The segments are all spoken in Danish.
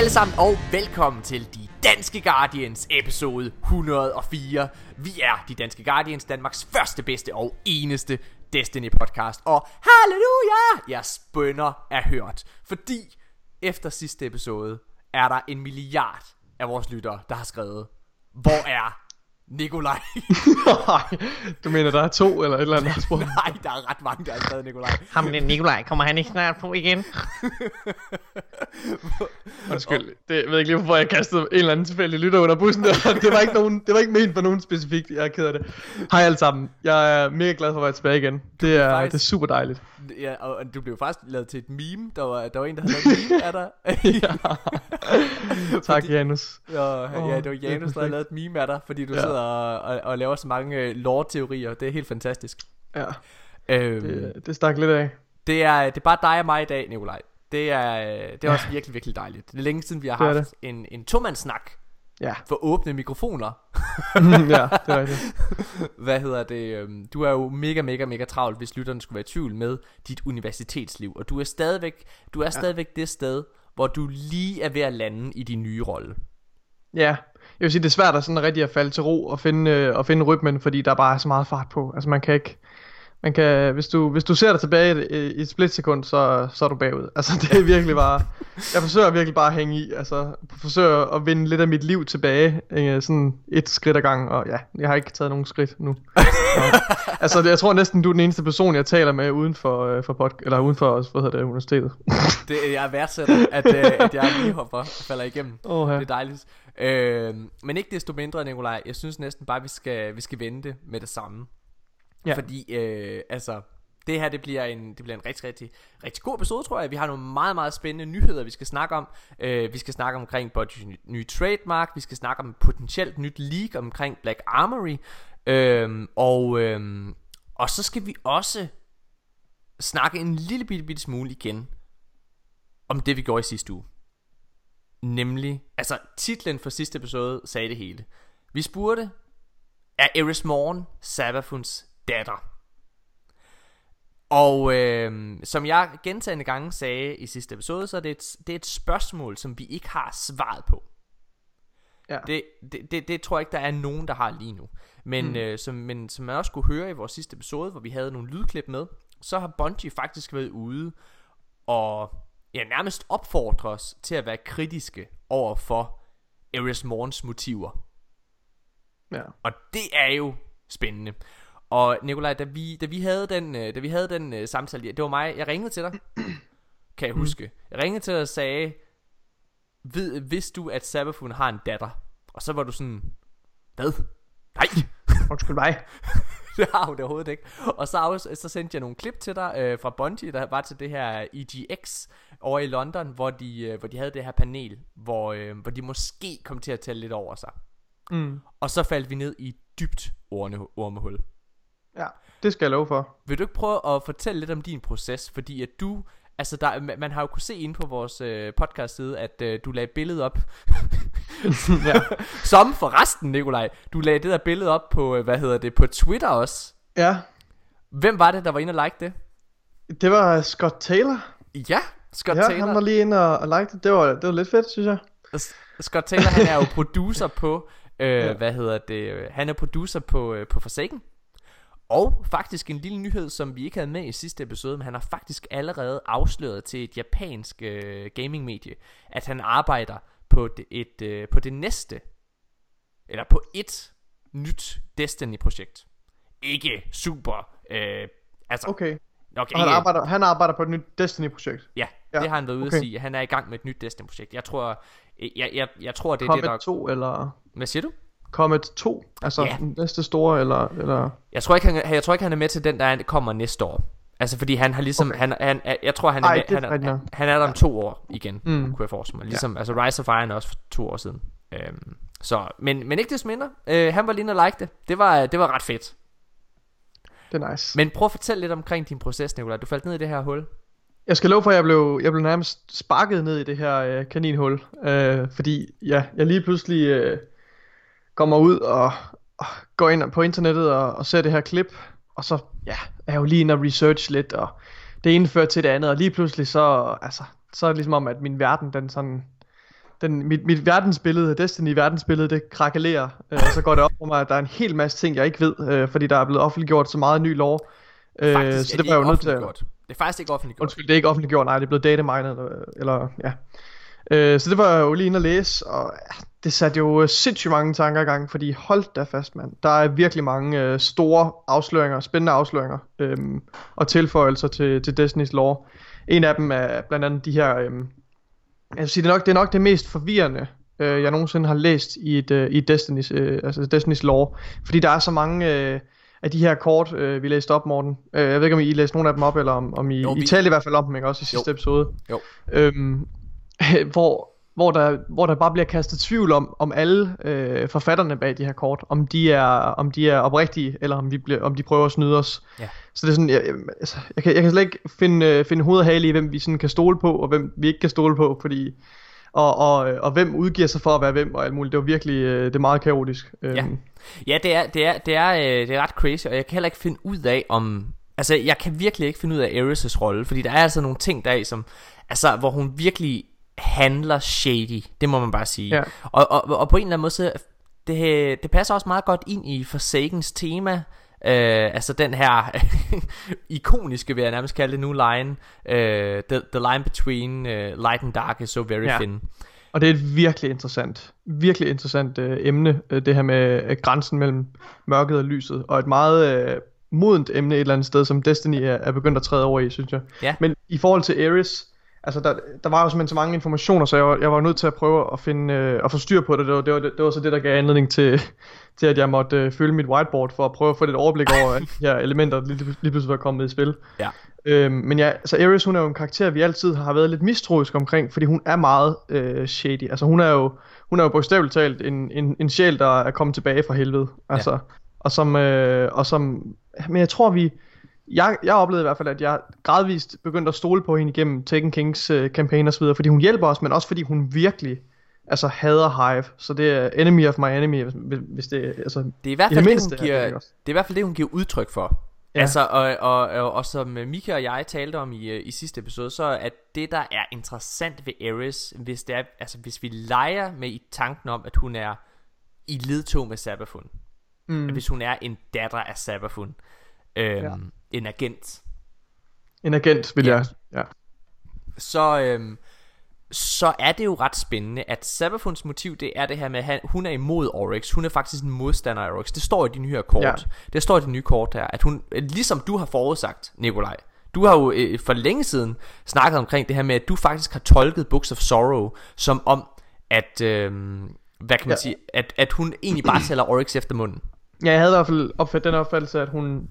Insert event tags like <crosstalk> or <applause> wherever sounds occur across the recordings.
alle sammen, og velkommen til De Danske Guardians episode 104. Vi er De Danske Guardians, Danmarks første, bedste og eneste Destiny podcast. Og halleluja! jeg spønder er hørt. Fordi efter sidste episode er der en milliard af vores lyttere, der har skrevet, hvor er Nikolaj. <laughs> Nej, du mener, der er to eller et eller andet, der har spurgt? <laughs> Nej, der er ret mange, der har skrevet Nikolaj. Ham den Nikolaj, kommer han ikke snart på igen? <laughs> Undskyld, det, jeg ved ikke lige, hvorfor jeg kastede en eller anden tilfældig lytter under bussen der. Det var ikke, nogen, det var ikke ment for nogen specifikt, jeg er ked af det. Hej alle sammen, jeg er mega glad for at være tilbage igen. Det er, faktisk- det er super dejligt. Ja, og du blev faktisk lavet til et meme. Der var, der var en, der havde lavet et meme af dig. Tak Janus. Ja, ja, det var Janus, der havde lavet et meme af dig, fordi du Ja. sidder og, og, og laver så mange øh, lore-teorier. Det er helt fantastisk. Ja, Øhm, det, det stak lidt af. det, er, det er bare dig og mig i dag, Nikolaj. Det er, øh, det er også virkelig, virkelig dejligt. Det er længe siden, vi har Det haft en, en tomandssnak Ja, for åbne mikrofoner. ja det er rigtigt. <laughs> Hvad hedder det? øhm, Du er jo mega, mega, mega travlt, hvis lytterne skulle være i tvivl med dit universitetsliv. Og du er stadigvæk, du er stadigvæk det sted, hvor du lige er ved at lande i din nye rolle. Ja, jeg vil sige, det er svært at sådan rigtig at falde til ro og finde, øh, og finde rytmen, fordi der bare er så meget fart på. Altså man kan ikke, man kan, hvis du, hvis du ser dig tilbage i, i et splitsekund, så, så er du bagud. Altså det er virkelig bare, jeg forsøger virkelig bare at hænge i, altså forsøger at vinde lidt af mit liv tilbage, øh, sådan et skridt ad gangen, og ja, jeg har ikke taget nogen skridt nu. Så, altså jeg tror næsten, du er den eneste person, jeg taler med uden for, øh, for pod, eller uden for, hvad hedder det, universitetet. Det, jeg værdsætter, at, øh, at jeg lige hopper falder igennem. Åh, ja. Det er dejligt. Øh, men ikke desto mindre, Nikolaj. Jeg synes næsten bare, vi skal, vi skal vende det med det samme. Ja. Fordi, øh, altså, det her det bliver, en, det bliver en rigtig, rigtig, rigtig god episode, tror jeg. Vi har nogle meget, meget spændende nyheder, vi skal snakke om. Øh, vi skal snakke omkring Bungies nye, trademark. Vi skal snakke om et potentielt nyt leak omkring Black Armory. Øh, og, øh, og så skal vi også snakke en lille bitte, bitte smule igen om det, vi gjorde i sidste uge. Nemlig, altså titlen for sidste episode sagde det hele. Vi spurgte, er Eris Morn Savafuns datter? Og øh, som jeg gentagende gange sagde i sidste episode, så er det et, det er et spørgsmål, som vi ikke har svaret på. Ja. Det, det, det, det tror jeg ikke, der er nogen, der har lige nu. Men, mm. øh, som, men som man også kunne høre i vores sidste episode, hvor vi havde nogle lydklip med, så har Bungie faktisk været ude og ja, nærmest opfordre os til at være kritiske over for Eris Morns motiver. ja. Og det er jo spændende. Og Nikolaj, da vi, da vi havde den, øh, da vi havde den uh, samtale, det var mig, jeg ringede til dig, <clears throat> kan jeg huske. Jeg ringede til dig og sagde, Ved, vidste du, at Sabafun har en datter? Og så var du sådan, hvad? Nej, <laughs> Undskyld mig. <laughs> det har hun da overhovedet ikke. Og så, så sendte jeg nogle klip til dig øh, fra Bungie, der var til det her EGX over i London, hvor de, øh, hvor de havde det her panel, hvor, øh, hvor de måske kom til at tælle lidt over sig. Mm. Og så faldt vi ned i dybt ormehul. Ja, det skal jeg love for. Vil du ikke prøve at fortælle lidt om din proces? Fordi at du, altså der, man- har jo kunne se inde på vores øh, podcast side, at øh, du lagde et billede op. <laughs> ja. Som forresten, Nikolaj, du lagde det der billede op på, øh, hvad hedder det, på Twitter også. ja, Hvem var det, der var inde og like det? det var Scott Taylor. Ja, Scott ja, Taylor. han var lige inde og, og like det. Det var, det var lidt fedt, synes jeg. Scott Taylor, han er jo <laughs> producer på, øh, Ja. ja. hvad hedder det, øh, han er producer på, øh, på Forsaken. Og faktisk en lille nyhed, som vi ikke havde med i sidste episode, men han har faktisk allerede afsløret til et japansk øh, gaming-medie, at han arbejder på det, et, øh, på det næste, eller på et nyt Destiny-projekt. Ikke super, øh, altså, Okay. nok han ikke, arbejder, han arbejder på et nyt Destiny-projekt. ja, Ja, det har han været ude okay. at sige, han er i gang med et nyt Destiny-projekt. Jeg tror, jeg, jeg, jeg tror, det er Comet det, der... 2, eller... Hvad siger du? Comet 2, altså Ja. den næste store, eller... eller... Jeg tror ikke han, jeg tror ikke han er med til den der er- kommer næste år. Altså fordi han har ligesom Okay. han, han jeg tror han er Ej, med, han, rigtigt er, han er der om to år igen, Mm. kunne jeg forestille mig. Ligesom altså Rise of Iron også for to år siden. Øhm, så men men ikke desto mindre, øh, han var lige og like det. Det var det var ret fedt. Det er nice. Men prøv at fortælle lidt omkring din proces, Nicolaj. Du faldt ned i det her hul. Jeg skal love for, at jeg blev, jeg blev nærmest sparket ned i det her øh, kaninhul. Øh, fordi ja, jeg lige pludselig øh, kommer ud og, og går ind på internettet og, og ser det her klip. Og så ja, er jeg jo lige inde og research lidt, og det ene fører til det andet. Og lige pludselig så, altså, så er det ligesom om, at min verden, den sådan, den, mit, mit verdensbillede, Destiny verdensbillede, det krakelerer. Øh, så går det op for mig, at der er en hel masse ting, jeg ikke ved, øh, fordi der er blevet offentliggjort så meget ny lov. Øh, Faktisk så det var jeg jo nødt til at... Det er faktisk ikke offentliggjort. Undskyld, det er ikke offentliggjort, nej, det er blevet datamined, eller, eller ja. Øh, så det var jo lige inde at læse, og det satte jo øh, sindssygt mange tanker i gang, fordi hold da fast, mand. Der er virkelig mange øh, store afsløringer, spændende afsløringer, øh, og tilføjelser til, til Destiny's lore. En af dem er blandt andet de her, øh, jeg vil sige, det er nok det, er nok det mest forvirrende, øh, jeg nogensinde har læst i et, øh, i Destiny's, øh, altså Destiny's lore, fordi der er så mange... Øh, af de her kort, øh, vi læste op, Morten. Øh, jeg ved ikke, om I læste nogle af dem op, eller om, om I, jo, vi- I talte i hvert fald om dem, ikke? Også i sidste Jo. episode. Jo. Øhm, <laughs> hvor, hvor, der, hvor der bare bliver kastet tvivl om, om alle øh, forfatterne bag de her kort, om de er, om de er oprigtige, eller om, vi bliver, om de prøver at snyde os. Ja. Så det er sådan, jeg, jeg, altså, jeg, kan, jeg kan slet ikke finde, øh, finde hoved og hale i, hvem vi sådan kan stole på, og hvem vi ikke kan stole på, fordi... Og, og, og hvem udgiver sig for at være hvem og alt muligt. Det var virkelig øh, det er meget kaotisk. Øhm, Ja. Ja, det er, det er, det er, øh, det er ret crazy, og jeg kan heller ikke finde ud af om... Altså, jeg kan virkelig ikke finde ud af Ares' rolle, fordi der er altså nogle ting der i, som... Altså, hvor hun virkelig handler shady, det må man bare sige. Ja. Og, og, og på en eller anden måde, så det, det passer også meget godt ind i Forsakens tema, Øh, altså den her <laughs> ikoniske, vil jeg nærmest kalde det nu, line øh, the, the line between uh, light and dark is so very Ja. thin Og det er et virkelig interessant, virkelig interessant øh, emne, øh, det her med øh, grænsen mellem mørket og lyset, og et meget øh, modent emne et eller andet sted, som Destiny er, er begyndt at træde over i, synes jeg. Ja. Men i forhold til Ares, altså der, der var jo simpelthen så mange informationer, så jeg var, jeg var nødt til at prøve at finde øh, at få styr på det. Det var, det, var, det var så det, der gav anledning til, <laughs> til at jeg måtte øh, følge mit whiteboard for at prøve at få lidt overblik over de her elementer, lige, lige pludselig var kommet i spil. Ja. Øhm, men ja, så Ares hun er jo en karakter, vi altid har været lidt mistroisk omkring, fordi hun er meget øh, shady. Altså hun er jo, hun er jo bogstaveligt talt en, en, en sjæl, der er kommet tilbage fra helvede. Altså, og som, øh, og som, men jeg tror vi, jeg, jeg oplevede i hvert fald, at jeg gradvist begyndte at stole på hende igennem Taken Kings øh, kampagne og så videre, fordi hun hjælper os, men også fordi hun virkelig, altså hader Hive. Så det er enemy of my enemy, hvis, hvis det, altså, Det er i hvert fald det det, mindste hun det giver, ikke også? det er i hvert fald det, hun giver udtryk for. Ja. Altså, og, og, og, og som Mika og jeg talte om i, øh, i sidste episode, så er det, der er interessant ved Ares, hvis, det er, altså, hvis vi leger med i tanken om, at hun er i ledtog med Sabafun. Mm. Hvis hun er en datter af Sabafun. Øhm, ja. En agent. en agent, vil Ja. jeg, ja. så, øhm, så er det jo ret spændende, at Sabafuns motiv, det er det her med, at han, hun er imod Oryx. Hun er faktisk en modstander af Oryx. Det står i de nye kort. Ja. Det står i de nye kort her, at hun, ligesom du har forudsagt, Nikolaj, du har jo øh, for længe siden snakket omkring det her med, at du faktisk har tolket Books of Sorrow som om, at, øh, hvad kan man ja. Sige, at, at hun egentlig bare tæller Oryx efter munden. Ja, jeg havde i hvert fald opfattet den opfattelse, at hun,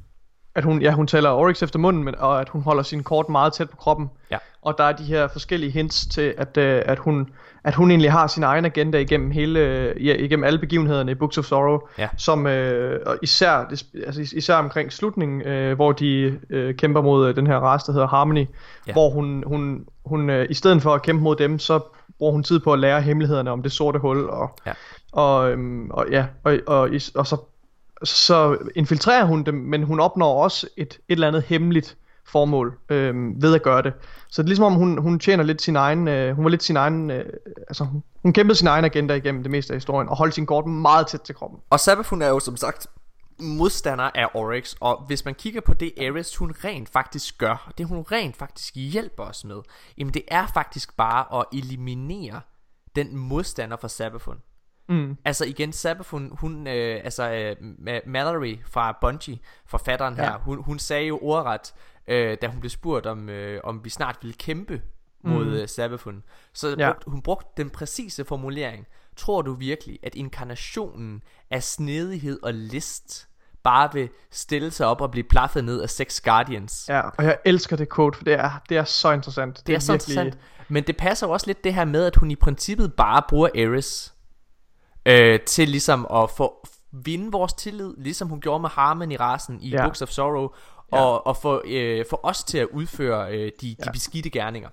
at hun, ja, hun tæller Oryx efter munden, men, og at hun holder sine kort meget tæt på kroppen. Ja. Og der er de her forskellige hints til, at, øh, at, hun, at hun egentlig har sin egen agenda igennem, hele, øh, ja, igennem alle begivenhederne i Books of Sorrow. Ja. Som øh, og især, altså is- især omkring slutningen, øh, hvor de øh, kæmper mod øh, den her race, der hedder Harmony. Ja. Hvor hun, hun, hun øh, i stedet for at kæmpe mod dem, så bruger hun tid på at lære hemmelighederne om det sorte hul. Og, Ja. og, øhm, og ja, og, og, og, og så så infiltrerer hun dem, men hun opnår også et, et eller andet hemmeligt formål øh, ved at gøre det. Så det er ligesom om hun, hun tjener lidt sin egen, øh, hun var lidt sin egen, øh, altså hun, hun kæmpede sin egen agenda igennem det meste af historien, og holdt sin kort meget tæt til kroppen. Og Sabafun er jo som sagt modstander af Oryx, og hvis man kigger på det Ares hun rent faktisk gør, det hun rent faktisk hjælper os med, jamen det er faktisk bare at eliminere den modstander for Sabafun. Mm. Altså igen, Sabafun, hun, øh, altså øh, Ma- Mallory fra Bungie, forfatteren her, Ja. hun, hun sagde jo ordret, øh, da hun blev spurgt om, øh, om vi snart ville kæmpe mod mm. øh, Sabafun. Så Ja. brugt, hun brugte den præcise formulering. Tror du virkelig, at inkarnationen af snedighed og list bare vil stille sig op og blive plaffet ned af seks Guardians? Ja, og jeg elsker det quote, for det er, det er så interessant. Det er så interessant. Men det passer jo også lidt det her med, at hun i princippet bare bruger Ares øh, til ligesom at få vinde vores tillid, ligesom hun gjorde med Harmon i rasen i ja. Books of Sorrow, Ja. og, og få, øh, få os til at udføre øh, de, de Ja. beskidte gerninger.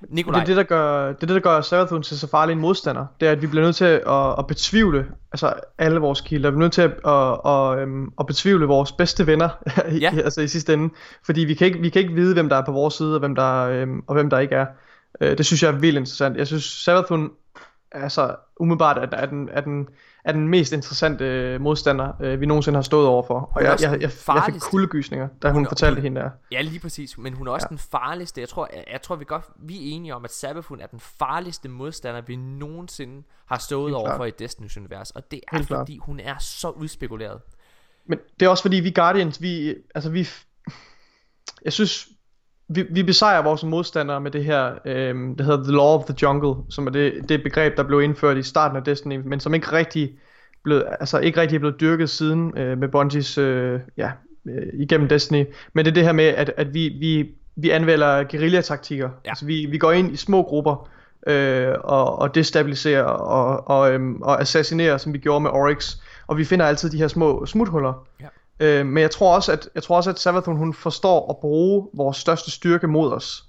Det Nikolaj, er det, der gør, det er det, der gør Sarathun til så farlig en modstander. Det er, at vi bliver nødt til at, at betvivle altså alle vores kilder. Vi er nødt til at, at, at, øhm, at betvivle vores bedste venner <laughs> i, Ja. altså i sidste ende. Fordi vi kan, ikke, vi kan ikke vide, hvem der er på vores side, og hvem der, øhm, og hvem der ikke er. Øh, det synes jeg er vildt interessant. Jeg synes, Sarathun altså umiddelbart er, er, den, er, den, er den mest interessante øh, modstander, øh, vi nogensinde har stået overfor. Og Hun jeg, jeg, jeg, jeg fik kuldegysninger, da hun, Hun er- fortalte hende der. Ja, lige præcis, men hun er også ja. Den farligste. Jeg tror, jeg, jeg tror vi godt vi er enige om, at Sabafun er den farligste modstander, vi nogensinde har stået Helt overfor klart. i Destiny's univers. Og det er Helt klart. fordi, hun er så udspekuleret. Men det er også fordi, vi Guardians, vi, altså vi, jeg synes, vi, vi besejrer vores modstandere med det her, øhm, det hedder The Law of the Jungle, som er det, det begreb, der blev indført i starten af Destiny, men som ikke rigtig blevet, altså ikke rigtig er blevet dyrket siden øh, med Bungies, øh, ja, øh, igennem Destiny. Men det er det her med, at, at vi, vi, vi anvender guerillataktikker. Ja. Altså vi, vi går ind i små grupper, øh, og, og destabiliserer og, og, øhm, og assassinerer, som vi gjorde med Oryx. Og vi finder altid de her små smuthuller. Ja. Øh, men jeg tror også, at jeg tror også, at Savathun hun forstår at bruge vores største styrke mod os.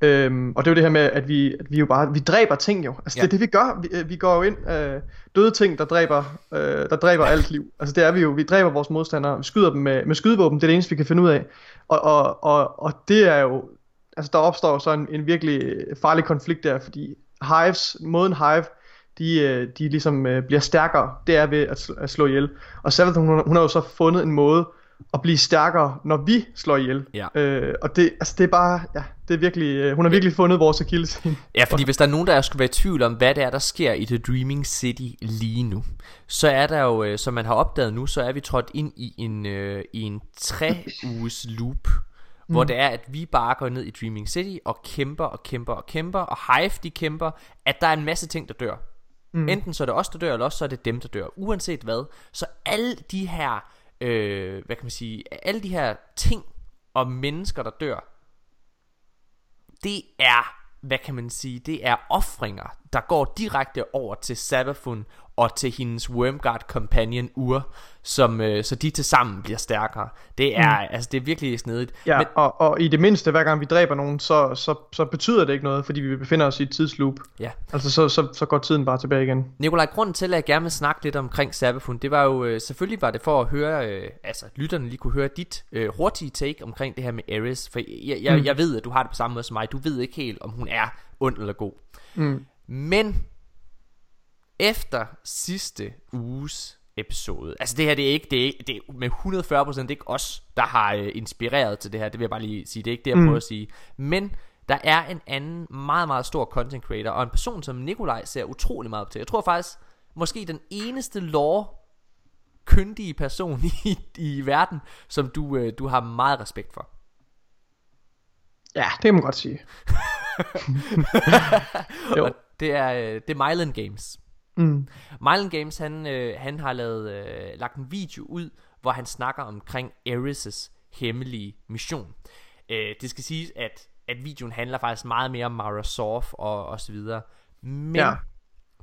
Øhm, og det er jo det her med, at vi, at vi jo bare, vi dræber ting jo. Altså Ja. det er det vi gør. Vi, øh, vi går jo ind, øh, døde ting, der dræber, øh, der dræber alt liv. Altså det er vi jo. Vi dræber vores modstandere, vi skyder dem med, med skydevåben. Det er det eneste, vi kan finde ud af. Og, og, og, og det er jo, altså der opstår så en, en virkelig farlig konflikt der, fordi Hives, måden Hive, de, øh, de ligesom øh, bliver stærkere, det er ved at, at slå ihjel. Og Savathun, hun, hun har jo så fundet en måde at blive stærkere, når vi slår ihjel. Ja. Øh, og det, altså det er bare, ja, det er virkelig, øh, hun har virkelig fundet vores akilleshæl. Ja, fordi hvis der er nogen, der skulle være i tvivl om, hvad det er, der sker i The Dreaming City lige nu, så er der jo, som man har opdaget nu, så er vi trådt ind i en, øh, i en tre uges loop, mm. hvor det er, at vi bare går ned i Dreaming City og kæmper og kæmper og kæmper, og Hive de kæmper, at der er en masse ting, der dør. Mm. Enten så er det os, der dør, eller også så er det dem, der dør. Uanset hvad, så alle de her, øh, hvad kan man sige, alle de her ting og mennesker, der dør, det er, hvad kan man sige, det er offringer, der går direkte over til Sabafun og til hendes Wormguard Companion Ur, som, øh, så de til sammen bliver stærkere. Det er, mm. altså det er virkelig snedigt. Ja, Men, og, og i det mindste, hver gang vi dræber nogen, så, så, så betyder det ikke noget, fordi vi befinder os i et tidsloop. ja. Altså så, så, så går tiden bare tilbage igen. Nikolaj, grunden til, at jeg gerne vil snakke lidt omkring Sabafun, det var jo, øh, selvfølgelig var det for at høre, øh, altså lytterne lige kunne høre dit øh, hurtige take omkring det her med Ares, for jeg, jeg, Mm. jeg ved, at du har det på samme måde som mig, du ved ikke helt, om hun er ond eller god. Mm. Men efter sidste uges episode, altså det her det er ikke, det er, det er med 140% det er ikke os, der har øh, inspireret til det her, det vil jeg bare lige sige, det er ikke det jeg Mm. prøver at sige. Men der er en anden meget, meget stor content creator, og en person som Nikolaj ser utrolig meget op til. Jeg tror faktisk, måske den eneste lore kyndige person <laughs> i, i verden, som du, øh, du har meget respekt for. Ja, det kan man godt sige. <laughs> jo. Og det er, øh, det er Myland Games. Mm. Mylan Games, han, øh, han har lavet, øh, lagt en video ud, hvor han snakker omkring Ares' hemmelige mission. Øh, det skal siges, at, at videoen handler faktisk meget mere om Mara Sorf og, og så videre. Men ja.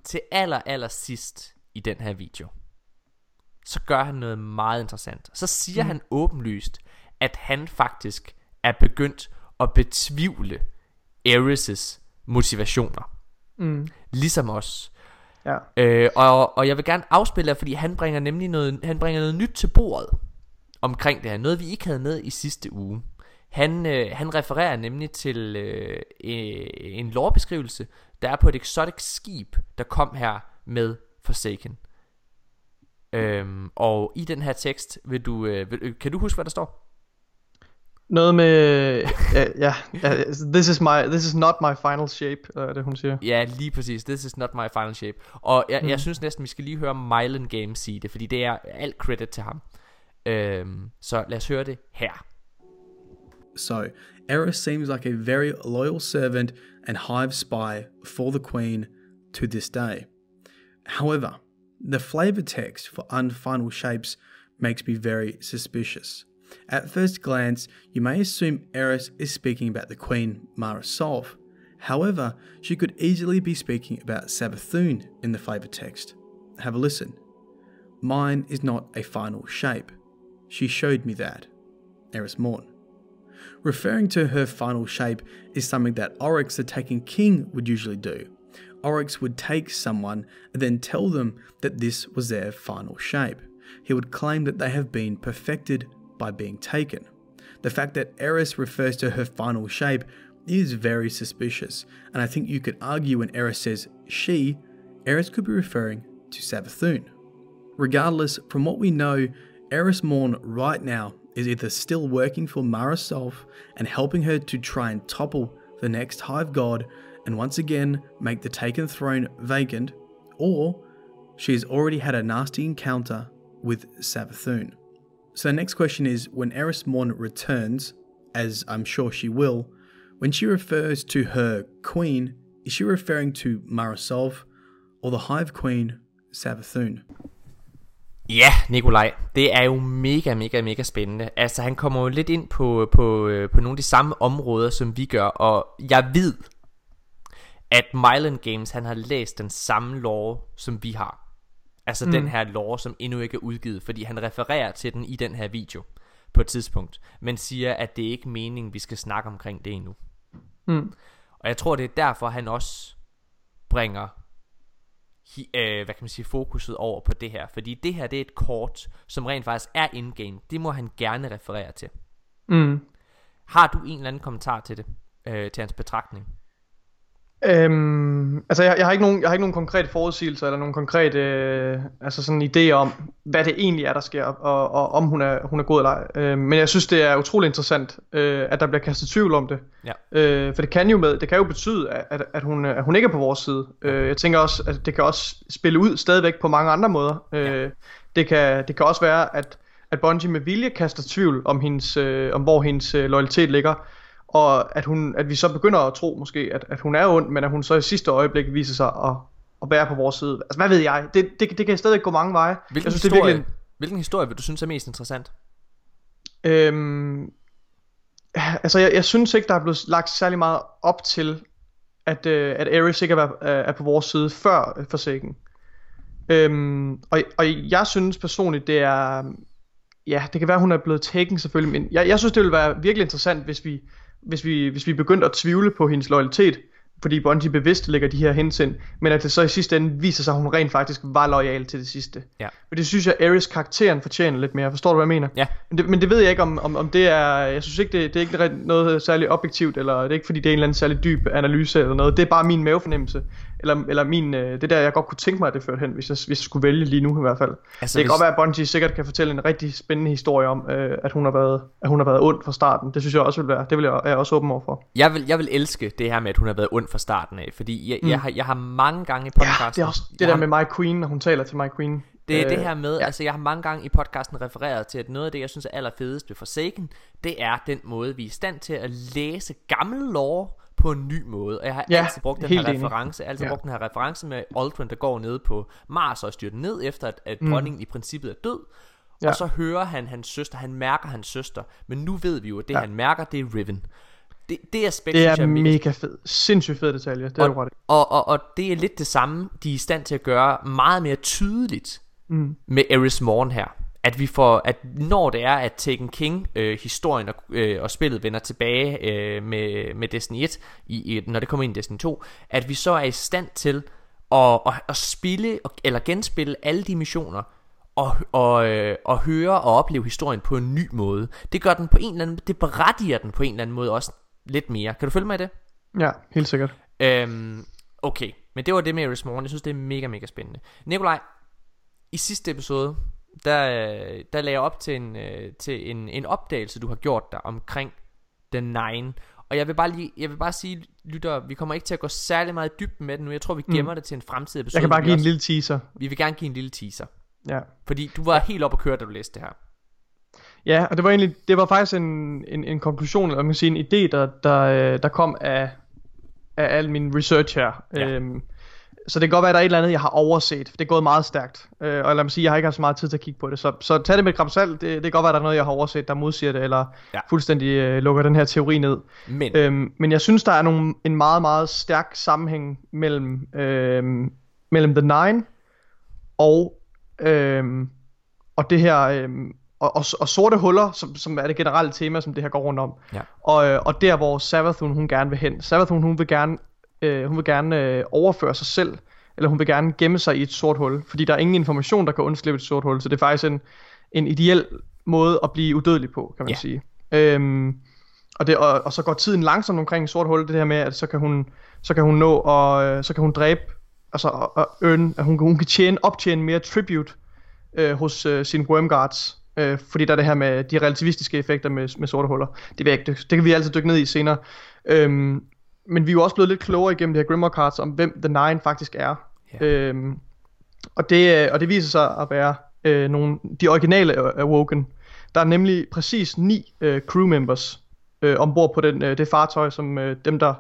Til aller, aller sidst i den her video, så gør han noget meget interessant. Så siger mm. han åbenlyst, at han faktisk er begyndt at betvivle Ares' motivationer. Mm. Ligesom os. Ja. Øh, og, og jeg vil gerne afspille jer, fordi han bringer nemlig noget, han bringer noget nyt til bordet omkring det her. Noget vi ikke havde med i sidste uge. Han, øh, han refererer nemlig til øh, øh, en lovbeskrivelse, der er på et exotic skib, der kom her med Forsaken. Øhm, og i den her tekst, vil du, øh, vil, øh, kan du huske, hvad der står? Noget med, ja, ja, ja, this is my, this is not my final shape, er det hun siger. Ja, lige præcis. This is not my final shape. Og jeg, mm. jeg synes næsten, vi skal lige høre Mylan Games sige det, fordi det er alt credit til ham. Øhm, så lad os høre det her. So, Eris seems like a very loyal servant and hive spy for the Queen to this day. However, the flavor text for unfinal shapes makes me very suspicious. At first glance, you may assume Eris is speaking about the Queen Mara. However, she could easily be speaking about Sabathun in the flavor text. Have a listen. Mine is not a final shape. She showed me that. Eris Morn. Referring to her final shape is something that Oryx, the Taken King, would usually do. Oryx would take someone and then tell them that this was their final shape. He would claim that they have been perfected by being taken. The fact that Eris refers to her final shape is very suspicious, and I think you could argue when Eris says she, Eris could be referring to Savathun. Regardless, from what we know, Eris Morn right now is either still working for Mara Solf and helping her to try and topple the next Hive God and once again make the taken throne vacant, or she has already had a nasty encounter with Savathun. So the next question is when Eris Morn returns, as I'm sure she will, when she refers to her queen, is she referring to Marasolv or the Hive Queen Savathun? Ja, Nikolaj, det er jo mega, mega, mega spændende. Altså, han kommer jo lidt ind på, på, øh, på nogle af de samme områder, som vi gør, og jeg ved, at Myland Games, han har læst den samme lore, som vi har. Altså mm. den her lore, som endnu ikke er udgivet, fordi han refererer til den i den her video på et tidspunkt, men siger, at det er ikke meningen, vi skal snakke omkring det endnu. Mm. Og jeg tror, det er derfor, han også bringer hi, øh, hvad kan man sige, fokuset over på det her. Fordi det her, det er et kort, som rent faktisk er in-game. Det må han gerne referere til. Mm. Har du en eller anden kommentar til det? Øh, til hans betragtning? Øhm, altså jeg, jeg, har ikke nogen, jeg har ikke nogen konkrete forudsigelser eller nogen konkrete øh, altså sådan idé om hvad det egentlig er der sker og, og om hun er hun er god eller ej. Øh, men jeg synes det er utrolig interessant øh, at der bliver kastet tvivl om det. Ja. Øh, for det kan jo med det kan jo betyde at, at, hun at hun ikke er på vores side. Øh, jeg tænker også at det kan også spille ud stadigvæk på mange andre måder. Øh, Ja. det kan det kan også være at at Bungie med vilje kaster tvivl om hendes øh, om hvor hendes øh, loyalitet ligger og at, hun, at vi så begynder at tro måske, at, at hun er ond, men at hun så i sidste øjeblik viser sig at, at være på vores side. Altså hvad ved jeg, det, det, det kan stadig gå mange veje. Hvilken, jeg synes, historie, det er virkelig, hvilken historie vil du synes er mest interessant? øhm, altså jeg, jeg synes ikke, der er blevet lagt særlig meget op til, at, øh, at Ares ikke er, er, er på vores side før øh, Forsaken. Øhm, og, og jeg synes personligt, det er, ja, det kan være, hun er blevet taken selvfølgelig, men jeg, jeg synes, det ville være virkelig interessant, hvis vi, hvis vi, hvis vi begyndte at tvivle på hendes loyalitet, fordi Bungie bevidst lægger de her hensyn, men at det så i sidste ende viser sig, at hun rent faktisk var lojal til det sidste. Ja. Men det synes jeg, Ares karakteren fortjener lidt mere. Forstår du, hvad jeg mener? Ja. Men det, men det ved jeg ikke, om, om, om det er... Jeg synes ikke, det, det er ikke noget særligt objektivt, eller det er ikke, fordi det er en eller anden særlig dyb analyse eller noget. Det er bare min mavefornemmelse. Eller, eller min, øh, det der, jeg godt kunne tænke mig, at det førte hen, hvis jeg, hvis jeg skulle vælge lige nu i hvert fald. Altså, det kan hvis- godt være, at Bungie sikkert kan fortælle en rigtig spændende historie om, øh, at, hun har været, at hun har været ond fra starten. Det synes jeg også vil være. Det vil jeg, er jeg også åben over for. Jeg vil, jeg vil elske det her med, at hun har været ond fra starten af, fordi jeg, mm. jeg, har, jeg har mange gange i Ja, podcasten... det er også det der har, med My Queen, når hun taler til My Queen. Det er Øh, det her med, ja. altså jeg har mange gange i podcasten refereret til, at noget af det, jeg synes er allerfedest ved Forsaken, det er den måde, vi er i stand til at læse gammel lore på en ny måde. Og jeg har Ja, altid brugt den her enig. reference, altid Ja. brugt den her reference med Aldrin, der går ned på Mars og styrer ned efter, at, at mm. dronningen i princippet er død. Ja. Og så hører han hans søster, han mærker hans søster, men nu ved vi jo, at det ja. Han mærker, det er Riven. Det, det aspekt, Det synes jeg er er mega fed. Sindssygt fed detalje. Det er du ret og, og, og det er lidt det samme, de er i stand til at gøre meget mere tydeligt Mm. med Eris Morn her. At vi får, at når det er, at Taken King øh, historien og, øh, og spillet vender tilbage øh, med, med Destiny 1, i, i, når det kommer ind i Destiny 2, at vi så er i stand til at, at, at spille eller genspille alle de missioner, og, og, øh, og høre og opleve historien på en ny måde. Det gør den på en eller anden, det berettiger den på en eller anden måde også lidt mere. Kan du følge mig i det? Ja, helt sikkert. Øhm, okay, men det var det med Eris Morn. Jeg synes, det er mega, mega spændende. Nikolaj, i sidste episode, der, der lagde jeg op til en, øh, til en, en opdagelse, du har gjort der omkring The Nine. Og jeg vil bare lige, jeg vil bare sige, lytter, vi kommer ikke til at gå særlig meget i dybden med den nu. Jeg tror, vi gemmer mm. det til en fremtidig episode. Jeg kan bare give en også- lille teaser. Vi vil gerne give en lille teaser. Ja. Fordi du var helt op at køre, da du læste det her. Ja, og det var egentlig, det var faktisk en, en, en konklusion, eller man kan sige en idé, der, der, øh, der kom af, af al min research her. Ja. Øhm, så det kan godt være, at der er et eller andet, jeg har overset, for det er gået meget stærkt. Øh, og lad mig sige, jeg har ikke haft så meget tid til at kigge på det. Så, så tag det med et salt, det, det kan godt være, at der er noget, jeg har overset, der modsiger det, eller Ja. fuldstændig øh, lukker den her teori ned. Men, Øhm, men jeg synes, der er nogle, en meget, meget stærk sammenhæng mellem, øhm, mellem The Nine og, øhm, og det her, øhm, og, og, og sorte huller, som, som er det generelle tema, som det her går rundt om. Ja. Og, øh, og der, hvor Savathun hun gerne vil hen. Savathun hun vil gerne, øh, hun vil gerne øh, overføre sig selv, eller hun vil gerne gemme sig i et sort hul, fordi der er ingen information, der kan undslippe et sort hul, så det er faktisk en, en ideel måde at blive udødelig på, kan man Ja. sige. Øhm, og, det, og, og så går tiden langsomt omkring et sort hul, det her med, at så kan hun, så kan hun nå, og øh, så kan hun dræbe altså at, at, earn, at hun, hun kan tjene, optjene mere tribute øh, hos øh, sine Wormguards. Øh, fordi der er det her med de relativistiske effekter med, med sorte huller. Det, vil jeg ikke, dykke- det kan vi altid dykke ned i senere. Øhm, men vi er jo også blevet lidt klogere igennem de her Grimoire cards om hvem The Nine faktisk er. Ja. Øhm, og, det, øh, og det viser sig at være øh, nogle, de originale Awoken. Der er nemlig præcis ni øh, crew members øh, ombord på den, øh, det fartøj, som øh, dem der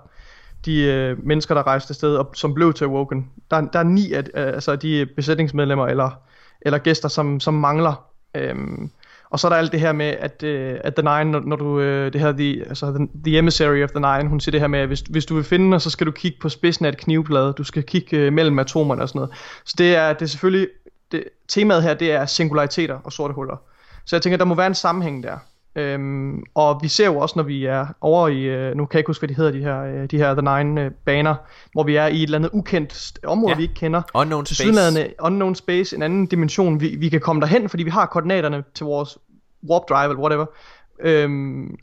de øh, mennesker, der rejste afsted, og som blev til Awoken. Der, der er ni af øh, altså de besætningsmedlemmer eller, eller gæster, som, som mangler. Øhm, og så er der alt det her med, at, øh, at The Nine, når, når du, øh, det her, the, altså the, the Emissary of The Nine, hun siger det her med, at hvis, hvis du vil finde den, så skal du kigge på spidsen af et knivblad, du skal kigge øh, mellem atomerne og sådan noget. Så det er, det er selvfølgelig, det, temaet her, det er singulariteter og sorte huller. Så jeg tænker, der må være en sammenhæng der. Øhm, og vi ser jo også, når vi er over i, øh, nu kan jeg ikke huske, hvad de hedder, de her, øh, de her The Nine øh, baner, hvor vi er i et eller andet ukendt område, Ja. vi ikke kender. Unknown Til space. unknown space, en anden dimension, vi, vi kan komme derhen, fordi vi har koordinaterne til vores warp drive eller whatever. Øhm,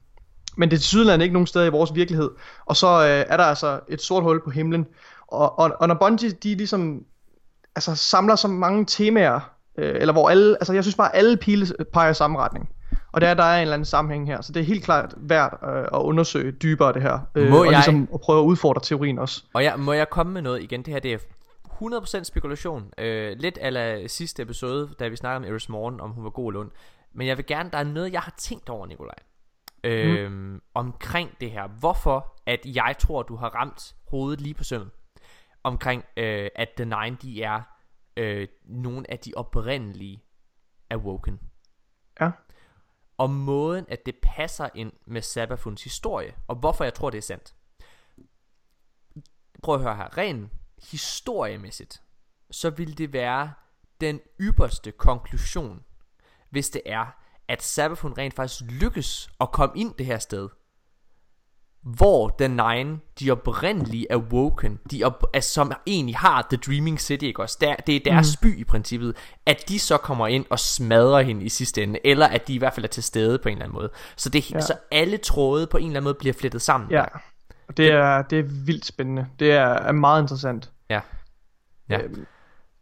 men det er til ikke nogen steder i vores virkelighed. Og så øh, er der altså et sort hul på himlen. Og, og, og når Bungie, de ligesom altså, samler så mange temaer, øh, eller hvor alle, altså jeg synes bare, alle pile peger i samme retning. Og der, er- der er en eller anden sammenhæng her, så det er helt klart værd øh, at undersøge dybere det her. Øh, Må og jeg- ligesom at prøve at udfordre teorien også. Og jeg, må jeg komme med noget igen? Det her det er 100% spekulation. Øh, lidt ala sidste episode, da vi snakkede om Eris Morgen, om hun var god eller ond. Men jeg vil gerne, der er noget, jeg har tænkt over, Nikolaj. Øh, mm. Omkring det her. Hvorfor at jeg tror, du har ramt hovedet lige på sømmet. Omkring, øh, at The Nine, de er øh, nogle af de oprindelige Awoken. Ja. Og måden, at det passer ind med Sabafuns historie. Og hvorfor jeg tror, det er sandt. Prøv at høre her. Ren historiemæssigt, så vil det være den ypperste konklusion, hvis det er, at Sabafun rent faktisk lykkes at komme ind det her sted, hvor The Nine, de oprindelige Awoken, de op, altså, som egentlig har The Dreaming City, ikke også? Der, det er deres mm. by i princippet, at de så kommer ind og smadrer hende i sidste ende, eller at de i hvert fald er til stede på en eller anden måde. Så, det, ja. Så alle tråde på en eller anden måde bliver flettet sammen. Ja, og det er, det er vildt spændende. Det er, er meget interessant. Ja. Ja. Øhm,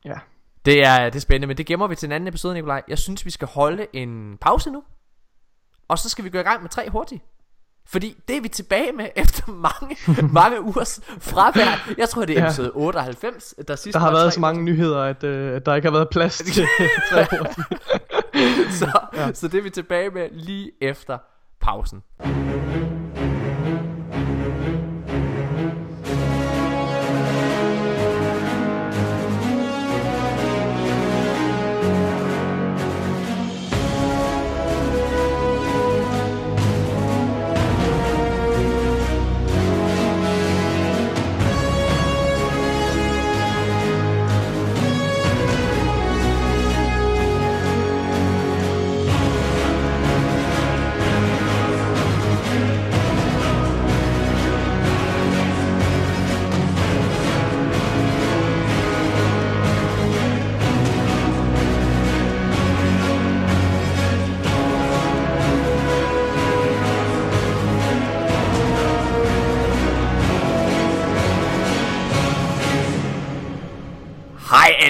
ja. Det er, det er spændende, men det gemmer vi til en anden episode, Nikolaj. Jeg synes, vi skal holde en pause nu. Og så skal vi gå i gang med tre hurtigt. Fordi det er vi tilbage med <laughs> efter mange, mange ugers fravær. Jeg tror, det er Ja. episode 98, der sidst Der har været så mange nyheder, at øh, der ikke har været plads til <laughs> tre så, ja. så det er vi tilbage med lige efter pausen.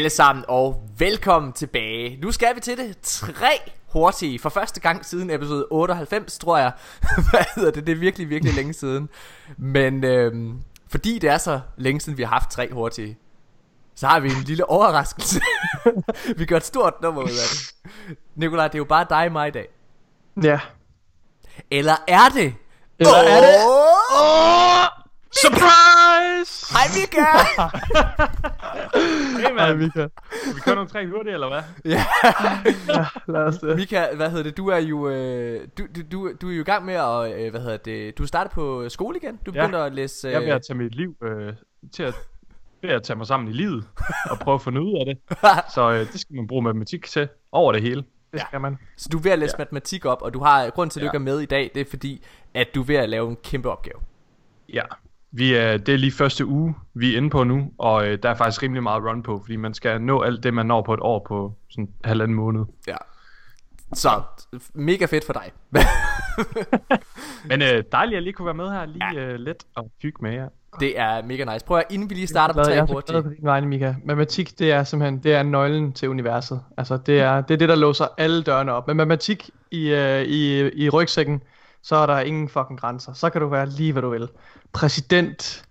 Alle sammen og velkommen tilbage. Nu skal vi til det tre hurtige for første gang siden episode 98, tror jeg. <laughs> Hvad hedder det? Det er virkelig, virkelig længe siden. Men øhm, fordi det er så længe siden, vi har haft tre hurtige, så har vi en lille overraskelse. <laughs> vi gør et stort nummer ud af det. Nikolaj, det er jo bare dig og mig i dag. Ja. Eller er det? Eller er det? Åh! Surprise! Hej Mika! <laughs> Hey, Hej man. Mika. Vi kører nogle tre hurtigt, eller hvad? Ja, <laughs> lad os det. Mika, hvad hedder det? Du er jo øh, du, du, du, er jo i gang med at øh, hvad hedder det? Du er startet på skole igen. Du Ja. begynder at læse øh, Jeg er ved at tage mit liv øh, til at, ved at tage mig sammen i livet og prøve at finde ud af det. <laughs> Så øh, det skal man bruge matematik til over det hele. Det skal man. så du er ved at læse ja. matematik op, og du har grund til at du Ja. ikke er med i dag, det er fordi at du er ved at lave en kæmpe opgave. Ja. Vi er, det er lige første uge, vi er inde på nu, og øh, der er faktisk rimelig meget run på, fordi man skal nå alt det, man når på et år på sådan halvanden måned. Ja. Så mega fedt for dig. <laughs> Men øh, dejligt at lige kunne være med her, lige øh, let og hygge med jer. Det er mega nice. Prøv at inden vi lige starter på Jeg tre er så glad hurtigt. på din vegne, Mika. Matematik, det er simpelthen det er nøglen til universet. Altså, det er det, er det der låser alle dørene op. Med matematik i, øh, i, i rygsækken, så er der ingen fucking grænser. Så kan du være lige, hvad du vil. Præsident,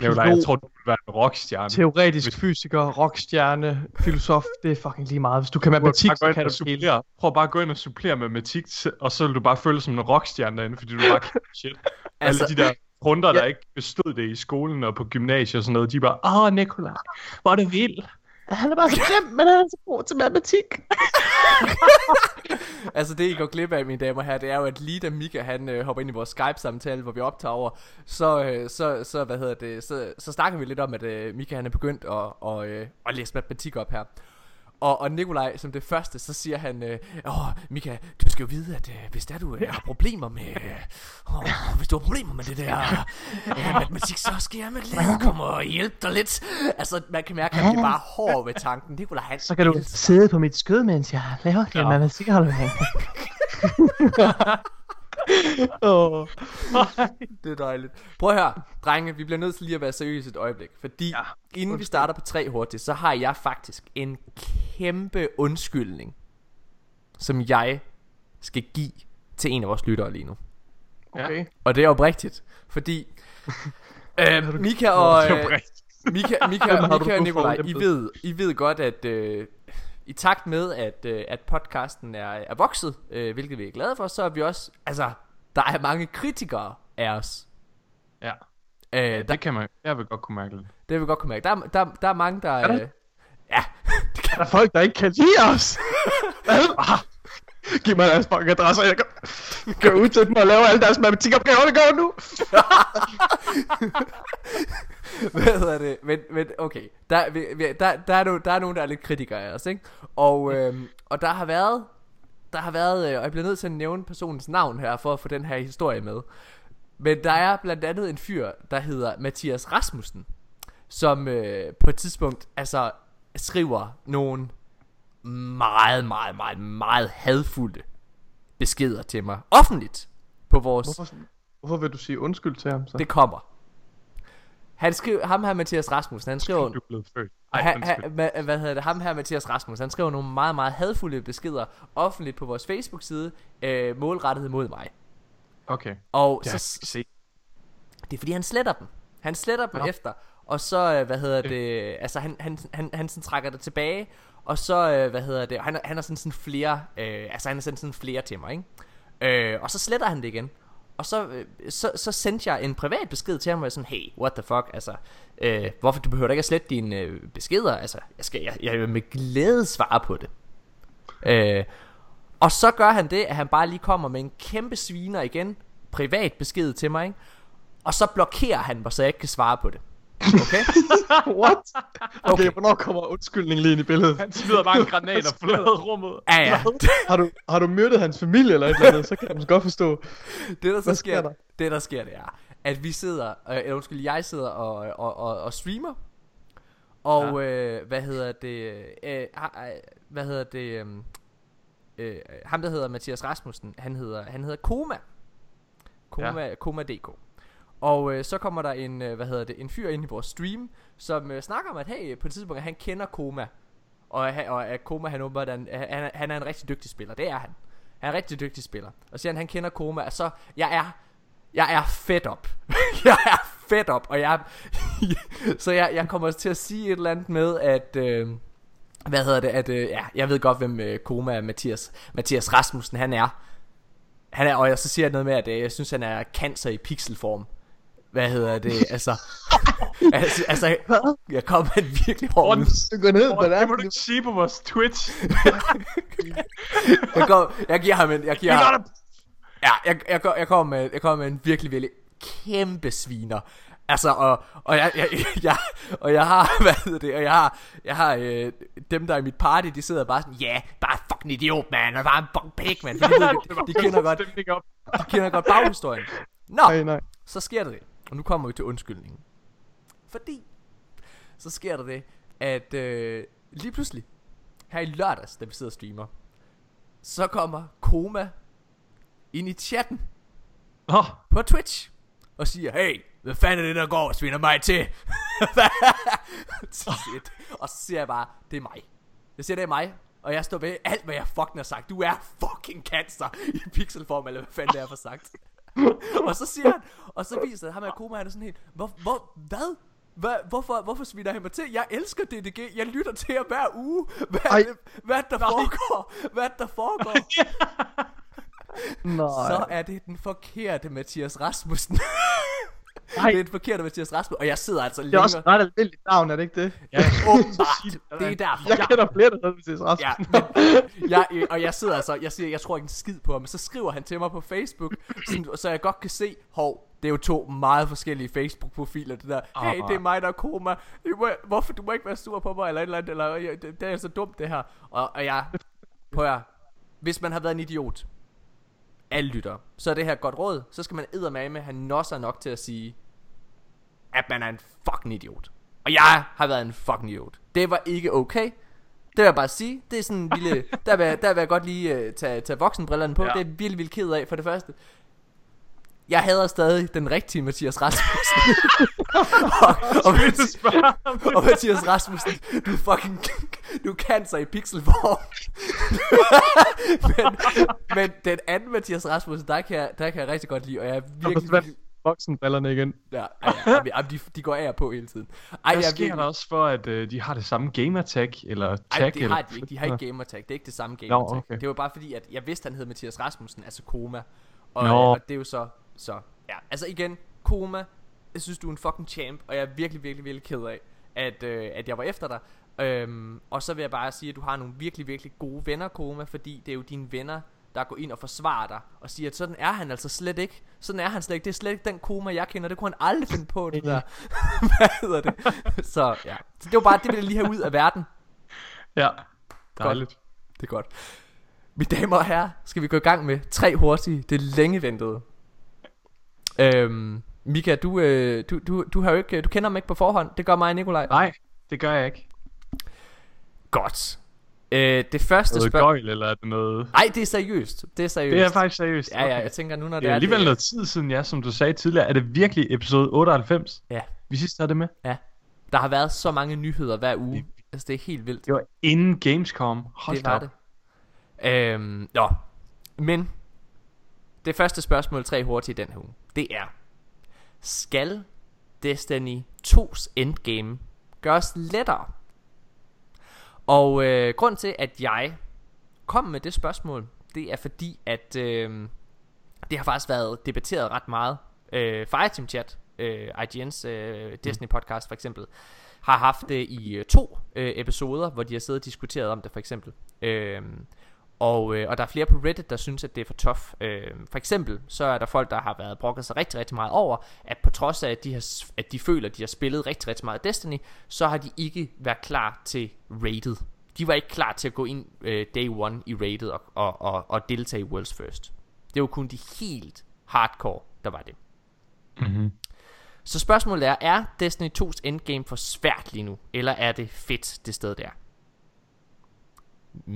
Nikolaj, jeg tror, du vil være en rockstjerne. teoretisk fysiker, rockstjerne, filosof, det er fucking lige meget. Hvis du kan matematik, så kan du det hele. Prøv bare at gå ind og supplere matematik, og så vil du bare føle dig som en rockstjerne derinde, fordi du bare kan <laughs> shit. Altså- Alle de der runder, der Ja. ikke bestod det i skolen og på gymnasiet og sådan noget, de er bare, åh Nikolaj, hvor er det vildt. Han er bare så grim, men han er så god til matematik. <laughs> Altså det I går glip af, mine damer her, det er jo, at lige da Mika han øh, hopper ind i vores Skype-samtale, hvor vi optager over, så, øh, så, så, hvad hedder det, så, så snakker vi lidt om, at øh, Mika han er begyndt at, og, øh, at læse matematik op her. Og, og Nikolaj, som det første, så siger han, øh, åh, Mika, du skal jo vide, at øh, hvis der du øh, har problemer med, øh, åh, hvis du har problemer med det der øh, matematik, så skal jeg med glæde komme og hjælpe dig lidt. Altså, man kan mærke, at han bliver bare hård ved tanken. Nikolaj, han Så kan du sidde på mit skød, mens jeg laver din Ja. matematikaflevering. <laughs> Åh. <laughs> Det er dejligt. Prøv at høre, drenge, vi bliver nødt til lige at være seriøse et øjeblik. Fordi ja, inden vi starter på tre hurtigt, så har jeg faktisk en kæmpe undskyldning, som jeg skal give til en af vores lyttere lige nu. Okay. Og det er oprigtigt, fordi <laughs> øh, Mika og, øh, rigtigt. Mika, <laughs> Mika, du Mika og Nikolaj, I ved, I ved godt, at øh, i takt med, at, øh, at podcasten er, er vokset, øh, hvilket vi er glade for, så er vi også, altså, der er mange kritikere af os. Ja, Øh, der, det kan man, jeg vil godt kunne mærke lidt. det vil vi godt kunne mærke. Der, er- der, der er mange, der... Er der? Øh, ja, <laughs> det kan Der er folk, der ikke kan lide os. <laughs> ah, giv mig deres fucking adresser, jeg kan gå ud til dem og lave alle deres matematikopgaver, det gør nu. <laughs> <laughs> Hvad hedder det? Men, men okay, der, vi, der, der, er no, der er nogen, der er lidt kritikere af os, ikke? Og, øhm, og der har været, der har været, øh, og jeg bliver nødt til at nævne personens navn her, for at få den her historie med. Men der er blandt andet en fyr, der hedder Mathias Rasmussen, som øh, på et tidspunkt, altså, skriver nogle meget, meget, meget, meget hadfulde beskeder til mig. Offentligt. På vores... Hvorfor, hvorfor vil du sige undskyld til ham så? Det kommer. Han skriver, ham her Mathias Rasmussen, han skriver, Du er blevet født. Ej, han, han, hvad, hedder det, ham her Mathias Rasmussen, han skriver nogle meget, meget hadfulde beskeder offentligt på vores Facebook-side, øh, målrettet mod mig. Okay. Og Ja, så, se. det er fordi, han sletter dem. Han sletter dem Nå. efter, og så, øh, hvad hedder det, altså han, han, han, han sådan trækker det tilbage, og så, øh, hvad hedder det, han, han har sådan, sådan flere, øh, altså han har sendt sådan flere til mig, ikke? Øh, og så sletter han det igen. Og så, øh, så, så sendte jeg en privat besked til ham, hvor jeg sådan, hey, what the fuck, altså, øh, hvorfor du behøver da ikke at slette dine øh, beskeder, altså, jeg, skal, jeg, jeg vil med glæde svare på det. Øh, og så gør han det, at han bare lige kommer med en kæmpe sviner igen, privat besked til mig, ikke? Og så blokerer han mig, så jeg ikke kan svare på det. Okay? <laughs> What? Okay, Okay. hvornår kommer undskyldningen lige ind i billedet? Han smider bare en <laughs> granat og forlader rummet. Ja, ja. har, du, har du myrdet hans familie eller et eller andet, så kan måske godt forstå. Det der så Hvad sker, sker der? det der sker, det er, at vi sidder, øh, eller undskyld, jeg sidder og, og, og, og streamer, og ja. øh, hvad hedder det, øh, ha- øh, hvad hedder det, øh, øh, ham der hedder Mathias Rasmussen, han hedder, han hedder Koma, Koma, ja. Koma.dk. Og øh, så kommer der en, øh, hvad hedder det, en fyr ind i vores stream, som øh, snakker om, at hey, på et tidspunkt, at han kender Koma. Og, at og at Koma, han, åbenbart han, han, er- han er en rigtig dygtig spiller. Det er han. Han er en rigtig dygtig spiller. Og siger han, han kender Koma. Og så, jeg er, jeg er fedt op. <laughs> jeg er fedt op. Og jeg, <laughs> så jeg, jeg kommer til at sige et eller andet med, at... Øh, hvad hedder det, at øh, ja, jeg ved godt, hvem øh, Koma Mathias, Mathias Rasmussen han er. Han er, og jeg så siger jeg noget med, at øh, jeg synes, han er cancer i pixelform. Hvad hedder det, <laughs> altså... altså, altså Hvad? jeg kom med en virkelig hård ud. Du går ned på Det det. må du ikke sige på vores Twitch. <laughs> Jeg, går, jeg giver ham en, jeg giver ham, ja, jeg, jeg, går, jeg kommer med, jeg kommer med en virkelig, virkelig kæmpe sviner. Altså, og, og jeg, jeg, jeg, og jeg har, <laughs> hvad hedder det, og jeg har, jeg har øh, dem, der er i mit party, de sidder bare sådan, ja, yeah, bare fucking idiot, man, og bare en fucking pik, man, de, ved, de, de, kender godt, de kender godt baghistorien. Nå, Nej, nej. så sker det, og nu kommer vi til undskyldningen. Fordi, så sker der det, at øh, lige pludselig, her i lørdags, da vi sidder og streamer, så kommer Koma ind i chatten Åh, på Twitch og siger, hey, hvad fanden er det, der går og sviner mig til? <laughs> Shit. Og så siger jeg bare, det er mig. Jeg siger, det er mig. Og jeg står ved alt, hvad jeg fucking har sagt. Du er fucking cancer i pixelform, eller hvad fanden det er for sagt. <laughs> og så siger han, og så viser det ham af Koma, han er sådan helt, hvor, hvor, hvad? Hvad, hvorfor, hvorfor sviner han mig til? Jeg elsker DDG. Jeg lytter til jer hver uge. Hvad, Ej. hvad der foregår? Hvad der foregår? Nej. Så er det den forkerte Mathias Rasmussen. <laughs> Nej. det er den forkerte Mathias Rasmussen. Og jeg sidder altså Det er længere. også et ret almindeligt navn, er det ikke det? Ja, Åbenbart. <laughs> Det er derfor. Jeg kender flere, der hedder Mathias Rasmussen. Ja, men <laughs> jeg, øh, og jeg sidder altså, jeg siger, jeg tror ikke en skid på ham, men så skriver han til mig på Facebook, sådan, så jeg godt kan se, hov, det er jo to meget forskellige Facebook-profiler, det der, hey, det er mig, der er koma, hvorfor, du må ikke være sur på mig, eller et eller andet, eller, "Ja, det, det er så dumt, det her, og, og jeg, prøv at, hvis man har været en idiot, alle lytter, så er det her godt råd, så skal man eddermame have nosser nok til at sige, at man er en fucking idiot. Og jeg har været en fucking idiot. Det var ikke okay. Det vil jeg bare sige. Det er sådan en lille... <laughs> Der vil, jeg- der vil jeg godt lige uh, tage, tage voksenbrillerne på. Ja. Det er jeg virkelig, virkelig ked af for det første. Jeg hader stadig den rigtige Mathias Rasmussen. <laughs> og, og, Mathias, og Mathias Rasmussen, du fucking... Du er cancer i pixelform. men, men den anden Mathias Rasmussen, der kan, jeg, der kan jeg rigtig godt lide, og jeg er virkelig... forsvandt voksenbrillerne igen. Ja, ja, ja, ja, de, de går af på hele tiden. Ej, Hvad jeg er sker virkelig, der også for, at øh, de har det samme gamertag, eller tag? ej, det eller... har de ikke. De har ikke gamertag. Det er ikke det samme gamertag. okay. Det var bare fordi, at jeg vidste, han hed Mathias Rasmussen, altså Koma. Og, Nå. og det er jo så, så, ja. Altså igen, Koma, jeg synes, du er en fucking champ, og jeg er virkelig, virkelig, virkelig ked af, at, øh, at jeg var efter dig. Øhm, og så vil jeg bare sige, at du har nogle virkelig, virkelig gode venner, Koma, fordi det er jo dine venner, der går ind og forsvarer dig, og siger, at sådan er han altså slet ikke. Sådan er han slet ikke. Det er slet ikke den Koma, jeg kender. Det kunne han aldrig finde på, det der. <laughs> <laughs> Hvad hedder det? Så ja. Så det var bare, det ville jeg lige have ud af verden. Ja, dejligt. Det er godt. Mine damer og herrer, skal vi gå i gang med tre hurtige, det længe ventede. Øhm, Mika, du, øh, du, du, du, har jo ikke, du kender mig ikke på forhånd. Det gør mig og Nikolaj. Nej, det gør jeg ikke. Godt. Øh, det første spørgsmål... gøjl, eller er det noget... Nej, det er seriøst. Det er seriøst. Det er faktisk seriøst. Ja, ja, jeg tænker nu, når Det det, er er alligevel det, noget tid siden, ja, som du sagde tidligere. Er det virkelig episode 98? Ja, Vi sidst havde det med. ja. Der har været så mange nyheder hver uge. Altså, det er helt vildt. Det var inden Gamescom. Hold det var op. det. Øhm, nå. Men det første spørgsmål, tre hurtigt i den her uge, det er, skal Destiny 2's endgame gøres lettere? Og øh, grund til, at jeg kom med det spørgsmål, det er fordi, at øh, det har faktisk været debatteret ret meget. Øh, Fireteam Chat, øh, IGN's øh, Disney podcast for eksempel, har haft det i øh, to øh, episoder, hvor de har siddet og diskuteret om det for eksempel. Øh, og, øh, og der er flere på Reddit, der synes, at det er for tough. Øh, for eksempel, så er der folk, der har været brokket sig rigtig, rigtig meget over, at på trods af, at de, har, at de føler, at de har spillet rigtig, rigtig meget Destiny, så har de ikke været klar til rated. De var ikke klar til at gå ind øh, day one i rated og, og, og, og deltage i World's First. Det var kun de helt hardcore, der var det. Mm-hmm. Så spørgsmålet er, er Destiny 2's endgame for svært lige nu, eller er det fedt det sted der? Mm,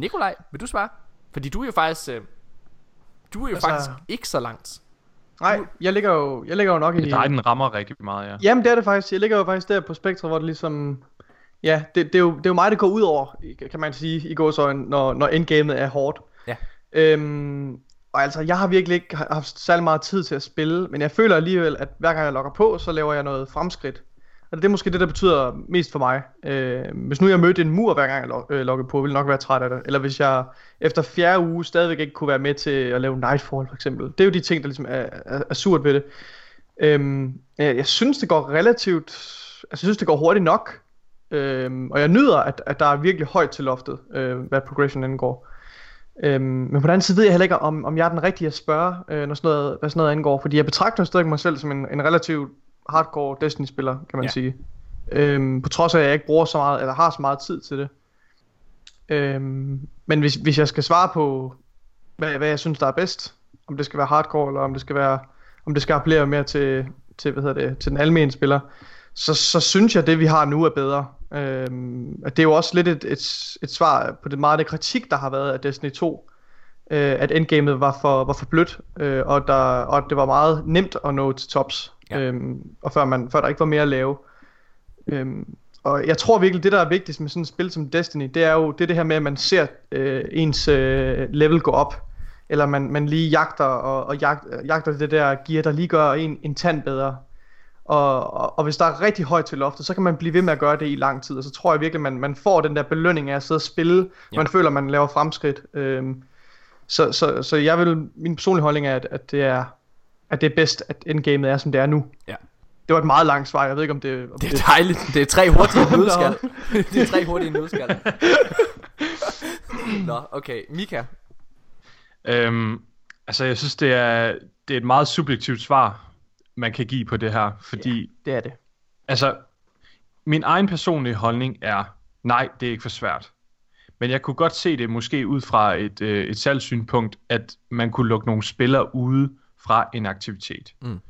Nikolaj, vil du svare? Fordi du er jo faktisk, øh, du er jo Altså- faktisk ikke så langt. Nej, jeg ligger jo, jeg ligger jo nok i... Det er dig, den rammer rigtig meget, ja. Jamen det er det faktisk. Jeg ligger jo faktisk der på spektret, hvor det ligesom... Ja, det, det, er, jo, det er jo mig, det går ud over, kan man sige, i gåsøjne, når, når endgamet er hårdt. Ja. Øhm, og altså, jeg har virkelig ikke haft særlig meget tid til at spille, men jeg føler alligevel, at hver gang jeg logger på, så laver jeg noget fremskridt. Og det er måske det, der betyder mest for mig. Øh, hvis nu jeg mødte en mur, hver gang jeg log, øh, på, ville jeg nok være træt af det. Eller hvis jeg efter fjerde uge stadigvæk ikke kunne være med til at lave Nightfall, for eksempel. Det er jo de ting, der ligesom er, er, er surt ved det. Øhm, jeg, jeg synes, det går relativt... Altså, jeg synes, det går hurtigt nok. Øhm, og jeg nyder, at, at der er virkelig højt til loftet, øh, hvad progression angår. Øhm, men på den anden side ved jeg heller ikke, om, om jeg er den rigtige at spørge, øh, når sådan noget, hvad sådan noget angår. Fordi jeg betragter stadig mig selv som en, en relativt hardcore Destiny-spiller, kan man Ja. sige. Øhm, på trods af, at jeg ikke bruger så meget, eller har så meget tid til det. Øhm, men hvis, hvis jeg skal svare på, hvad, hvad jeg synes, der er bedst, om det skal være hardcore, eller om det skal være, om det skal appellere mere til, til, hvad hedder det, til den almindelige spiller, så, så synes jeg, det vi har nu er bedre. Øhm, det er jo også lidt et, et, et svar på det meget det kritik, der har været af Destiny 2, øh, at endgamet var for, var for blødt, øh, og, der, og det var meget nemt at nå til tops. Ja. Øhm, og før, man, før der ikke var mere at lave. Øhm, og jeg tror virkelig, det der er vigtigst med sådan et spil som Destiny, det er jo det, er det her med, at man ser øh, ens øh, level gå op. Eller man, man lige jagter og, og jagt, jagter det der gear, der lige gør en, en tand bedre. Og, og, og hvis der er rigtig højt til loftet, så kan man blive ved med at gøre det i lang tid. Og så tror jeg virkelig, man, man får den der belønning af at sidde og spille. Ja. Man føler, man laver fremskridt. Øhm, så, så, så jeg vil, min personlige holdning er, at, at det er at det er bedst, at endgamet er, som det er nu. Ja. Det var et meget langt svar. Jeg ved ikke, om det... Om Det er dejligt. Det er tre hurtige <laughs> nødskal. det er tre hurtige nødskal. <laughs> Nå, okay. Mika. Øhm, altså, jeg synes, det er, det er et meget subjektivt svar, man kan give på det her. Fordi, det er det. altså, min egen personlige holdning er, nej, det er ikke for svært. Men jeg kunne godt se det måske ud fra et, øh, et salgssynpunkt, at man kunne lukke nogle spillere ude fra en aktivitet. Mm.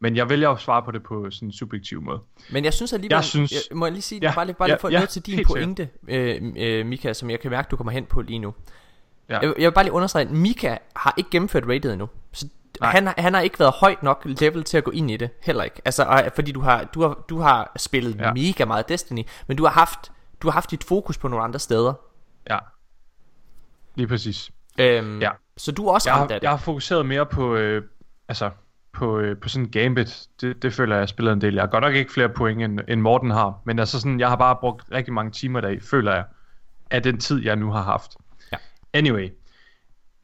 Men jeg vælger at svare på det på sådan en subjektiv måde. Men jeg synes alligevel, Jeg synes- jeg, må jeg lige sige, Ja, bare lige, bare lige ja, få ja, noget til din pointe, øh, øh, Mika, som jeg kan mærke, du kommer hen på lige nu. Ja. Jeg, jeg vil bare lige understrege, at Mika har ikke gennemført rated endnu. Så Nej. han, har- han har ikke været højt nok level til at gå ind i det, heller ikke. Altså, fordi du har, du har, du har spillet ja. mega meget Destiny, men du har haft, du har haft dit fokus på nogle andre steder. Ja. Lige præcis. Øhm, Ja. Så du er også Jeg ramt har, af det. jeg har fokuseret mere på, øh, altså, på, øh, på sådan gambit. Det, det føler jeg, jeg spiller en del. Jeg har godt nok ikke flere point, end, end Morten har. Men altså sådan, jeg har bare brugt rigtig mange timer deri, føler jeg, af den tid, jeg nu har haft. Ja. Anyway,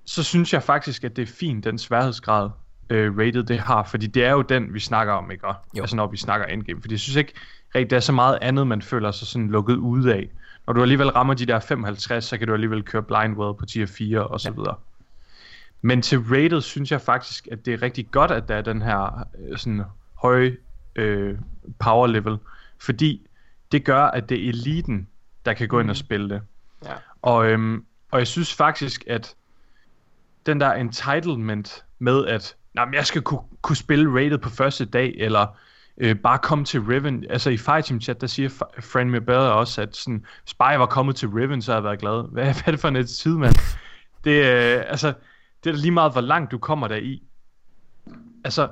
så synes jeg faktisk, at det er fint, den sværhedsgrad, øh, rated det har. Fordi det er jo den, vi snakker om, ikke? Jo. altså når vi snakker endgame. Fordi jeg synes ikke rigtig, der er så meget andet, man føler sig sådan lukket ude af. Når du alligevel rammer de der 55, så kan du alligevel køre blind well på tier 4 og så Ja. videre. Men til rated synes jeg faktisk, at det er rigtig godt, at der er den her øh, sådan høje øh, power level. Fordi det gør, at det er eliten, der kan gå ind og spille det. Ja. Og, øhm, og jeg synes faktisk, at den der entitlement med, at men jeg skal kunne, kunne spille rated på første dag, eller øh, bare komme til Riven. Altså i Fighting Chat, der siger Friend Mabella også, at sådan, hvis bare jeg var kommet til Riven, så havde jeg været glad. Hvad, <laughs> hvad er det for en tid, mand? Det, øh, altså, det er da lige meget, hvor langt du kommer der i. Altså,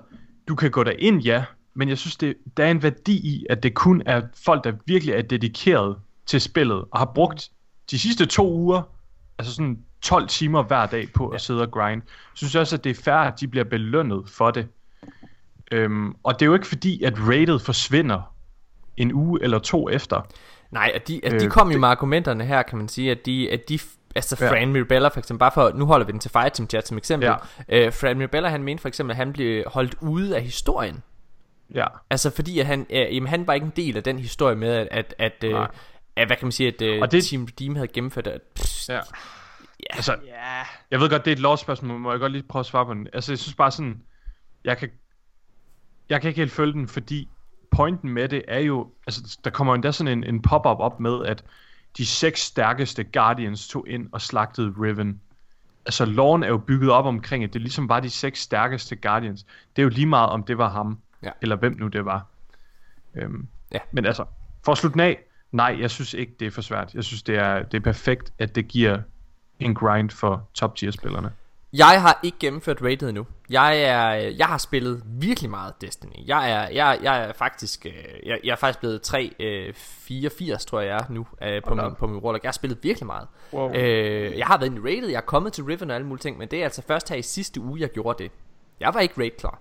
du kan gå ind, ja, men jeg synes, det, der er en værdi i, at det kun er folk, der virkelig er dedikeret til spillet, og har brugt de sidste to uger, altså sådan 12 timer hver dag på at sidde og grind. Jeg synes også, at det er fair, at de bliver belønnet for det. Øhm, og det er jo ikke fordi, at rated forsvinder en uge eller to efter. Nej, at de, at de Øh, kom jo med argumenterne her, kan man sige, at de, at de altså Ja. Fran Mirabella for eksempel, bare for, nu holder vi den til Fighting Chat som eksempel, Ja. øh, Fran Mirabella han mente for eksempel, at han blev holdt ude af historien, Ja, altså fordi at han, øh, jamen, han var ikke en del af den historie med, at, at, at, øh, at hvad kan man sige, at øh, Og det- Team Redeem havde gennemført, at, ja. ja, Altså, Ja. Jeg ved godt, det er et lovspørgsmål, må jeg godt lige prøve at svare på den. Altså, jeg synes bare sådan, jeg kan, jeg kan ikke helt følge den, fordi pointen med det er jo, altså, der kommer endda sådan en, en pop-up op med, at de seks stærkeste Guardians tog ind og slagtede Riven. Altså, loven er jo bygget op omkring, at det ligesom var de seks stærkeste Guardians. Det er jo lige meget, om det var ham, Ja. eller hvem nu det var. Øhm, Ja. Men altså, for at slutte af, nej, jeg synes ikke, det er for svært. Jeg synes, det er, det er perfekt, at det giver en grind for top tier spillerne. Jeg har ikke gennemført rated endnu. Jeg er, jeg har spillet virkelig meget Destiny. Jeg er, jeg, jeg er faktisk, øh, jeg, jeg er faktisk blevet 3, øh, 84, tror jeg, jeg er nu øh, på, da min, på min roller. Jeg har spillet virkelig meget. Wow. Øh, jeg har været i rated, jeg er kommet til Riven og alle mulige ting, men det er altså først her i sidste uge, jeg gjorde det. Jeg var ikke raid klar.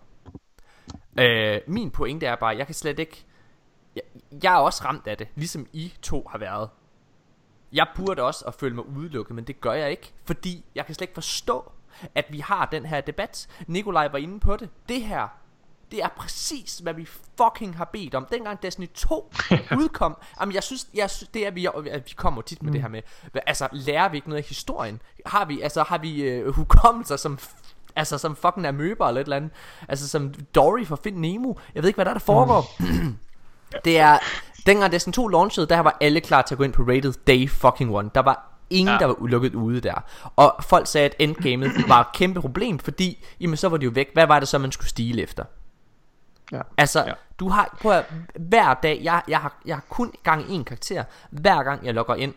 Øh, min pointe er bare, jeg kan slet ikke, jeg, jeg er også ramt af det, ligesom I to har været. Jeg burde også at føle mig udelukket, men det gør jeg ikke, fordi jeg kan slet ikke forstå, at vi har den her debat. Nikolaj var inde på det. Det her, det er præcis, hvad vi fucking har bedt om. Dengang Destiny 2 <laughs> udkom, jamen jeg synes, jeg synes det er, vi, vi kommer tit med mm. det her med, altså lærer vi ikke noget af historien? Har vi, altså har vi øh, hukommelser som Altså som fucking amøber eller et eller andet Altså som Dory fra Find Nemo Jeg ved ikke hvad der, er, der foregår <clears throat> Det er Dengang Destiny 2 launchede Der var alle klar til at gå ind på rated day fucking one Der var ingen ja. Der var ulukket ude der Og folk sagde at endgamet var et kæmpe problem Fordi Jamen så var det jo væk Hvad var det så man skulle stile efter Ja. Altså Ja. du har Prøv at, hver dag jeg, jeg, har, jeg har kun gang i en karakter Hver gang jeg logger ind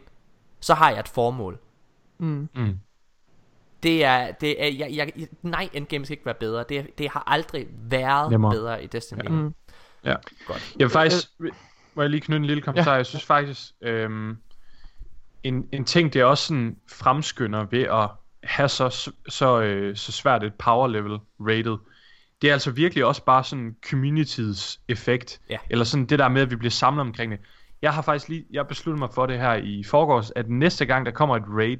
Så har jeg et formål Mm. Mm. Det er, det er, jeg, jeg, nej, endgame skal ikke være bedre. Det, det har aldrig været Nemmere. bedre i Destiny. Ja. Ja. Mm. Ja. Godt. Jeg vil faktisk, må jeg lige knytte en lille kommentar, ja. jeg synes faktisk, øhm, en, en ting, det er også sådan fremskynder ved at have så, så, øh, så svært et power level rated, det er altså virkelig også bare sådan communities effekt, Ja. eller sådan det der med, at vi bliver samlet omkring det. Jeg har faktisk lige, jeg besluttet mig for det her i forgårs, at næste gang der kommer et raid,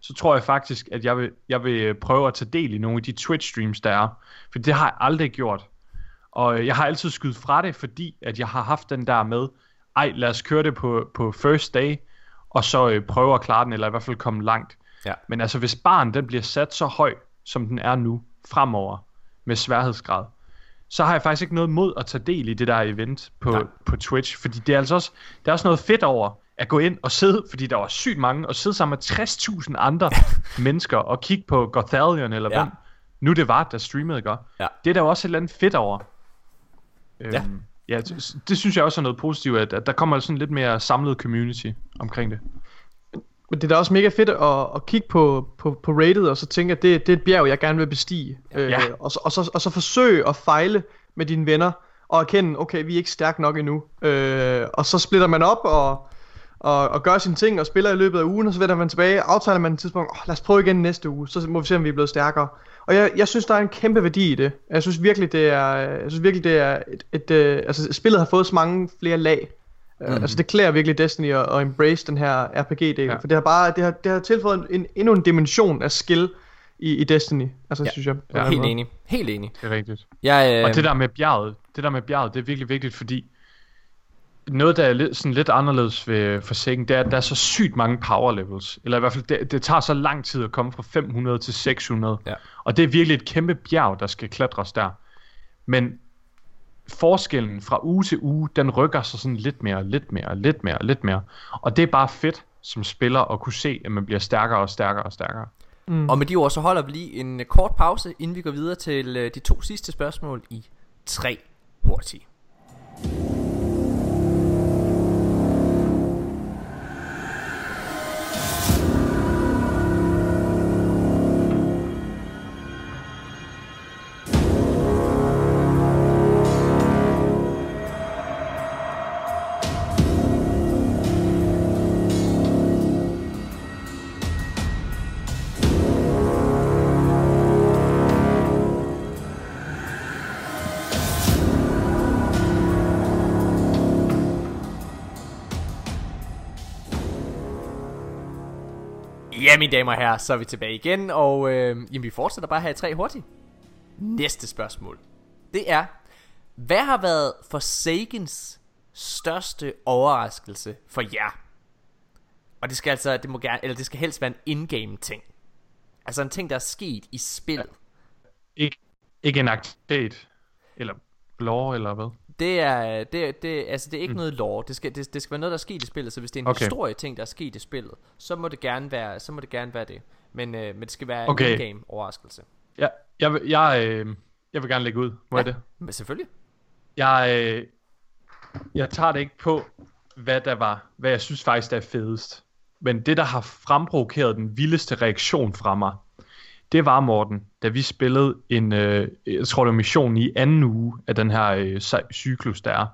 så tror jeg faktisk, at jeg vil, jeg vil prøve at tage del i nogle af de Twitch streams, der er. For det har jeg aldrig gjort. Og øh, jeg har altid skudt fra det, fordi at jeg har haft den der med, ej lad os køre det på, på first day, og så øh, prøve at klare den, eller i hvert fald komme langt. Ja. Men altså hvis barn den bliver sat så høj, som den er nu, fremover, med sværhedsgrad, så har jeg faktisk ikke noget mod at tage del i det der event på, Nej. på Twitch, fordi det er altså også, der er også noget fedt over at gå ind og sidde, fordi der var sygt mange, og sidde sammen med 60.000 andre <laughs> mennesker og kigge på Gothalion, eller Ja. hvem nu det var, der streamede, ikke? Ja. Det er der jo også et eller andet fedt over. Øhm, ja, det, det synes jeg også er noget positivt, at, at der kommer sådan lidt mere samlet community omkring det. Men det er da også mega fedt at, at kigge på, på, på rated, og så tænke, at det, det er et bjerg, jeg gerne vil bestige. Øh, Ja. og, så, og, så, og så forsøge at fejle med dine venner, og erkende, okay, vi er ikke stærke nok endnu. Øh, og så splitter man op, og, og, og gør sine ting, og spiller i løbet af ugen, og så vender man tilbage, aftaler man et tidspunkt, oh, lad os prøve igen næste uge, så må vi se, om vi er blevet stærkere. Og jeg, jeg synes, der er en kæmpe værdi i det. Jeg synes virkelig, det er, jeg synes virkelig, det er et, et, et altså spillet har fået så mange flere lag. Mm. Altså det klæder virkelig Destiny at, at embrace den her RPG-del, Ja. for det har bare det har, det har tilføjet en, en, endnu en dimension af skill i, i Destiny, altså Ja. synes jeg. Ja, Helt enig. Helt enig. Det er rigtigt. Jeg, øh, Og det der med bjerget, det der med bjerget, det er virkelig vigtigt, fordi noget, der er lidt, sådan lidt anderledes ved Forsaken, det er, at der er så sygt mange power levels. Eller i hvert fald, det, det tager så lang tid at komme fra 500 til 600. Ja. Og det er virkelig et kæmpe bjerg, der skal klatres der. Men forskellen fra uge til uge, den rykker sig sådan lidt mere, lidt mere, lidt mere, lidt mere. Og det er bare fedt som spiller at kunne se, at man bliver stærkere og stærkere og stærkere. Mm. Og med de ord, så holder vi lige en øh, kort pause, inden vi går videre til øh, de to sidste spørgsmål i tre hurtige. Ja, mine damer og herrer, så er vi tilbage igen, og øh, jamen, vi fortsætter bare her i tre hurtigt. Næste spørgsmål. Det er, hvad har været Forsakens største overraskelse for jer? Og det skal altså, det må gerne, eller det skal helst være en in-game ting. Altså en ting, der er sket i spillet. Ikke, ikke en aktivitet, eller lore, eller hvad? Det er, det, det, altså det er ikke mm. noget lore. Det skal, det, det skal være noget, der er sket i spillet. Så hvis det er en okay. Historie ting, der er sket i spillet, så må det gerne være, så må det gerne være det. Men, øh, men det skal være Okay. en in-game overraskelse. Jeg, jeg, vil- jeg, øh, jeg vil gerne lægge ud. Må ja. jeg det? Men selvfølgelig. Jeg, øh, jeg tager det ikke på, hvad der var, hvad jeg synes faktisk der er fedest. Men det, der har fremprovokeret den vildeste reaktion fra mig, det var, Morten, da vi spillede en, øh, jeg tror det var missionen i anden uge af den her øh, cy- cyklus, der er.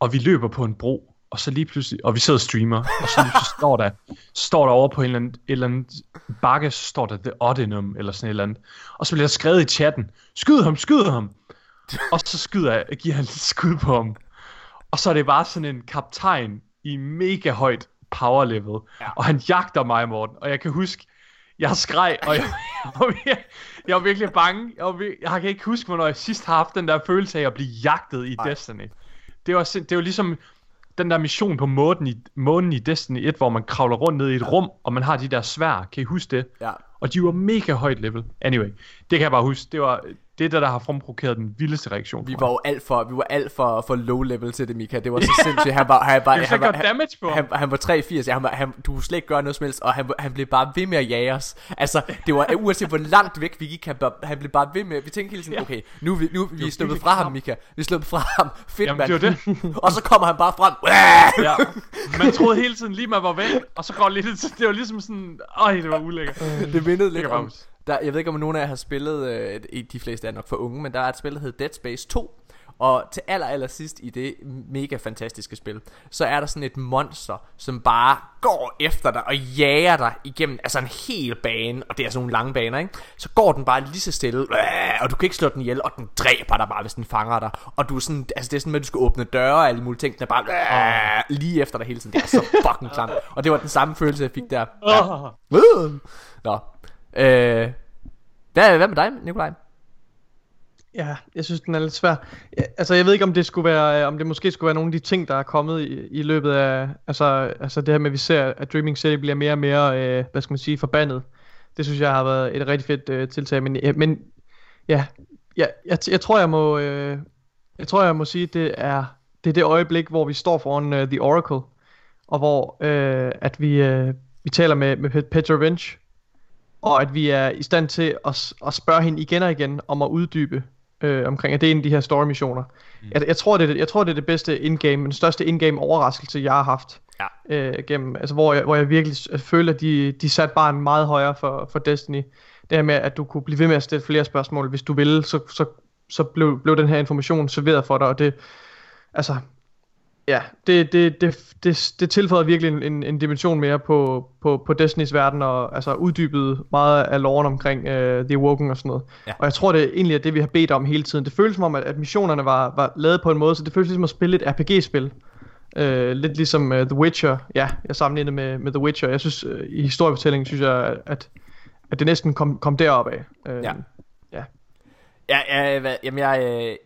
Og vi løber på en bro, og så lige pludselig, og vi sidder og streamer, og så lige pludselig står der, står der over på en eller anden, et eller andet bakke, så står der The Oddinum, eller sådan et eller andet. Og så bliver der skrevet i chatten, skyd ham, skyd ham! og så skyder jeg, giver han et skud på ham. Og så er det bare sådan en kaptajn i mega højt power level. Ja. Og han jagter mig, Morten. Og jeg kan huske, jeg skreg, og jeg, <laughs> jeg, var, vir- jeg var virkelig bange. Jeg, var jeg kan ikke huske, hvornår jeg sidst har haft den der følelse af at blive jagtet i Ej. Destiny. Det var, det var ligesom den der mission på månen i, månen i Destiny 1, hvor man kravler rundt ned i et ja. rum, og man har de der svær. Kan I huske det? Ja. Og de var mega højt level. Anyway, det kan jeg bare huske. Det var, det er det, der har fremprovokeret den vildeste reaktion. Vi var jo alt for, vi var alt for, for low level til det, Mika. Det var så <laughs> sindssygt. Han var, han var, han var, gøre damage på han, han var 83, han, var, han, du kunne slet ikke gøre noget som helst, og han, han blev bare ved med at jage os. Altså, det var uanset hvor langt væk vi gik, han, han blev bare ved med, vi tænkte hele tiden, Ja. okay, nu er vi, nu er vi var sluppet fra ham. Mika. Vi er sluppet fra ham. Fedt, Jamen, mand. det det. <laughs> og så kommer han bare frem. <laughs> Ja. Man troede hele tiden lige, man var væk, og så går lidt, det var ligesom sådan, øj, det var ulækkert. det mindede lidt om. Der, jeg ved ikke om nogen af jer har spillet, øh, de fleste er nok for unge, men der er et spil, der hedder Dead Space 2, og til aller, aller sidst i det mega fantastiske spil, så er der sådan et monster, som bare går efter dig og jager dig igennem altså en hel bane, og det er sådan nogle lange baner, ikke? Så går den bare lige så stille, øh, og du kan ikke slå den ihjel, og den dræber dig bare, hvis den fanger dig. Og du er sådan, altså det er sådan, at du skal åbne døre og alle mulige ting, der bare øh, lige efter dig hele tiden. Det er så fucking klamt. Og det var den samme følelse, jeg fik der. Ja. Åh. Nå. Øh, hvad, hvad med dig, Nikolaj? Ja, jeg synes, den er lidt svær. Ja, altså, jeg ved ikke, om det skulle være, øh, om det måske skulle være nogle af de ting, der er kommet i, i løbet af, altså, altså det her med, at vi ser, at Dreaming City bliver mere og mere, øh, hvad skal man sige, forbandet. Det synes jeg har været et rigtig fedt øh, tiltag, men, ja, men ja, ja jeg, jeg tror, jeg må, øh, jeg tror, jeg må sige, det er, det er det øjeblik, hvor vi står foran øh, The Oracle, og hvor øh, at vi, øh, vi taler med, med Peter Petra og at vi er i stand til at, at spørge hende igen og igen om at uddybe øh, omkring, at det er en af de her story missioner. Mm. Jeg, jeg, tror, det er, det- jeg tror, det er det bedste indgame, den største indgame overraskelse, jeg har haft. Ja. Øh, gennem, altså, hvor, jeg, hvor jeg virkelig føler, at de, de satte barn meget højere for, for Destiny. Det her med, at du kunne blive ved med at stille flere spørgsmål, hvis du ville, så, så, så blev, blev den her information serveret for dig, og det, altså, ja, det, det, det, det, det tilføjede virkelig en, en, en dimension mere på, på, på Destinys verden, og altså uddybede meget af loven omkring uh, The Awoken og sådan noget. Ja. Og jeg tror, det egentlig er det, vi har bedt om hele tiden. Det føles som om, at, at missionerne var, var lavet på en måde, så det føles ligesom at spille et RPG-spil. Uh, lidt ligesom uh, The Witcher. Ja, jeg sammenlignede med, med The Witcher. Jeg synes, uh, i historiefortællingen, synes jeg, at, at det næsten kom, kom derop af. Uh, Ja. ja. Ja, ja, jamen jeg, øh,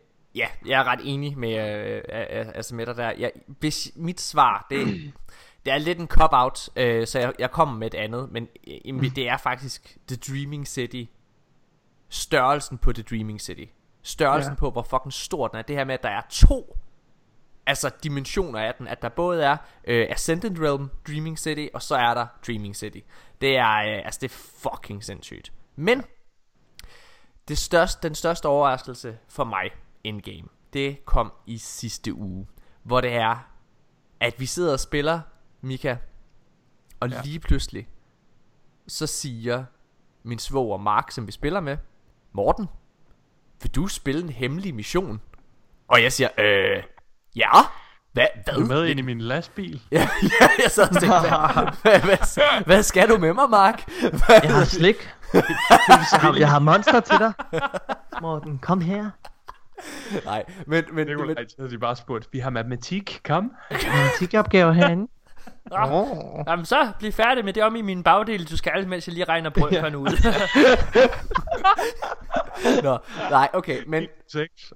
ja, jeg er ret enig med, øh, øh, altså med dig der. Jeg, hvis mit svar, det, <clears throat> det er lidt en cop-out, øh, så jeg, jeg kommer med et andet, men øh, det er faktisk The Dreaming City. Størrelsen på The Dreaming City. Størrelsen Ja. på, hvor fucking stor den er. Det her med, at der er to altså dimensioner af den, at der både er øh, Ascendant Realm, Dreaming City, og så er der Dreaming City. Det er, øh, altså det er fucking sindssygt. Men, det største, den største overraskelse for mig in-game, det kom i sidste uge, hvor det er, at vi sidder og spiller, Mika, og Ja. lige pludselig, så siger min svoger Mark, som vi spiller med, Morten, vil du spille en hemmelig mission? Og jeg siger, øh, ja, hvad, hvad? Er du med ind i min lastbil? <laughs> Ja, ja, jeg sad og tænkte, hvad, hvad, hvad, skal du med mig, Mark? Hvad? Jeg har slik. <laughs> jeg, har, jeg har monster til dig. Morten, kom her. <laughs> Nej, men, men, Det men kunne havde de bare spurgt, vi har matematik, kom. Matematikopgave herinde. oh. Jamen så, bliv færdig med det om i min bagdel, du skal, mens jeg lige regner brødferne ud. <laughs> Nå, nej, okay, men.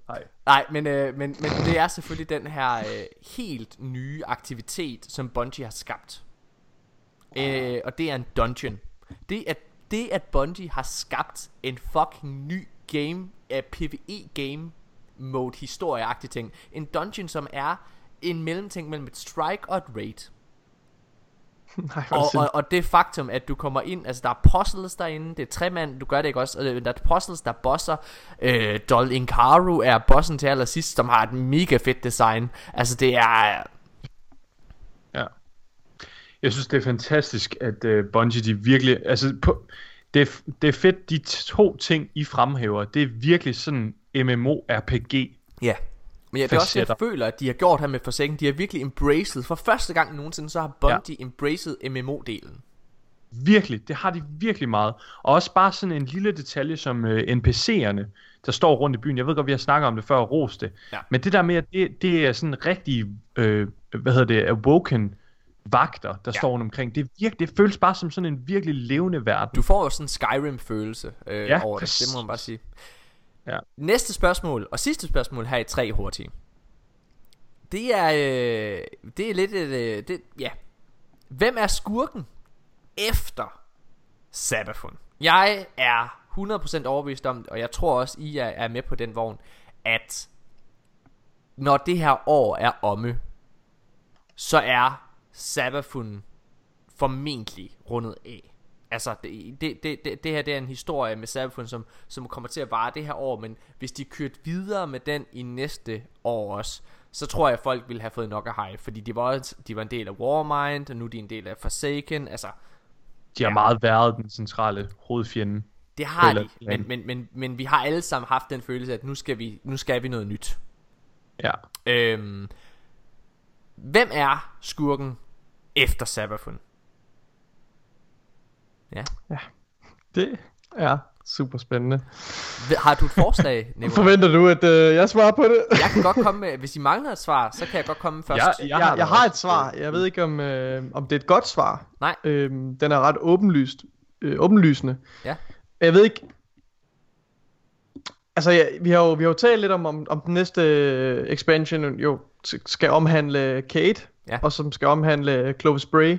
Nej. nej, men, øh, men, men det er selvfølgelig den her øh, helt nye aktivitet, som Bungie har skabt. Øh, og det er en dungeon. Det at, det at Bungie har skabt en fucking ny game, uh, PvE game mode historieagtig ting. En dungeon, som er en mellemting mellem et strike og et raid. <laughs> Nej, Og, og, og det faktum, at du kommer ind, altså der er puzzles derinde, det er tre mand, du gør det ikke også, øh, der er puzzles, der er bosser, øh, Dol Inkaru er bossen til allersidst, som har et mega fedt design, altså det er, Ja. Jeg synes, det er fantastisk, at uh, Bungie, de virkelig... Altså, på, det, det er fedt, de to ting, I fremhæver. Det er virkelig sådan MMO-RPG. ja. Men ja, det er også jeg føler, at de har gjort her med Forsaken. De har virkelig embraced, for første gang nogensinde, så har Bungie ja. embraced MMO-delen. Virkelig, det har de virkelig meget. Og også bare sådan en lille detalje som uh, NPC'erne, der står rundt i byen. Jeg ved godt, vi har snakket om det før og rost det. Ja. Men det der med, at det, det er sådan rigtig, øh, hvad hedder det, awoken vagter, der Ja. står rundt omkring. Det, virkelig, det føles bare som sådan en virkelig levende verden. Du får jo sådan en Skyrim-følelse øh, Ja, over det, det må man præcis. bare sige. Ja. Næste spørgsmål, og sidste spørgsmål her i tre hurtige. Det er, øh, det er lidt et, øh, det, ja. Hvem er skurken efter Sabafun? Jeg er 100% overbevist om, og jeg tror også, I er, er med på den vogn, at når det her år er omme, så er Sabafun formentlig rundet af. Altså, det, det, det, det her det er en historie med Sabafun, som, som kommer til at vare det her år, men hvis de kørte videre med den i næste år også, så tror jeg, at folk ville have fået nok af hype, fordi de var, de var en del af Warmind, og nu er de en del af Forsaken, altså, De har Ja. meget været den centrale hovedfjende. det har de, men, men, men, men vi har alle sammen haft den følelse, at nu skal vi, nu skal vi noget nyt. Ja. Øhm, hvem er skurken efter Sabafun? Ja. Det er super spændende. Har du et forslag, <laughs> Nicolai? Forventer du, at øh, jeg svarer på det? Jeg kan godt komme med, hvis I mangler et svar, så kan jeg godt komme først. Jeg- Jeg, Jeg har jeg har et svar. Jeg ved ikke, om, øh, om det er et godt svar. Nej. Øhm, den er ret åbenlyst, øh, åbenlysende. Ja. Jeg ved ikke... Altså, ja, vi, har jo, vi har jo talt lidt om, om, om den næste øh, expansion jo skal omhandle Kate, Ja. og som skal omhandle Clovis Bray.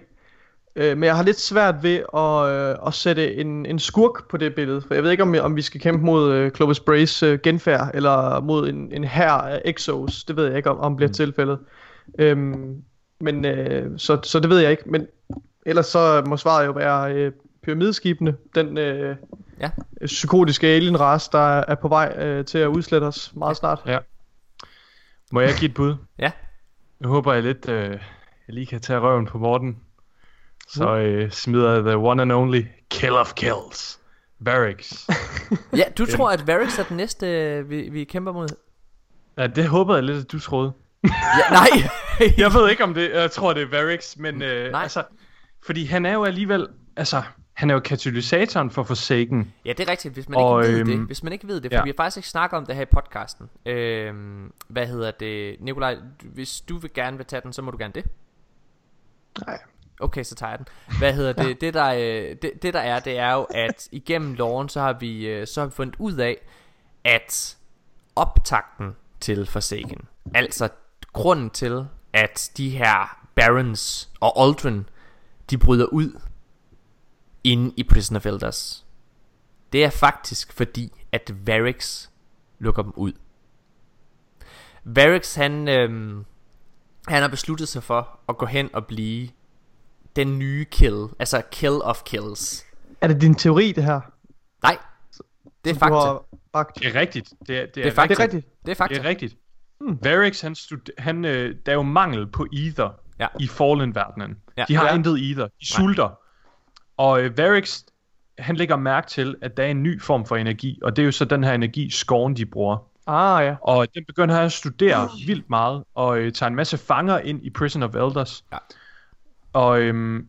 Øh, men jeg har lidt svært ved at, øh, at sætte en, en skurk på det billede, for jeg ved ikke, om, om vi skal kæmpe mod øh, Clovis Brays øh, genfærd, eller mod en, en hær af Exos. Det ved jeg ikke, om, om bliver tilfældet. Øhm, men øh, så, så det ved jeg ikke. Men ellers så må svaret jo være øh, pyramideskibene. Den øh, Ja. psykotiske alien-race, der er på vej øh, til at udslette os meget snart. Ja. Må jeg give et bud? Ja. Jeg håber, jeg lidt øh, jeg lige kan tage røven på Morten. Så øh, smider jeg the one and only kill of kills. Varix. <laughs> Ja, du tror, at Varix er den næste, øh, vi, vi kæmper mod? ja, det håbede jeg lidt, at du troede. Ja, nej. <laughs> Jeg ved ikke om det, jeg tror det er Varix, men øh, Nej. altså, fordi han er jo alligevel, altså, han er jo katalysatoren for Forsaken. Ja, det er rigtigt, hvis man Og, ikke ved øhm, det. Hvis man ikke ved det, for ja. vi har faktisk ikke snakket om det her i podcasten. Øhm, hvad hedder det? Nikolaj, hvis du vil gerne vil tage den, så må du gerne det. Nej. Okay, så tager jeg den. Hvad hedder det? Det der, øh, det, det der er, det er jo, at igennem loven, så har vi, øh, så har vi fundet ud af, at optakten til Forsaken, altså grunden til, at de her Barons og Aldrin, de bryder ud inde i Prison of Elders, det er faktisk fordi, at Varix lukker dem ud. Varix, han, øhm, han har besluttet sig for at gå hen og blive den nye kill, altså kill of kills. Er det din teori, det her? Nej, det er fakta. Det er rigtigt. Det er, det er, Det er fakta. Det er rigtigt. Det er fakta. Det er rigtigt. Hmm. Varix, han, stud- han øh, der er jo mangel på ether Ja. i Fallen-verdenen. Ja. De har Ja. intet ether. De sulter. Og øh, Varix, han lægger mærke til, at der er en ny form for energi, og det er jo så den her energi, Scorn, de bruger. Ah, ja. Og den begynder han at studere vildt meget, og øh, tager en masse fanger ind i Prison of Elders. Ja. Og øhm,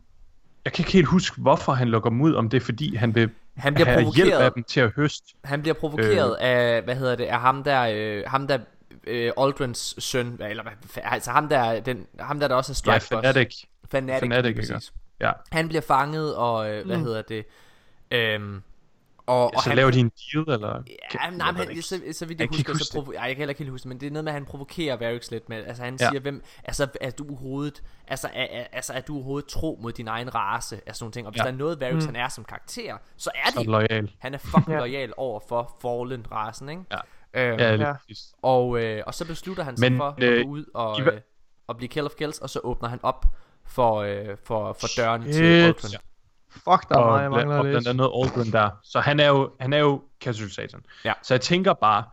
jeg kan ikke helt huske, hvorfor han lukker dem ud, om det er fordi, han vil Han bliver have hjælp provokeret. af dem til at høste. Han bliver provokeret øh. af, hvad hedder det, af ham der, øh, ham der, øh, Aldrins søn, eller altså ham der, den, ham der, der også er Ja, Strike Boss. Fanatic. Fanatic, Fanatic, lige ikke? præcis. Ja. Han bliver fanget, og øh, hvad Mm. hedder det, øhm, og, og Så han, laver de en deal, eller? Ja, nej, men han, så, så vidt jeg, Jeg husker, ikke så provo- ej, jeg kan heller ikke helt huske men det er noget med, at han provokerer Varix lidt med, altså han Ja. siger, hvem, altså er du overhovedet, altså er, er, altså er du overhovedet tro mod din egen race, altså sådan nogle ting, og hvis Ja. der er noget Varix Mm. han er som karakter, så er Så det, lojal. han er fucking <laughs> Ja. lojal over for Fallen-racen, ikke? Ja. Øhm, Ja, lige Ja. og, øh, og så beslutter han sig Men, for at øh, gå ud og, øh, og blive Kill of Kills, og så åbner han op for, øh, for, for dørene til Shit. Aldrin. Fuck, der er og, meget, jeg mangler og at blandt andet Aldrin der. Så han er jo, han er jo katalysatoren. Ja. Så jeg tænker bare,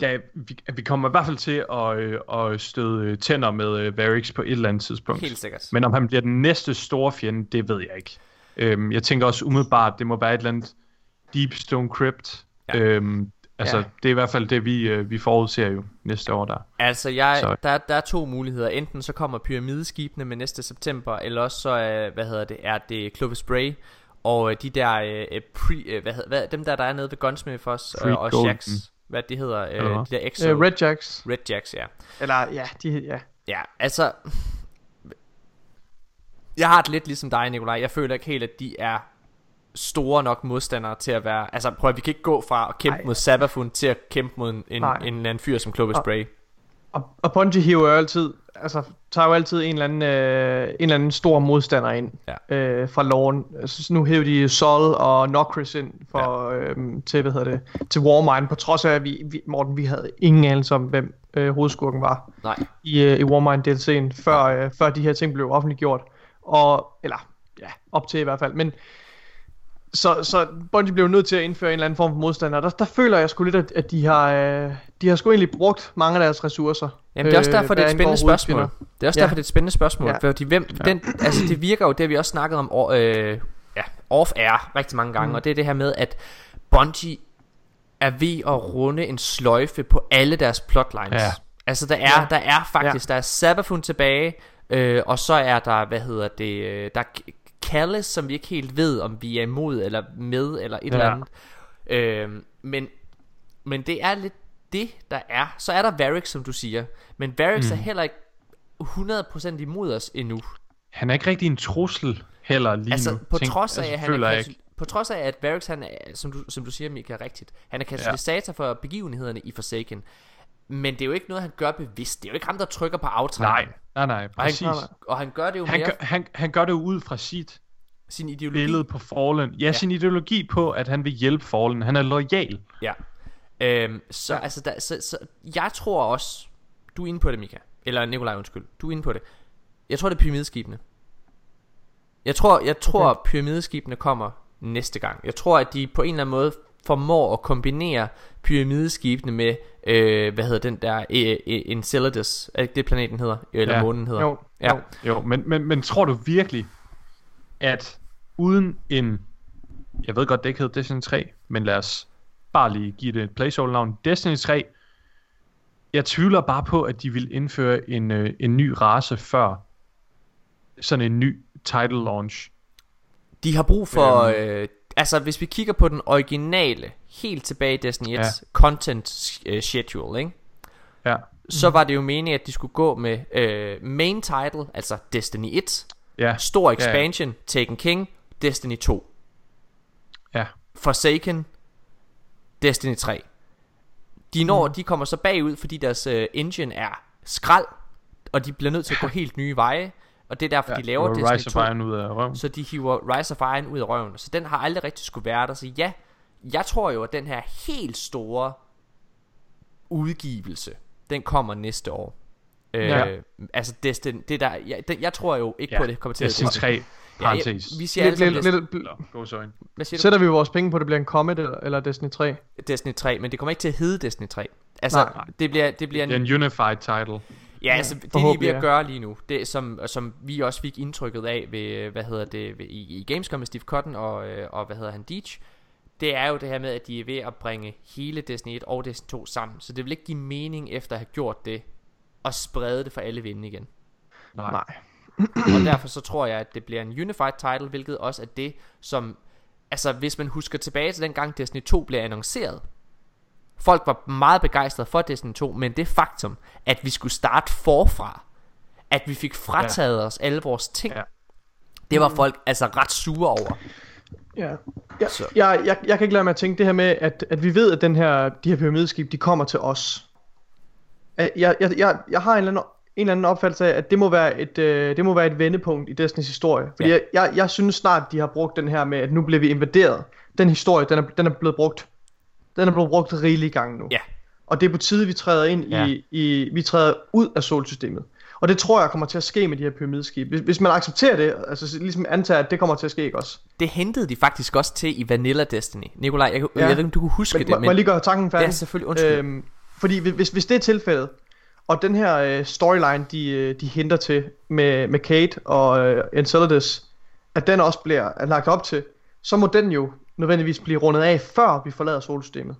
da vi, at vi kommer i hvert fald til at, øh, at støde øh, tænder med øh, Varix på et eller andet tidspunkt. Helt sikkert. Men om han bliver den næste store fjende, det ved jeg ikke. Øhm, jeg tænker også umiddelbart, det må være et eller andet Deep Stone Crypt. Ja. Ja. Øhm, altså, Ja. det er i hvert fald det, vi, øh, vi forudser jo næste år der. Altså, jeg, Så- der, der er to muligheder. Enten så kommer pyramideskibene med næste september, eller også så er, hvad hedder det, er det Clovis Bray, og øh, de der, øh, pre, øh, hvad hedder, hvad, dem der, der er nede ved Gunsmith også, øh, og Golden. Shax, hvad de hedder, øh, de der Exo, Øh, Red Jacks. Red Jacks, ja. Eller, ja, de, ja. Ja, altså, jeg har det lidt ligesom dig, Nikolaj. Jeg føler ikke helt, at de er store nok modstandere til at være... Altså prøv at vi kan ikke gå fra at kæmpe Ej. mod Sabafun til at kæmpe mod en, en, en anden fyr som Clovis Og- Bray. Og, og Bungie hiver jo altid, altså tager jo altid en eller anden, øh, en eller anden stor modstander ind Ja. øh, fra loven. Altså, nu hæver de Sol og Nokris ind for, ja. øh, til, hvad hedder det, til Warmind, på trods af, at vi, vi, Morten, vi havde ingen anelse om, hvem øh, hovedskurken var Nej. i, øh, i Warmind DLC'en, før, øh, før de her ting blev offentliggjort. Og, eller, ja, op til i hvert fald. Men, så, så Bungie blev nødt til at indføre en eller anden form for modstander. Der, der føler jeg sgu lidt, at, at de har, øh, de har sgu egentlig brugt mange af deres ressourcer. Jamen det er også øh, derfor, det er et spændende spørgsmål. Det er også Ja. derfor, det er et spændende spørgsmål. Ja. Fordi hvem, den, altså det virker jo, det har vi også snakket om øh, ja, off-air rigtig mange gange, Mm. og det er det her med, at Bungie er ved at runde en sløjfe på alle deres plotlines. Ja. Altså der er, Ja. der er faktisk, der er Sabafun tilbage, øh, og så er der, hvad hedder det, øh, der er Callis, som vi ikke helt ved, om vi er imod eller med, eller et Ja. eller andet. Øh, men, men det er lidt det, der er. Så er der Varric, som du siger. Men Varric mm. er heller ikke 100% imod os endnu. Han er ikke rigtig en trussel heller lige Altså nu. på tænk- trods af, altså, at han er ikke. på trods af at Varric han er, som du, som du siger Mika rigtigt, han er katalysator for begivenhederne i Forsaken. Men det er jo ikke noget han gør bevidst. Det er jo ikke ham der trykker på Nej, aftrækkeren. nej, nej, Og præcis. han, og han gør det jo Han mere gør, han, han gør det jo ud fra sit sin ideologi. billede på Fallen. Ja, ja, sin ideologi på, at han vil hjælpe Fallen. Han er lojal. Ja. Øhm, så, ja. altså, der, så, så jeg tror også, du er inde på det, Mika. Eller Nikolaj, undskyld. Du er inde på det. Jeg tror, det er pyramideskibene. Jeg tror, jeg tror okay. pyramideskibene kommer næste gang. Jeg tror, at de på en eller anden måde formår at kombinere pyramideskibene med, øh, hvad hedder den der, øh, øh, Enceladus, er det planeten hedder? Eller Ja. månen hedder? Jo, Ja. jo. Jo, men, men, men tror du virkelig, at uden en... Jeg ved godt, det ikke hedder Destiny 3, men lad os bare lige give det et placeholder-navn. Destiny 3, jeg tvivler bare på, at de vil indføre en, øh, en ny race før sådan en ny title launch. De har brug for, Øhm. øh, altså hvis vi kigger på den originale, helt tilbage i Destiny 1's Ja. content øh, schedule, ikke? Ja, så var det jo meningen, at de skulle gå med øh, main title, altså Destiny 1, ja, stor expansion, ja. Taken King, Destiny 2, ja. Forsaken, Destiny 3. De når, Mm. de kommer så bagud, fordi deres øh, engine er skrald, og de bliver nødt til at gå <laughs> helt nye veje, og det er derfor, ja. de laver Destiny Rise of 2. Iron ud af røven. Så de hiver Rise of Iron ud af røven Så den har aldrig rigtig skulle være der Så ja, jeg tror jo at den her helt store Udgivelse Den kommer næste år øh, Ja. Altså Destiny det der, jeg, det, jeg tror jo ikke Ja, på at det kommer til Destiny at 3, parentes. ja, jeg, Vi siger alle Lidt, lidt, lidt, Nå. Hvad siger du? sætter vi vores penge på, at det bliver en Comet eller, eller Destiny 3? Destiny 3 Men det kommer ikke til at hedde Destiny 3 Altså Nej, det bliver, det bliver Det er en unified title. Ja, altså det de er ved forhåbentlig, at gøre lige nu, det som, som vi også fik indtrykket af ved, hvad hedder det, ved, i, i Gamescom med Steve Cotton og, øh, og hvad hedder han, Deitch, det er jo det her med, at de er ved at bringe hele Destiny 1 og Destiny 2 sammen, så det vil ikke give mening efter at have gjort det, og sprede det for alle vinde igen. Nej. Nej. og derfor så tror jeg, at det bliver en unified title, hvilket også er det, som, altså hvis man husker tilbage til den gang Destiny 2 blev annonceret, Folk var meget begejstrede for Destiny 2, men det faktum, at vi skulle starte forfra, at vi fik frataget ja. os alle vores ting, Ja. ja. det var folk altså ret sure over. Ja. Jeg, Så. jeg, jeg, jeg kan ikke lade mig at tænke det her med, at, at vi ved, at den her, de her pyramideskib, de kommer til os. At Jeg, jeg, jeg, jeg har en eller, anden, en eller anden opfattelse af, at det må være et, øh, det må være et vendepunkt i Destinys historie. Fordi Ja. jeg, jeg, jeg synes snart, de har brugt den her med, at nu bliver vi invaderet. Den historie, den er, den er blevet brugt. Den er blevet brugt rigelige gange nu. Ja. Og det er på tide, vi træder ind Ja. i, i, vi træder ud af solsystemet. Og det tror jeg kommer til at ske med de her pyramideskib. Hvis, hvis man accepterer det, altså ligesom antager, at det kommer til at ske ikke også. Det hentede de faktisk også til i Vanilla Destiny. Nikolaj, jeg, ja. Jeg ved ikke, om du kunne huske Men, det, må, må men jeg lige gøre tanken færdig? Ja, selvfølgelig, undskyld. Øhm, fordi hvis- hvis, det er tilfældet, og den her øh, storyline, de, øh, de henter til med, med Kate og øh, Enceladus, at den også bliver er lagt op til, så må den jo nødvendigvis blive rundet af, før vi forlader solsystemet.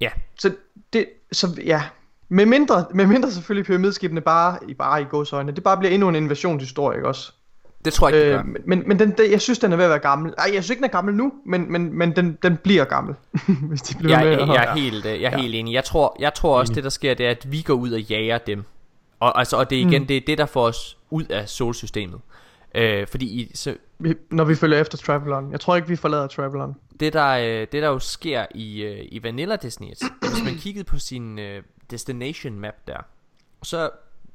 ja, Så det, så ja, med mindre, med mindre selvfølgelig pyramideskibene bare, i bare i gåsøjne, det bare bliver endnu en invasionshistorie, ikke også? Det tror jeg ikke, det gør. Øh, men men den, den, jeg synes, den er ved at være gammel. Ej, jeg synes ikke, den er gammel nu, men, men, men den, den bliver gammel, <laughs> hvis de bliver Jeg, med. jeg, jeg er helt, jeg er helt enig. Jeg tror, jeg tror også, det der sker, det er, at vi går ud og jager dem. Og, altså, og det er igen, Mm. det er det, der får os ud af solsystemet. Øh, fordi i, så, Vi, når vi følger efter Travelon. Jeg tror ikke, vi forlader Travelon. det der, øh, det der jo sker i, øh, i Vanilla Destiny <clears throat> 1, hvis man kiggede på sin, øh, destination map der. Så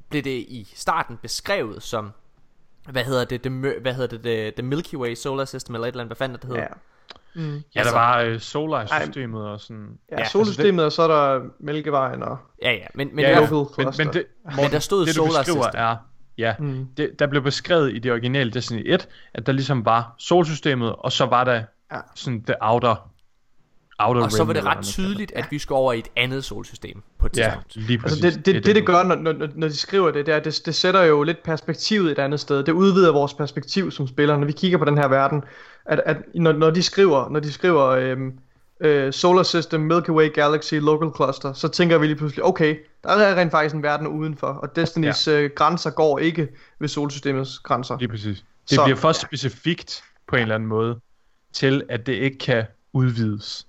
blev det i starten beskrevet som hvad hedder det, the, Mil- hvad hedder det, the, the Milky Way Solar System eller et eller andet, hvad fanden det hedder. Ja. Mm. Ja, Altså- der var øh, Solar-systemet og sådan... Ja, Ja, ja solsystemet, og så er der Mælkevejen og... Ja, ja, men, men, Ja, ja, men, men, det, Men der stod det, Solar System. er... Ja, Mm. det, der blev beskrevet i det originale Destiny 1, at der ligesom var solsystemet, og så var der Ja. sådan the outer, outer og så var det ret tydeligt, at vi skulle over i et andet solsystem på et tidspunkt. Ja, lige præcis. Altså det, det, det, det, gør, når, når, når de skriver det, det er, det, det sætter jo lidt perspektivet et andet sted. Det udvider vores perspektiv som spillere, når vi kigger på den her verden. At, at når, når de skriver, når de skriver øhm, øh, Solar System, Milky Way Galaxy, Local Cluster, så tænker vi lige pludselig, okay, der er rent faktisk en verden udenfor, og Destinys ja. øh, grænser går ikke ved solsystemets grænser. Lige præcis. Det Så- bliver for specifikt på en eller anden måde, til at det ikke kan udvides.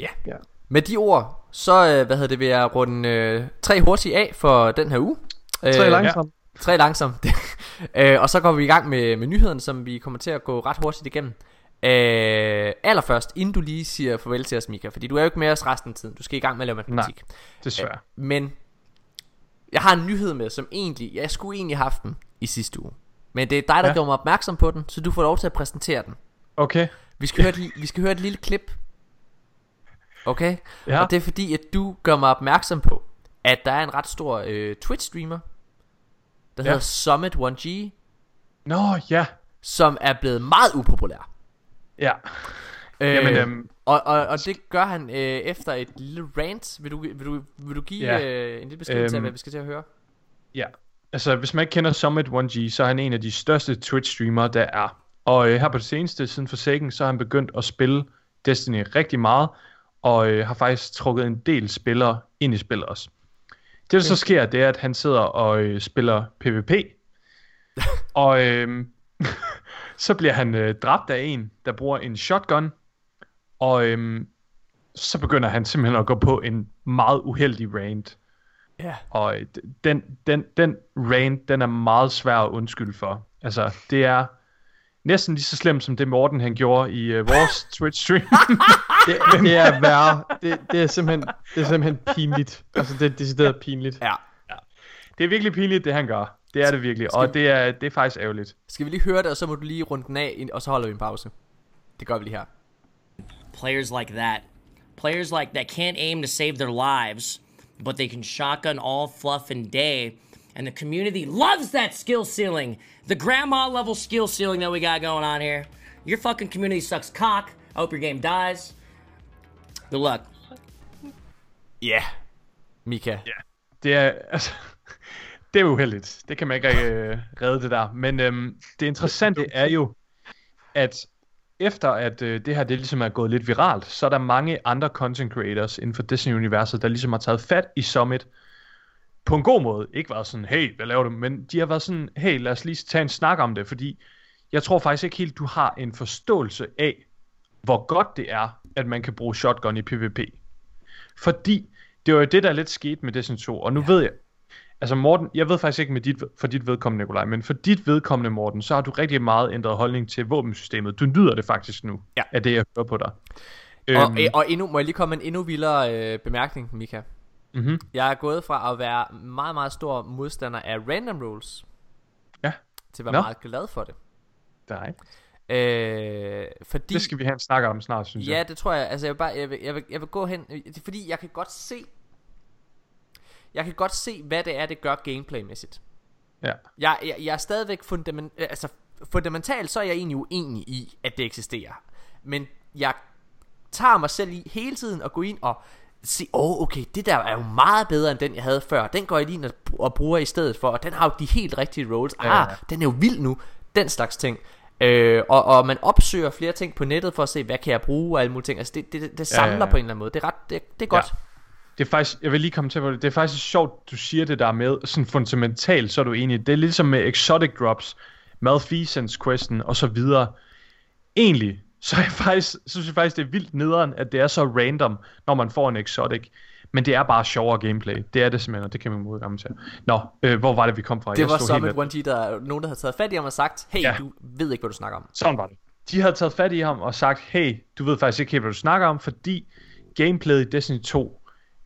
Ja. Ja. Med de ord, så øh, hvad hedder det, vil jeg runde øh, tre hurtigt af for den her uge. Tre Øh, langsomt. Tre langsomt. <laughs> øh, og så går vi i gang med, med nyhederne, som vi kommer til at gå ret hurtigt igennem. Øh, allerførst, inden du lige siger farvel til os, Mika, fordi du er jo ikke med os resten af tiden. Du skal i gang med at lave matematik. Desværre. Men jeg har en nyhed med, som egentlig, jeg skulle egentlig have haft den i sidste uge. Men det er dig, der ja. Ja. gjorde mig opmærksom på den, så du får lov til at præsentere den. Okay. Vi skal, høre, et, vi skal høre et lille klip. Okay? Ja. Og det er fordi, at du gør mig opmærksom på, at der er en ret stor øh, Twitch-streamer, der ja. Hedder Summit 1G, Nå, ja. som er blevet meget upopulær. Ja. Øh, Jamen, øhm, og, og, og det gør han øh, efter et lille rant. Vil du, vil du, vil du give Ja. øh, en lille beskrivelse af, Øhm, hvad vi skal til at høre? Ja, altså hvis man ikke kender Summit 1G, så er han en af de største Twitch-streamere, der er. Og øh, her på det seneste, siden Forsaken, så har han begyndt at spille Destiny rigtig meget, og øh, har faktisk trukket en del spillere ind i spillet også. Det der så sker, det er, at han sidder og øh, spiller PvP, <laughs> og øh, <laughs> så bliver han øh, dræbt af en, der bruger en shotgun, og øh, så begynder han simpelthen at gå på en meget uheldig rant. Ja. Og øh, den, den, den rant, den er meget svær at undskylde for. Altså, det er næsten lige så slemt som det Morten han gjorde i uh, vores <laughs> Twitch stream. Det, det er værre. Det, det, er simpelthen, det er simpelthen pinligt. Altså, det er decideret pinligt. Ja. det er virkelig pinligt, det han gør. Det er det virkelig, og det er, det er faktisk ærgerligt. Skal vi lige høre det, og så må du lige runde den af, ind- og så holder vi en pause. Det gør vi lige her. players like that. Players like that can't aim to save their lives, but they can shotgun all fluff and day. And the community loves that skill ceiling. The grandma level skill ceiling that we got going on here. Your fucking community sucks cock. I hope your game dies. Good luck. Ja. Yeah. Mika. Ja. Det er, altså, <laughs> det er uheldigt. Det kan man ikke øh, redde det der. Men øhm, det interessante er jo, at efter at øh, det her det ligesom er gået lidt viralt, så er der mange andre content creators inden for Disney-universet, der ligesom har taget fat i Summit på en god måde. Ikke været sådan, hey, hvad laver du? Men de har været sådan, hey, lad os lige tage en snak om det, fordi jeg tror faktisk ikke helt, du har en forståelse af, hvor godt det er, at man kan bruge shotgun i PvP. Fordi det var jo det, der lidt skete med Destiny 2, og nu ja. ved jeg, altså Morten, jeg ved faktisk ikke med dit, for dit vedkommende, Nikolaj, men for dit vedkommende, Morten, så har du rigtig meget ændret holdning til våbensystemet. Du nyder det faktisk nu, Ja. af det, jeg hører på dig. Og, øh, og endnu, må jeg lige komme med en endnu vildere øh, bemærkning, Mika. Mhm. Jeg er gået fra at være meget, meget stor modstander af random rules, Ja, til at være Nå. meget glad for det. dig. Øh, fordi, Det skal vi have en snak om snart, synes Ja, jeg. det tror jeg. Altså, jeg vil, bare, jeg vil, jeg vil, jeg vil gå hen... Det er fordi, jeg kan godt se... Jeg kan godt se, hvad det er, det gør gameplaymæssigt. Ja. Jeg, jeg, jeg er stadigvæk fundament, altså, fundamentalt, så er jeg egentlig uenig i, at det eksisterer. Men jeg tager mig selv i hele tiden at gå ind og se, åh, oh, okay, det der er jo meget bedre end den, jeg havde før. Den går jeg lige ind og, bruger i stedet for, og den har jo de helt rigtige rolls. Ah, Ja, ja. den er jo vild nu. Den slags ting. Øh, og, og man opsøger flere ting på nettet for at se, hvad kan jeg bruge og alle mulige ting. Altså, det, det, det samler Ja, ja, ja. på en eller anden måde. Det er ret, det, det er godt. Ja. Det er faktisk, jeg vil lige komme til på det, det er faktisk sjovt, du siger det der med, sådan fundamentalt, så er du enig. Det er ligesom med exotic drops, malfeasance questen og så videre. Egentlig, så er jeg faktisk, så synes jeg faktisk, det er vildt nederen, at det er så random, når man får en exotic. Men det er bare sjovere gameplay. Det er det simpelthen, og det kan man modgamme til. Nå, øh, hvor var det, vi kom fra? Det var stod som et 1G, der er nogen, der havde taget fat i ham og sagt, hey, Ja. du ved ikke, hvad du snakker om. Sådan var det. De havde taget fat i ham og sagt, hey, du ved faktisk ikke hvad du snakker om, fordi gameplayet i Destiny 2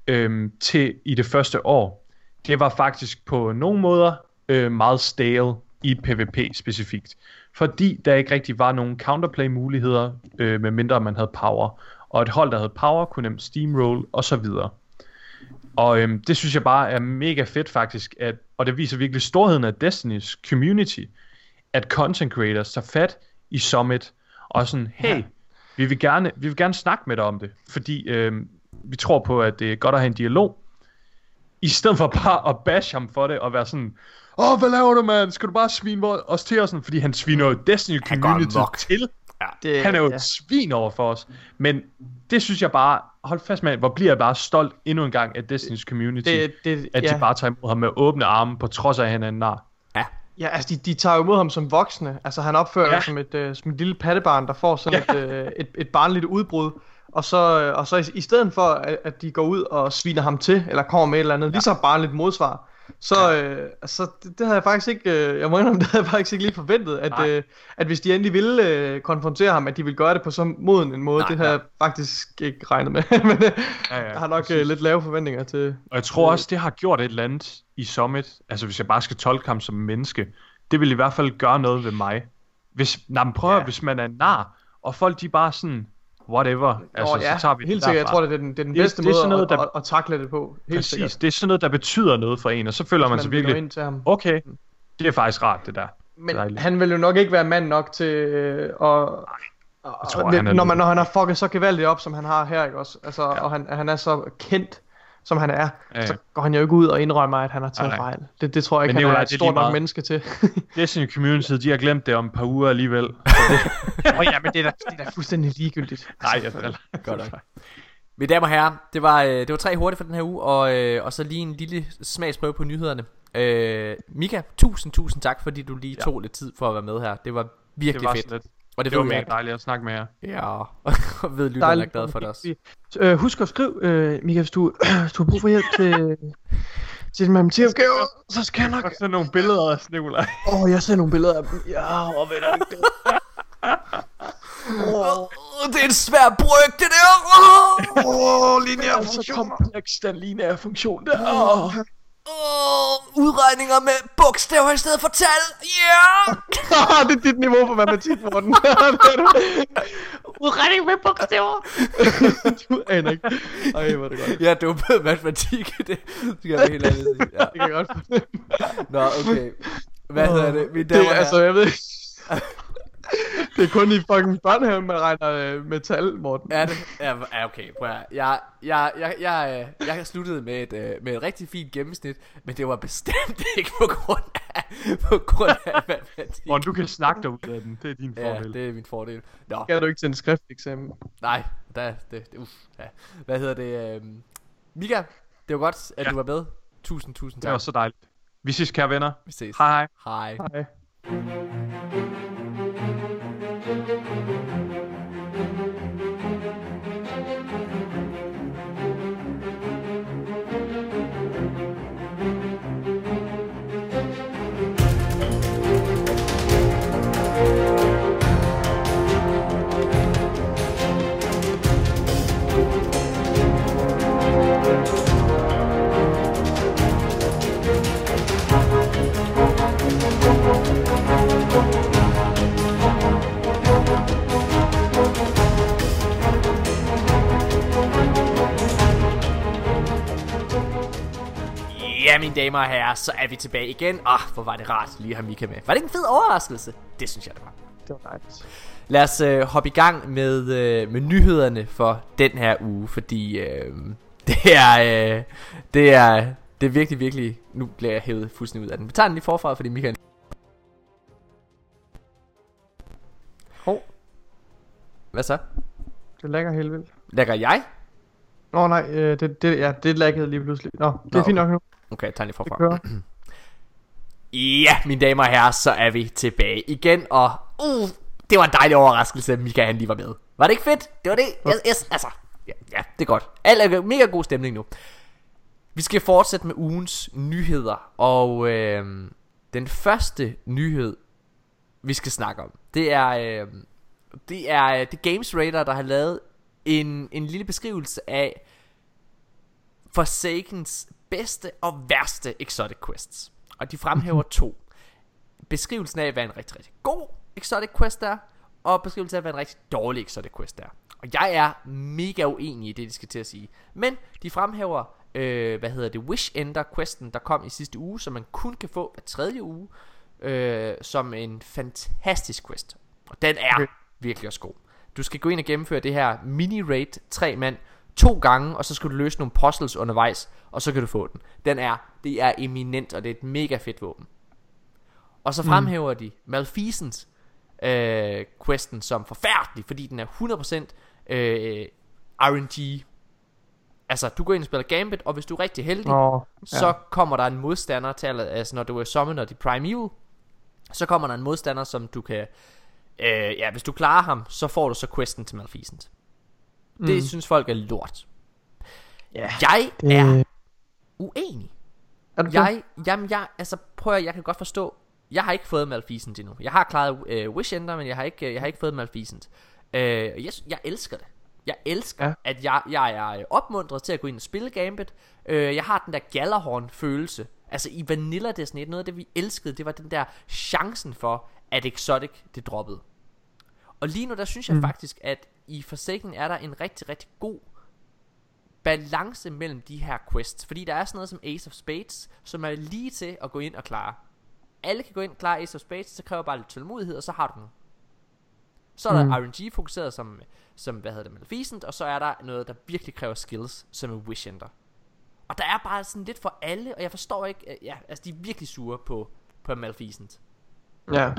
øhm, til i det første år, det var faktisk på nogle måder øh, meget stale i PvP specifikt. Fordi der ikke rigtig var nogen counterplay muligheder, øh, medmindre man havde power. Og et hold, der havde power, kunne nemt steamroll og så videre. Og øhm, det synes jeg bare er mega fedt faktisk, at, og det viser virkelig storheden af Destiny's community, at content creators tager fat i Summit, og sådan, hey, ja. vi, vil gerne, vi vil gerne snakke med dig om det, fordi øhm, vi tror på, at det er godt at have en dialog, i stedet for bare at bash ham for det, og være sådan, åh, oh, hvad laver du, mand? Skal du bare svine os til? Sådan, fordi han sviner jo Destiny community til. Ja, det, Han er jo ja. et svin over for os. Men det synes jeg bare, hold fast med, hvor bliver jeg bare stolt endnu en gang af Destiny's community. Det, det, at ja. de bare tager imod ham med åbne arme, på trods af, at han er en nar. Ja, altså de, de tager imod ham som voksne. Altså han opfører Ja. ja. som, et, uh, som et lille pattebarn, der får sådan ja. et, uh, et, et barnligt udbrud. Og så, øh, og så i, i stedet for, at, at de går ud og sviner ham til, eller kommer med et eller andet ja. lige så barnligt modsvar, så, ja. øh, altså, det, det havde jeg faktisk ikke, øh, jeg må indrømme, <laughs> det havde jeg faktisk ikke lige forventet, at, Nej. øh, at hvis de endelig ville øh, konfrontere ham, at de ville gøre det på så moden en måde, Nej, det havde jeg faktisk ikke regnet med, <laughs> men øh, Ja, ja, jeg har nok præcis. øh, lidt lave forventninger til, Og jeg tror også, det har gjort et eller andet i Summit. Altså hvis jeg bare skal tolke ham som menneske. Det vil i hvert fald gøre noget ved mig. Hvis, nej, men prøv ja. Ja. hvis man er nar, og folk de bare sådan, whatever. Altså, Åh, ja, så tager vi helt det sikkert, jeg tror, det er den, det er den Det- bedste det er måde sådan noget, at, der- at, at, takle det på, helt Præcis, sikkert. det er sådan noget, der betyder noget for en, og så føler man, Man sig virkelig ind til ham. okay, det er faktisk rart, det der. Men Dejligt. han vil jo nok ikke være mand nok til øh, at... Og, tror, og, han når, man, når han har fucket så gevaldigt op, som han har her, ikke også? Altså, ja. og han, han er så kendt, som han er, Ja. så går han jo ikke ud og indrømmer, at han har taget Nej, nej. fejl. Det, det tror jeg ikke, Men han Nikolaj, er et det er stort nok meget. menneske til. Destiny Community, de har glemt det om et par uger alligevel. Åh oh, ja, men det er, da, det er da fuldstændig ligegyldigt. Nej, jeg driller. Godt nok. Mine damer og herrer, det var, øh, det var tre hurtigt for den her uge, og, øh, og så lige en lille smagsprøve på nyhederne. Øh, Mika, tusind, tusind tak, fordi du lige Ja. tog lidt tid for at være med her. Det var Det virkelig var fedt. lidt. Og det, Det var mega dejligt at snakke med jer. Ja, <laughs> og ved lytterne er glade for det også. <laughs> Øh, husk at skrive, øh, Mika, hvis du, <clears throat> hvis du har brug for hjælp til, <laughs> til din matematikopgave, så skal jeg nok... Og så nogle billeder af Nikolaj. Åh, oh, jeg ser nogle billeder af dem. Ja, og ved det? Oh, det er en svær bryg, det der. Oh, Åh, oh, lineær Så funktion. kompleks den lineære funktion der. Åh. Oh, udregninger med bogstaver i stedet for tal. Ja! Yeah! <laughs> Ah, det er dit niveau på matematik, Morten. <laughs> Udregning med bogstaver. <laughs> du aner ikke. Ej, hvor er det godt. Jeg er dumpet matematik, det skal jeg være helt ærlig sige. Ja. Det kan jeg godt fornemme. Nå, okay. Hvad hedder det? Mine Det damer er, altså, jeg ved ikke. Det er kun i fucking børnehaven, man regner øh, med tal, Morten. Er det? Ja, ja, okay. Prøv at, jeg, jeg, jeg, jeg, øh, jeg har sluttet med et, øh, med et rigtig fint gennemsnit, men det var bestemt <laughs> ikke på grund af, på grund af matematik. Morten, du kan snakke dig ud af den. Det er din Ja, fordel. det er min fordel. Nå, Kan du ikke til en skrifteksamen? nej, der, det, det, uff, ja. Hvad hedder det? Øh, Mika, det var godt, at Ja. du var med. Tusind, tusind Det var tak. så dejligt. Vi ses, kære venner. Vi ses. Hej hej. Hej. Ja, mine damer og herrer, så er vi tilbage igen. Ah, hvor var det rart lige at have Mika med. Var det ikke en fed overraskelse? Det synes jeg, det var. Det var dejligt. Lad os øh, hoppe i gang med, øh, med nyhederne for den her uge, fordi øh, <laughs> det er, øh, det er, det er virkelig, virkelig, nu bliver jeg hævet fuldstændig ud af den. Vi tager den lige forfra, fordi Michael... Hov, Hvad så? det lægger helt vildt. Lægger jeg? Nå nej, øh, det, det, ja, det laggede lige pludselig. Nå, det Nå, er fint nok nu. Okay, den lige forfra. <clears throat> Ja, mine damer og herrer, så er vi tilbage igen, og uh, det var en dejlig overraskelse, at Mika han lige var med. Var det ikke fedt? Det var det. Yes, yes, altså, ja, ja, det er godt. Alt er mega god stemning nu. Vi skal fortsætte med ugens nyheder, og øh, den første nyhed, vi skal snakke om, det er, øh, det er, det er Games Radar, der har lavet en, en lille beskrivelse af Forsakens bedste og værste exotic quests. Og de fremhæver to. Beskrivelsen af, hvad en rigtig, rigtig god exotic quest er, og beskrivelsen af, hvad en rigtig dårlig exotic quest er. Og jeg er mega uenig i det, de skal til at sige. Men de fremhæver, øh, hvad hedder det, Wish Ender questen, der kom i sidste uge, som man kun kan få hver tredje uge, øh, som en fantastisk quest. Og den er okay. virkelig også god. Du skal gå ind og gennemføre det her mini-raid, tre mand, to gange, og så skal du løse nogle puzzles undervejs, og så kan du få den. Den er, det er eminent, og det er et mega fedt våben. Og så fremhæver mm. de Malfeasance øh, questen som forfærdelig, fordi den er 100% øh, RNG. Altså, du går ind og spiller Gambit, og hvis du er rigtig heldig, så ja. kommer der en modstander til, altså når du er summoner de Primeval, så kommer der en modstander, som du kan, øh, ja, hvis du klarer ham, så får du så questen til Malfeasance. Mm. Det synes folk er lort. Ja, Jeg er uenig. Er du? Jeg, jamen jeg, altså prøv at, jeg kan godt forstå, jeg har ikke fået Malfeasant endnu. Jeg har klaret øh, Wish Ender, men jeg har ikke, jeg har ikke fået Malfeasant. Øh, jeg, jeg elsker det. Jeg elsker, Ja. at jeg, jeg er øh, opmuntret til at gå ind og spille Gambit. Øh, jeg har den der Galahorn følelse. Altså i Vanilla Destiny 1, noget af det vi elskede, det var den der chancen for, at Exotic det droppede. Og lige nu der synes jeg mm. faktisk, at i Forsaken er der en rigtig, rigtig god balance mellem de her quests. Fordi der er sådan noget som Ace of Spades, som er lige til at gå ind og klare. Alle kan gå ind og klare Ace of Spades, så kræver bare lidt tålmodighed, og så har du den. Så er der Mm. RNG fokuseret som, som, hvad hedder det, Maleficent, og så er der noget, der virkelig kræver skills, som er Wish Ender. Og der er bare sådan lidt for alle, og jeg forstår ikke, øh, ja, altså de er virkelig sure på, på Maleficent. Ja.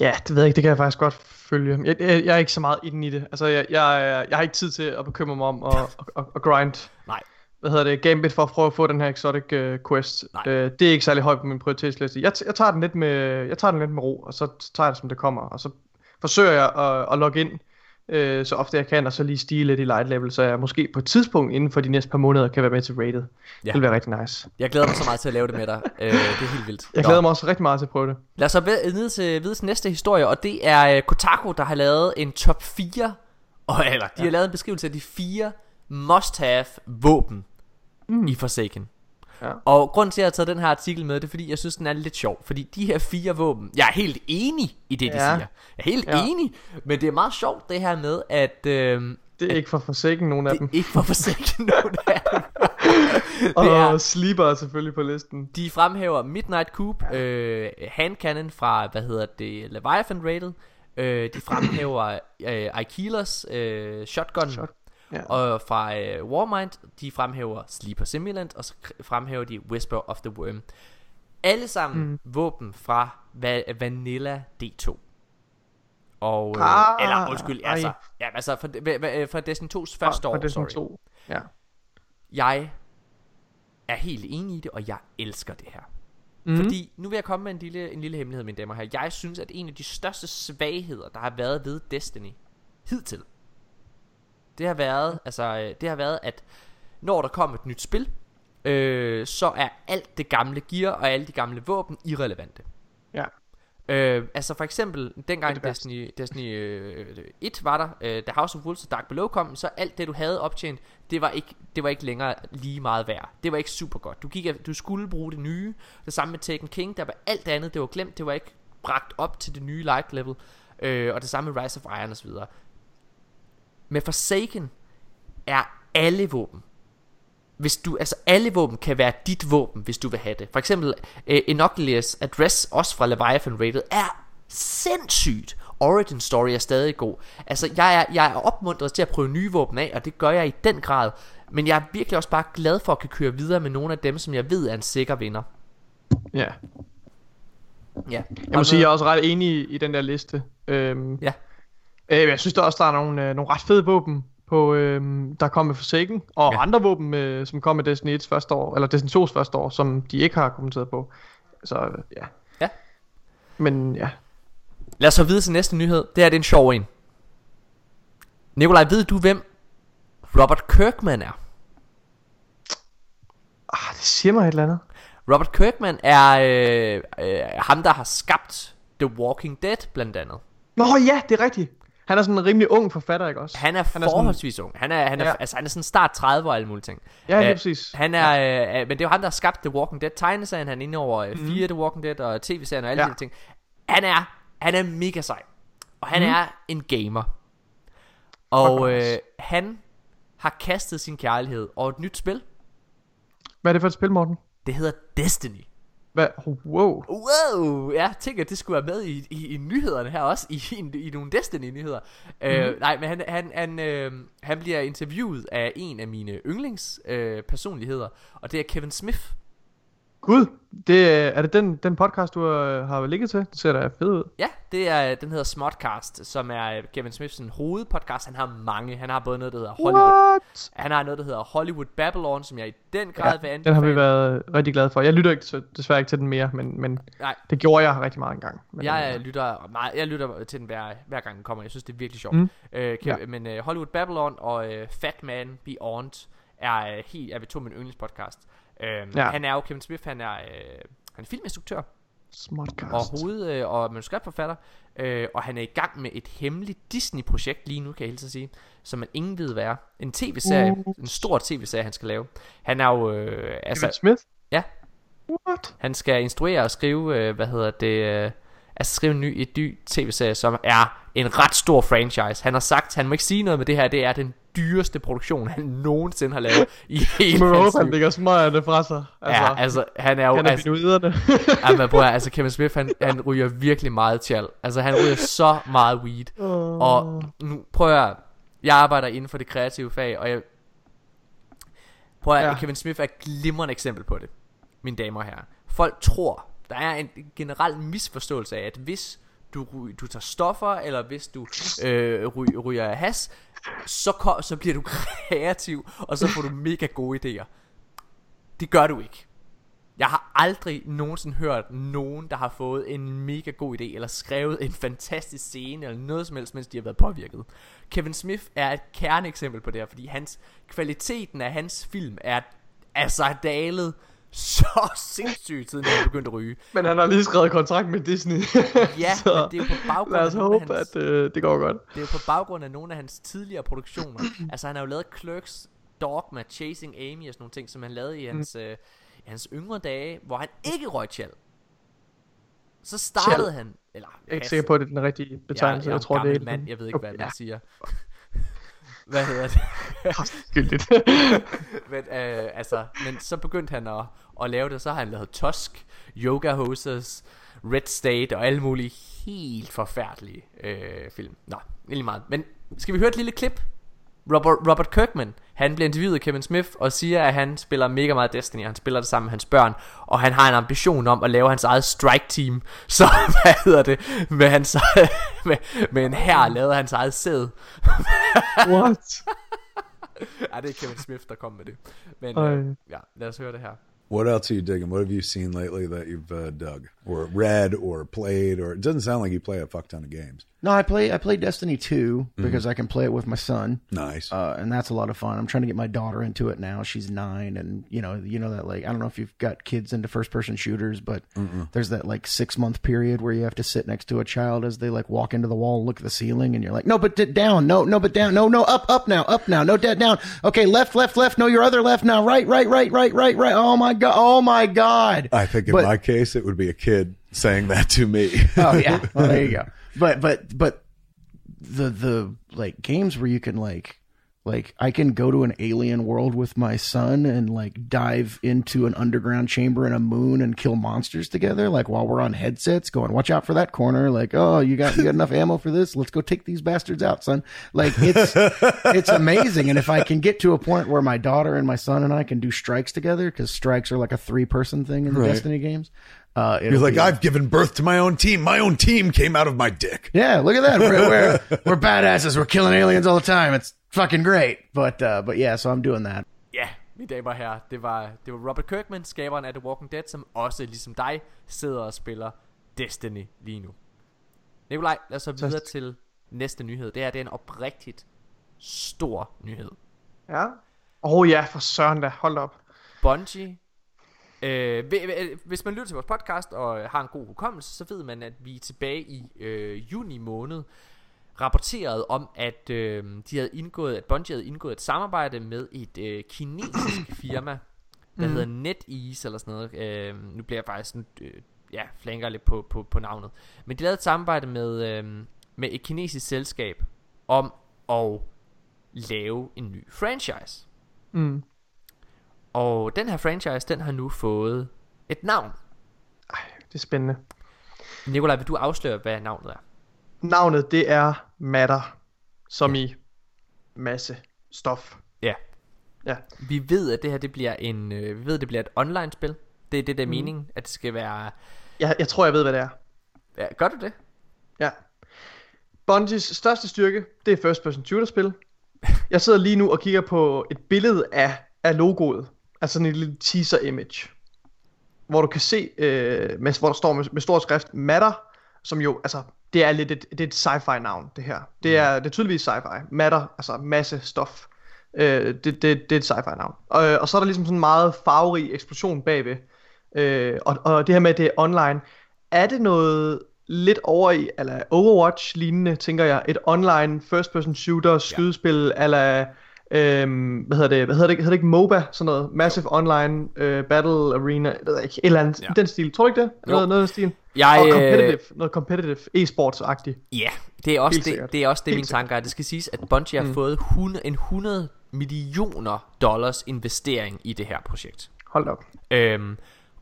Ja, det ved jeg ikke, det kan jeg faktisk godt følge. Jeg, jeg, jeg er ikke så meget inde i det. Altså, jeg, jeg, jeg har ikke tid til at bekymre mig om at, <laughs> at, at grind. Nej. Hvad hedder det? Gambit for at prøve at få den her exotic uh, quest. Nej. Uh, det er ikke særlig højt på min prioritetsliste. Jeg, jeg, tager den lidt med, jeg tager den lidt med ro, og så tager jeg det, som det kommer. Og så forsøger jeg at, at logge ind øh, så ofte jeg kan, og så lige stige lidt i light level, så jeg måske på et tidspunkt inden for de næste par måneder kan være med til rated. Ja. Det vil være rigtig nice. Jeg glæder mig så meget til at lave det med dig. øh, det er helt vildt. Jeg Nå. glæder mig også rigtig meget til at prøve det. Lad os så ved- ned til, videre til næste historie, og det er uh, Kotaku, der har lavet en top 4, og, eller de ja. har lavet en beskrivelse af de fire must-have våben mm. i Forsaken. Ja. Og grunden til, at jeg har taget den her artikel med, det er fordi, jeg synes, den er lidt sjov. Fordi de her fire våben, jeg er helt enig i det, de Ja. siger. Jeg er helt Ja. ja. enig, men det er meget sjovt det her med, at øh, Det er ikke for forsaken nogen af det dem. er ikke for Forsaken <laughs> nogen af dem. <laughs> Og det er- Sleeper er selvfølgelig på listen. De fremhæver Midnight Coup, øh, Hand Cannon fra, hvad hedder det, Leviathan Rated. Øh, de fremhæver øh, Aikilas øh, Shotgun. Shot- ja. Og fra øh, Warmind, de fremhæver Sleeper Simulant, og så fremhæver de Whisper of the Worm. Alle sammen mm. våben fra Va- Vanilla D2. Og, øh, Ah, eller undskyld, ej. altså, ja, altså hva- hva- fra Destiny 2's første år, Og det er sorry. sådan to. Ja. Jeg er helt enig i det, og jeg elsker det her. Mm. Fordi, nu vil jeg komme med en lille, en lille hemmelighed, mine damer herrer. Jeg synes, at en af de største svagheder, der har været ved Destiny hidtil, det har været, altså, øh, det har været, at når der kommer et nyt spil, øh, så er alt det gamle gear og alle de gamle våben irrelevante. Ja. Øh, altså for eksempel, dengang Det det. Destiny, Destiny øh, 1 var der, øh, da House of Wolves og Dark Below kom, så alt det du havde optjent, det var ikke, det var ikke længere lige meget værd. Det var ikke super godt. Du, gik, du skulle bruge det nye. Det samme med Taken King, der var alt det andet, det var glemt, det var ikke bragt op til det nye light level. Øh, og det samme med Rise of Iron osv. Med Forsaken er alle våben hvis du, altså alle våben kan være dit våben, hvis du vil have det. For eksempel uh, Inoculous Address, også fra Leviathan Rated, er sindssygt. Origin Story er stadig god. Altså, jeg er, jeg er opmuntret til at prøve nye våben af, og det gør jeg i den grad. Men jeg er virkelig også bare glad for at kunne køre videre med nogle af dem, som jeg ved er en sikker vinder. Ja. Ja. Jeg må sige, jeg er også ret enig i, i den der liste. Øhm, Ja. Øh, jeg synes der også, der er nogle, øh, nogle ret fede våben, på, øhm, der kom med Forsaken, og Ja. andre våben, med, som kom med Destiny 1's første år, eller Destiny 2's første år, som de ikke har kommenteret på. Så øh, ja. Ja. Men ja. Lad os så videre til næste nyhed. Det her det er en sjov en. Nikolaj, ved du hvem Robert Kirkman er? Ah, det siger mig et eller andet. Robert Kirkman er øh, øh, ham, der har skabt The Walking Dead, blandt andet. Nå ja, det er rigtigt. Han er sådan en rimelig ung forfatter, ikke også? Han er, Han er sådan- forholdsvis ung. Han er, han er, Ja. altså, han er sådan start 30 og alle mulige ting. Ja, lige Øh, præcis. Han er, øh, øh, men det er jo ham, der har skabt The Walking Dead tegneserien. Han er inde over fire The Walking Dead og tv-serien og alle Ja. de ting. Han er, han er mega sej. Og han er en gamer. Og øh, han har kastet sin kærlighed over et nyt spil. Hvad er det for et spil, Morten? Det hedder Destiny. Hvad? Wow. Wow, ja, tænker, det skulle være med i, i, i nyhederne her også, i, i, i nogle Destiny-nyheder. Mm. Øh, nej, men han, han, han, øh, han bliver interviewet af en af mine yndlings øh, og det er Kevin Smith. Gud, det, er det den, den podcast, du øh, har ligget til? Det ser da fed ud. Ja, det er, den hedder Smodcast, som er øh, Kevin Smiths hovedpodcast. Han har mange. Han har både noget, der hedder Hollywood. What? Han har noget, der hedder Hollywood Babylon, som jeg i den grad vil Ja, anbefale. den har vi været rigtig glade for. Jeg lytter ikke, til- desværre ikke til den mere, men, men Nej, det gjorde jeg rigtig meget engang. Men, Jeg øh, øh, lytter meget, jeg lytter til den hver, hver gang den kommer. Jeg synes det er virkelig sjovt. Mm. Øh, kan, Ja. Men øh, Hollywood Babylon og øh, Fat Man Beyond er øh, helt er ved to af mine yndlingspodcast. Øh, Ja. Han er jo Kevin Smith, han er øh, han er filminstruktør Smartcast. og hoved øh, og manuskriptforfatter, øh, og han er i gang med et hemmeligt Disney-projekt lige nu, kan jeg hilse sige, som man ingen ved hvad er. En tv-serie, Uh. en stor tv-serie, han skal lave. Han er jo, øh, altså, Kevin Smith? Ja. What? han skal instruere og skrive, øh, hvad hedder det, øh, altså skrive en ny, et ny tv-serie, som er en ret stor franchise. Han har sagt, han må ikke sige noget med det her, det er den dyreste produktion, han nogensinde har lavet i <laughs> hele hans håbe, han lægger smøgerne fra sig. Altså, ja, altså, han er jo, han er altså, altså, ja, men prøv at, altså Kevin Smith, han, han ryger virkelig meget tjal. Altså, han ryger så meget weed. Og nu prøv at jeg arbejder inden for det kreative fag, og jeg... Prøv at, ja. Kevin Smith er et glimrende eksempel på det, mine damer og herrer. Folk tror, der er en generel misforståelse af, at hvis du, du tager stoffer, eller hvis du øh, ry, ryger has, så, så bliver du <laughs> kreativ, og så får du mega gode idéer. Det gør du ikke. Jeg har aldrig nogensinde hørt nogen, der har fået en mega god idé, eller skrevet en fantastisk scene, eller noget som helst, mens de har været påvirket. Kevin Smith er et kerneeksempel på det her, fordi hans, kvaliteten af hans film er altså dalet <laughs> så sindssygt, siden han begyndte at ryge. Men han har lige skrevet kontrakt med Disney. Ja, <laughs> Så men det er jo på baggrund Lad af os af håbe, hans, at øh, det går godt. det er jo på baggrund af nogle af hans tidligere produktioner. <clears throat> altså han har jo lavet Clerks, Dogma, Chasing Amy og sådan nogle ting, som han lavede i hans, øh, i hans yngre dage, hvor han ikke røg tjal. Så startede Tjal? han, eller Jeg er ikke sikker på, at det er den rigtige betegnelse. jeg, jeg, jeg tror, det er mand, jeg ved ikke, hvad man ja. siger. Hvad hedder det? <laughs> skyldigt. <laughs> men, øh, altså, men så begyndte han at, at lave det, så har han lavet Tusk, Yoga Hosers, Red State og alle mulige helt forfærdelige øh, film. Nå, egentlig meget. Men skal vi høre et lille klip? Robert, Robert Kirkman, han bliver interviewet af Kevin Smith og siger, at han spiller mega meget Destiny, og han spiller det sammen med hans børn, og han har en ambition om at lave hans eget strike team, <laughs> så hvad hedder det, med, hans, <laughs> med, med en her lavede hans eget sæd. <laughs> What? ja, det er Kevin Smith, der kom med det. Men Ej. øh, ja, lad os høre det her. What else are you digging? What have you seen lately that you've uh, dug or read or played? Or it doesn't sound like you play a fuck ton of games. No, I play I play Destiny 2 because I can play it with my son. Nice. Uh, and that's a lot of fun. I'm trying to get my daughter into it now. She's nine, and you know, you know that like I don't know if you've got kids into first person shooters, but there's that like six month period where you have to sit next to a child as they like walk into the wall, look at the ceiling, and you're like, no, but d- down, no, no, but down, no, no, up, up now, up now, no, dead down. Okay, left, left, left, no, your other left now, right, right, right, right, right, right. Oh my god, oh my god. I think in But- my case, it would be a kid saying that to me. <laughs> oh yeah. Well there you go. <laughs> But but but the the like games where you can like like i can go to an alien world with my son and like dive into an underground chamber in a moon and kill monsters together like while we're on headsets going watch out for that corner like oh you got you got enough ammo for this? Let's go take these bastards out son. Like it's <laughs> it's amazing. And if i can get to a point where my daughter and my son and i can do strikes together because strikes are like a three person thing in the Right. destiny games uh You're it'll like, be- I've given birth to my own team. My own team came out of my dick. Yeah, look at that. We're, we're, <laughs> we're badasses. We're killing aliens all the time. It's fucking great. But uh, but yeah, so I'm doing that. Ja, mine damer og herrer, det var, det var Robert Kirkman, skaberen af The Walking Dead, som også, ligesom dig, sidder og spiller Destiny lige nu. Nikolaj, lad os så videre til næste nyhed. Det her det er en oprigtigt stor nyhed. ja. Åh oh, ja, for søren da. Hold op. Bungie. Øh, hvi- hvis man lytter til vores podcast og øh, har en god hukommelse, så ved man, at vi tilbage i øh, juni måned rapporteret om, at øh, de havde indgået, at Bungie havde indgået et samarbejde med et øh, kinesisk <clears throat> firma, der mm. hedder NetEase eller sådan noget. Øh, nu bliver jeg faktisk sådan, øh, ja, flanker lidt på, på, på navnet. Men de lavede et samarbejde med, øh, med et kinesisk selskab om at lave en ny franchise. Mm. Og den her franchise, den har nu fået et navn. Det er spændende. Nikolaj, vil du afsløre, hvad navnet er? Navnet, det er Matter, som i masse stof. Ja. Ja. Vi ved, at det her det bliver en, øh, vi ved, at det bliver et online spil. Det er det, der er meningen, at det skal være... Jeg, jeg tror, jeg ved, hvad det er. Ja, gør du det? Ja. Bungies største styrke, det er first person shooter spil. Jeg sidder lige nu og kigger på et billede af, af logoet. Altså sådan en lille teaser image. Hvor du kan se, øh, med, hvor der står med, med stor skrift, Matter, som jo, altså, det er lidt et, det er et sci-fi navn, det her. Det er, det er tydeligvis sci-fi. Matter, altså masse stof. Øh, det, det, det er et sci-fi navn. Og, og så er der ligesom sådan en meget farverig eksplosion bagved. Øh, og, og det her med, at det er online, er det noget lidt over i, eller Overwatch lignende, tænker jeg, et online first person shooter skydespil, ja. eller øhm, hvad hedder det, hvad hedder det, hedder det ikke MOBA, sådan noget, Massive Online øh, Battle Arena, ved jeg ikke, et eller andet, Ja. ja. den stil, tror du ikke det? Jo. Noget, noget af den stil? Jeg, og øh, competitive, noget competitive, e-sports-agtigt. Ja, det er også Helt det, det, er også det Helt mine sikkert. tanker er. Det skal siges, at Bungie har Mm. fået 100, en 100 millioner dollars investering i det her projekt. Hold op. Øhm,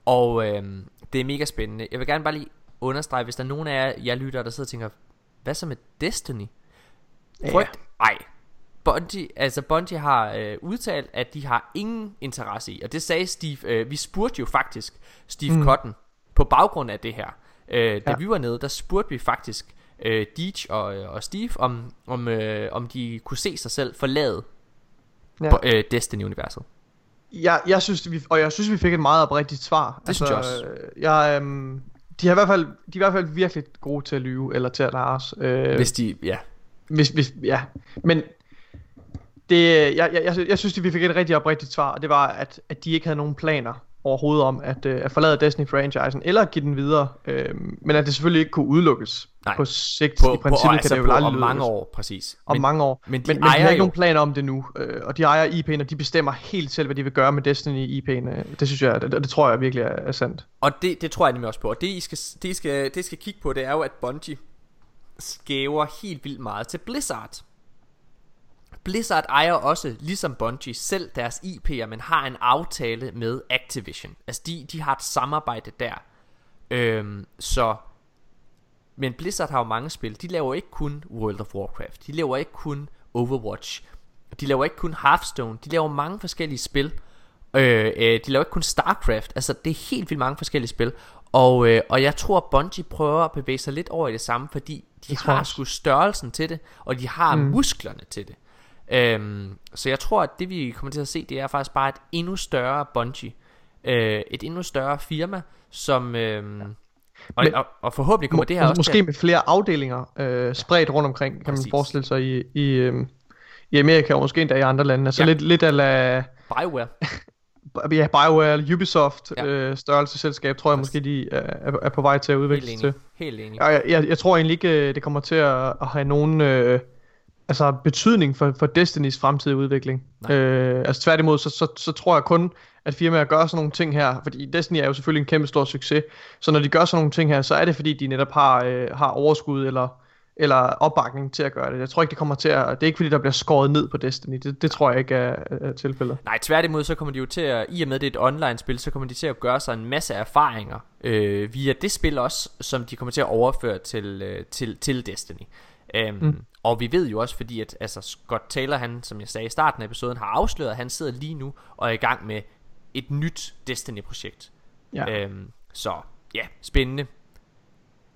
og øhm, det er mega spændende. Jeg vil gerne bare lige understrege, hvis der er nogen af jer, jeg lytter, der sidder og tænker, hvad så med Destiny? Frygt? Ej. Bungie, altså Bungie har øh, udtalt, at de har ingen interesse i, og det sagde Steve, øh, vi spurgte jo faktisk Steve mm. Cotton på baggrund af det her. Øh, da Ja. vi var nede, der spurgte vi faktisk øh, Deej og, og Steve, om, om, øh, om de kunne se sig selv forlade Ja. ja. øh, Destiny-universet. Jeg, jeg synes, vi, og jeg synes, vi fik et meget oprigtigt svar. Det synes jeg også. øh, Jeg, øhm, de, har i hvert fald, de er i hvert fald virkelig gode til at lyve, eller til at narre os. Øh, Hvis de, ja. Hvis, hvis, ja, men det, jeg, jeg, jeg, jeg synes, at vi fik et rigtig oprigtigt svar, og det var, at, at de ikke havde nogen planer overhovedet om at, øh, at forlade Destiny-franchisen, eller at give den videre, øh, men at det selvfølgelig ikke kunne udelukkes Nej. på sigt. På, I princippet på, kan altså det jo aldrig om mange år, præcis. Om mange år. men de men, men de har ikke jo- nogen planer om det nu, øh, og de ejer IP'en, og de bestemmer helt selv, hvad de vil gøre med Destiny-IP'en. øh, Det synes jeg, det, det tror jeg virkelig er, er sandt. Og det, det tror jeg nemlig også på. Og det I skal, det, I skal, det I skal kigge på, det er jo, at Bungie skæver helt vildt meget til Blizzard. Blizzard ejer også, ligesom Bungie, selv deres IP'er, men har en aftale med Activision. Altså, de, de har et samarbejde der. Øhm, så... Men Blizzard har jo mange spil. De laver ikke kun World of Warcraft. De laver ikke kun Overwatch. De laver ikke kun Hearthstone. De laver mange forskellige spil. Øh, øh, de laver ikke kun StarCraft. Altså, det er helt vildt mange forskellige spil. Og, øh, og jeg tror, Bungie prøver at bevæge sig lidt over i det samme, fordi de har sgu størrelsen til det, og de har mm. musklerne til det. Øhm, så jeg tror, at det vi kommer til at se, det er faktisk bare et endnu større Bungie. Øh, et endnu større firma, som... Øh, og, Men- og, og forhåbentlig kommer det her også Måske til med flere afdelinger øh, spredt rundt omkring, kan Præcis. man forestille sig i, i, øh, i Amerika, og måske endda i andre lande. Altså Ja. lidt, lidt ala BioWare. <laughs> ja, BioWare, Ubisoft Ja. øh, størrelseselskab, tror jeg måske, de er, er, er på vej til at udvikle sig til. Helt enig. Jeg, jeg, jeg tror egentlig ikke, øh, det kommer til at, at have nogen øh, altså betydning for, for Destinys fremtidige udvikling. Nej. Øh, altså tværtimod, så, så, så tror jeg kun, at firmaer gør sådan nogle ting her, fordi Destiny er jo selvfølgelig en kæmpe stor succes, så når de gør sådan nogle ting her, så er det fordi, de netop har, øh, har overskud eller, eller opbakning til at gøre det. Jeg tror ikke, det kommer til at, det er ikke fordi, der bliver skåret ned på Destiny, det, det tror jeg ikke er, er tilfældet. Nej, tværtimod så kommer de jo til at, i og med det er et online-spil, så kommer de til at gøre sig en masse erfaringer øh, via det spil også, som de kommer til at overføre til, øh, til, til Destiny. Um, mm. Og vi ved jo også, fordi at altså, Scott Taylor, han, som jeg sagde i starten af episoden, har afsløret, at han sidder lige nu og er i gang med et nyt Destiny-projekt. Ja. Øhm, så ja, spændende.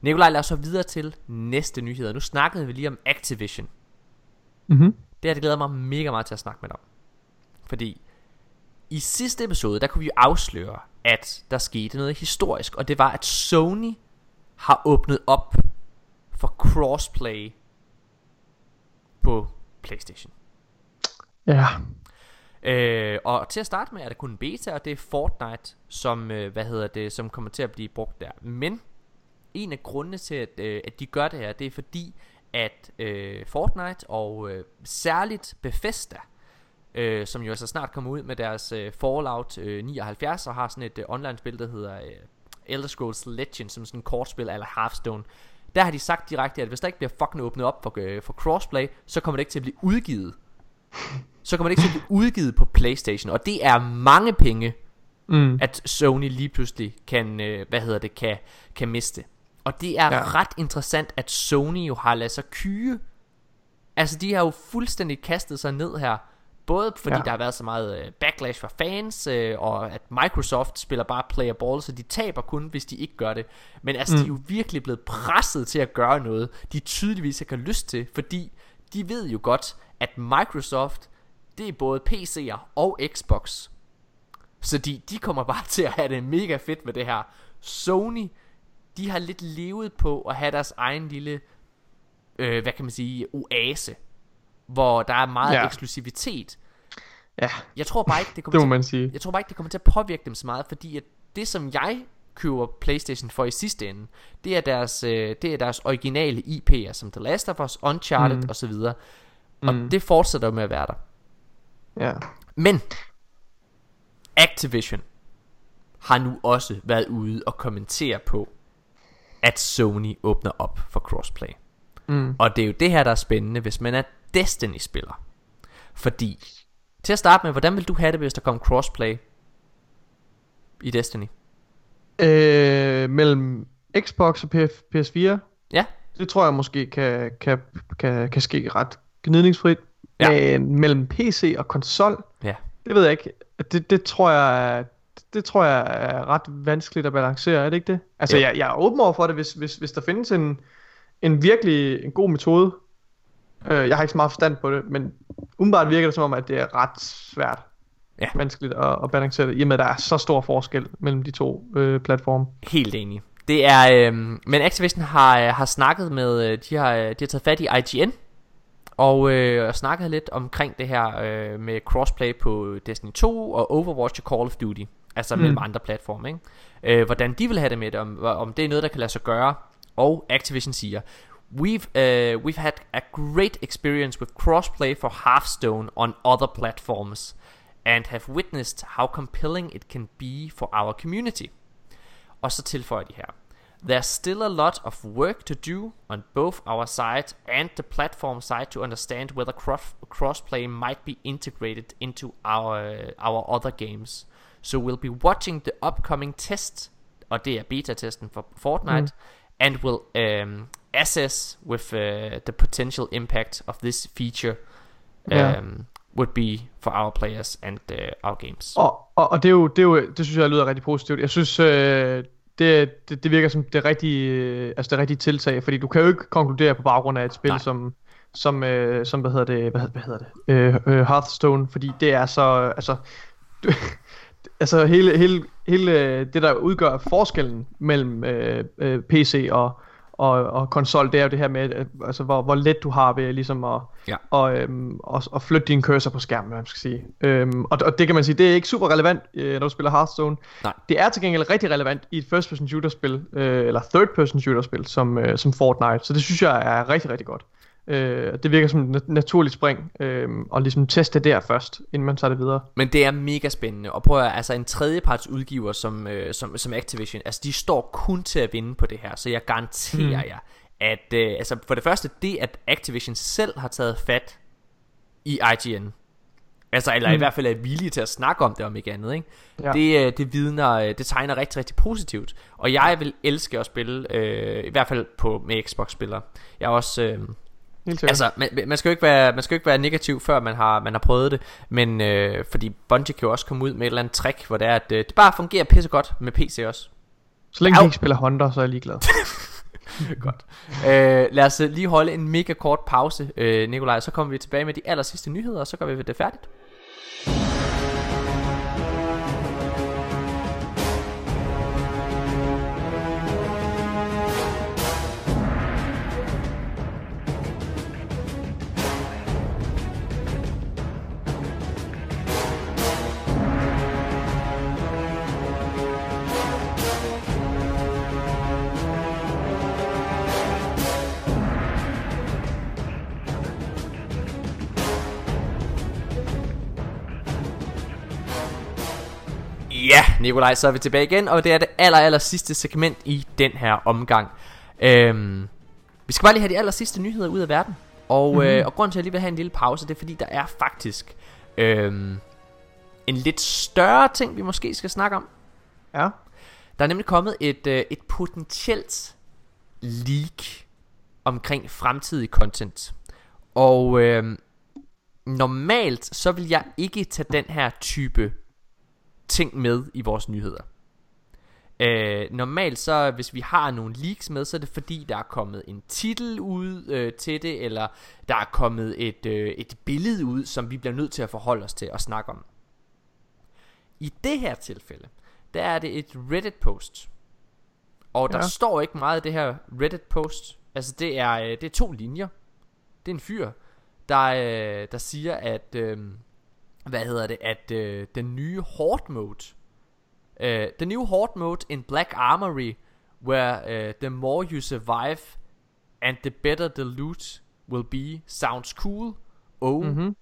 Nikolaj, lad os så videre til næste nyheder. Nu snakkede vi lige om Activision. Mm-hmm. Det her det glæder mig mega meget til at snakke med dig om. Fordi i sidste episode, der kunne vi afsløre, at der skete noget historisk, og det var, at Sony har åbnet op for crossplay på Playstation. Ja, Øh, og til at starte med er der kun en beta, og det er Fortnite, som, øh, hvad hedder det, som kommer til at blive brugt der. Men en af grundene til, at, øh, at de gør det her, det er fordi, at øh, Fortnite og øh, særligt Bethesda, øh, som jo altså snart kommer ud med deres øh, Fallout øh, 79 og har sådan et øh, online-spil, der hedder øh, Elder Scrolls Legend, som sådan et kortspil eller Hearthstone. Der har de sagt direkte, at hvis der ikke bliver fucking åbnet op for, øh, for crossplay, så kommer det ikke til at blive udgivet. Så kommer det ikke til at blive udgivet på Playstation, og det er mange penge, Mm. at Sony lige pludselig kan, øh, hvad hedder det, kan, kan miste. Og det er Ja. ret interessant, at Sony jo har ladet sig kyge. Altså, de har jo fuldstændig kastet sig ned her. Både fordi Ja. der har været så meget øh, backlash fra fans, øh, og at Microsoft spiller bare player ball, så de taber kun, hvis de ikke gør det. Men altså, mm. de er jo virkelig blevet presset til at gøre noget, de tydeligvis ikke har lyst til, fordi de ved jo godt, at Microsoft, det er både PC'er og Xbox. Så de, de kommer bare <laughs> til at have det mega fedt med det her. Sony, de har lidt levet på at have deres egen lille, øh, hvad kan man sige, oase. Hvor der er meget Ja. eksklusivitet. Ja, Jeg tror bare ikke, det kommer det må til, man sige. jeg tror bare ikke, det kommer til at påvirke dem så meget, fordi at det som jeg køber Playstation for i sidste ende, det er deres, øh, det er deres originale IP'er, som The Last of Us, Uncharted Mm. mm. osv. Og Mm. det fortsætter med at være der. Ja. Men Activision har nu også været ude og kommentere på, at Sony åbner op for crossplay. Mm. Og det er jo det her, der er spændende, hvis man er Destiny-spiller. Fordi, til at starte med, hvordan vil du have det, hvis der kom crossplay i Destiny? Øh, mellem Xbox og PF, PS4, Ja, det tror jeg måske kan, kan, kan, kan ske ret gnidningsfrit. Ja. Men mellem PC og konsol, ja. det ved jeg ikke. Det, det tror jeg det tror jeg er ret vanskeligt at balancere, er det ikke det? Altså, Jo. jeg, jeg er åben over for det, hvis, hvis, hvis der findes en, en virkelig en god metode. Øh, jeg har ikke så meget forstand på det, men umiddelbart virker det som om, at det er ret svært. Ja. Vanskeligt at, at balancere det, i og med, at der er så stor forskel mellem de to øh, platforme. Helt enig. Det er, øhm, men Activision har, øh, har snakket med, øh, de har, øh, de har taget fat i IGN, og øh, snakket lidt omkring det her øh, med crossplay på Destiny 2 og Overwatch og Call of Duty. Altså mm. mellem andre platforme, ikke? Øh, hvordan de vil have det med det, om, om det er noget, der kan lade sig gøre. Og Activision siger, We've, uh, we've had a great experience with crossplay for Hearthstone on other platforms, and have witnessed how compelling it can be for our community. Og så tilføjer de her. There's still a lot of work to do on both our side and the platform side to understand whether cross- crossplay might be integrated into our our other games. So we'll be watching the upcoming test, og det er beta-testen for Fortnite, mm. and will um, assess with uh, the potential impact of this feature um, would be for our players and uh, our games. Og, og, og det, er jo, det, er jo, det synes jeg lyder rigtig positivt. Jeg synes, øh, det, det, det virker som det rigtige, øh, altså det rigtige tiltag, fordi du kan jo ikke konkludere på baggrund af et spil Nej. som som øh, som hvad hedder det, hvad, hvad hedder det, øh, øh, Hearthstone, fordi det er så altså du, <laughs> altså hele hele hele øh, det der udgør forskellen mellem øh, øh, PC og og, og konsol, det er jo det her med, altså, hvor, hvor let du har ved ligesom at, Ja. og, øhm, og, og flytte din cursor på skærmen, hvad man skal sige. Øhm, og, og det kan man sige, det er ikke super relevant, øh, når du spiller Hearthstone. Nej. Det er til gengæld rigtig relevant i et first person shooter spil, øh, eller third person shooter spil, som, øh, som Fortnite. Så det synes jeg er rigtig, rigtig godt. Øh, det virker som et nat- naturligt spring, øh, og ligesom teste det der først, inden man tager det videre. Men det er mega spændende Og prøv at altså en tredjeparts udgiver som, øh, som, som Activision Altså de står kun til at vinde på det her Så jeg garanterer mm. jer At øh, altså for det første Det at Activision selv har taget fat I IGN Altså eller mm. i hvert fald er villige til at snakke om det Om ikke andet ikke? Ja. Det, øh, det vidner øh, Det tegner rigtig rigtig positivt Og jeg vil elske at spille øh, I hvert fald på med Xbox spillere Jeg er også øh, Helt sikkert. Altså, man, man skal jo ikke være, man skal jo ikke være negativ før man har, man har prøvet det, men øh, fordi Bungie kan jo også komme ud med et eller andet trick, hvor det er at øh, det bare fungerer pisse godt med PC også. så længe Au. de ikke spiller Hunter, så er jeg ligeglad. <laughs> godt. Øh, lad os øh, lige holde en mega kort pause, øh, Nikolaj, så kommer vi tilbage med de aller sidste nyheder, og så gør vi det færdigt. Nikolaj, så er vi tilbage igen, og det er det aller, aller sidste segment i den her omgang. Øhm, vi skal bare lige have de aller sidste nyheder ud af verden. Og, mm-hmm. øh, og grunden til, at jeg lige vil have en lille pause, det er fordi, der er faktisk øhm, en lidt større ting, vi måske skal snakke om. Ja. Der er nemlig kommet et, øh, et potentielt leak omkring fremtidig content. Og øh, normalt så vil jeg ikke tage den her type ting med i vores nyheder. Øh, normalt så hvis vi har nogle leaks med, så er det fordi der er kommet en titel ud øh, til det, eller der er kommet et, øh, et billede ud, som vi bliver nødt til at forholde os til og snakke om. I det her tilfælde, der er det et Reddit post. Og der Ja. står ikke meget af det her Reddit post. Altså det er, øh, det er to linjer. Det er en fyr, der, øh, der siger, at, øh, hvad hedder det, at øh, den nye Horde mode, øh, the new Horde mode in Black Armory, where uh, the more you survive and the better the loot will be, sounds cool. Oh, Mhm.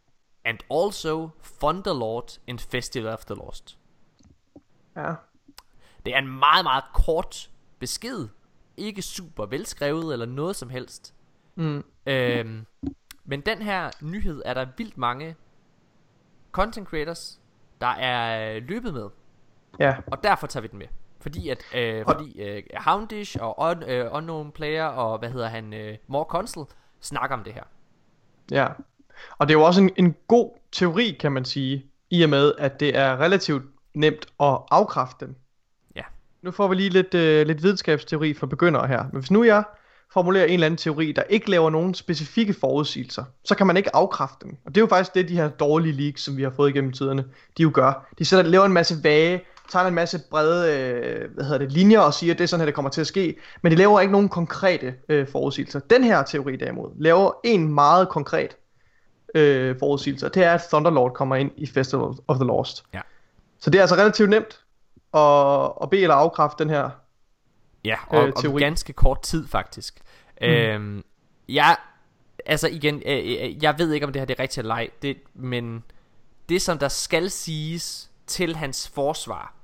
and also Thunderlord in Festival of the Lost. Ja. Det er en meget, meget kort besked. Ikke super velskrevet eller noget som helst. Mm. Øhm, men den her nyhed er der vildt mange content creators, der er øh, løbet med. Ja. Og derfor tager vi den med. Fordi at øh, fordi øh, Houndish og un, øh, Unknown Player og hvad hedder han, øh, More Console snakker om det her. Ja. Og det er jo også en, en god teori, kan man sige, i og med, at det er relativt nemt at afkræfte dem. Ja. Nu får vi lige lidt, øh, lidt videnskabsteori for begyndere her. Men hvis nu jeg formulerer en eller anden teori, der ikke laver nogen specifikke forudsigelser, så kan man ikke afkræfte dem. Og det er jo faktisk det, de her dårlige leaks, som vi har fået igennem tiderne, de jo gør. De sætter, laver en masse vage, tegner en masse brede øh, hvad hedder det, linjer og siger, at det er sådan her, det kommer til at ske. Men de laver ikke nogen konkrete øh, forudsigelser. Den her teori derimod laver en meget konkret øh, forudsigelser. Det er, at Thunderlord kommer ind i Festival of the Lost. Ja. Så det er altså relativt nemt at, at bede eller afkræfte den her. Ja, og, Øh, og ganske kort tid faktisk. Mm. Øhm, jeg, altså igen, øh, øh, jeg ved ikke om det her det er rigtigt eller ej, det, men det som der skal siges til hans forsvar,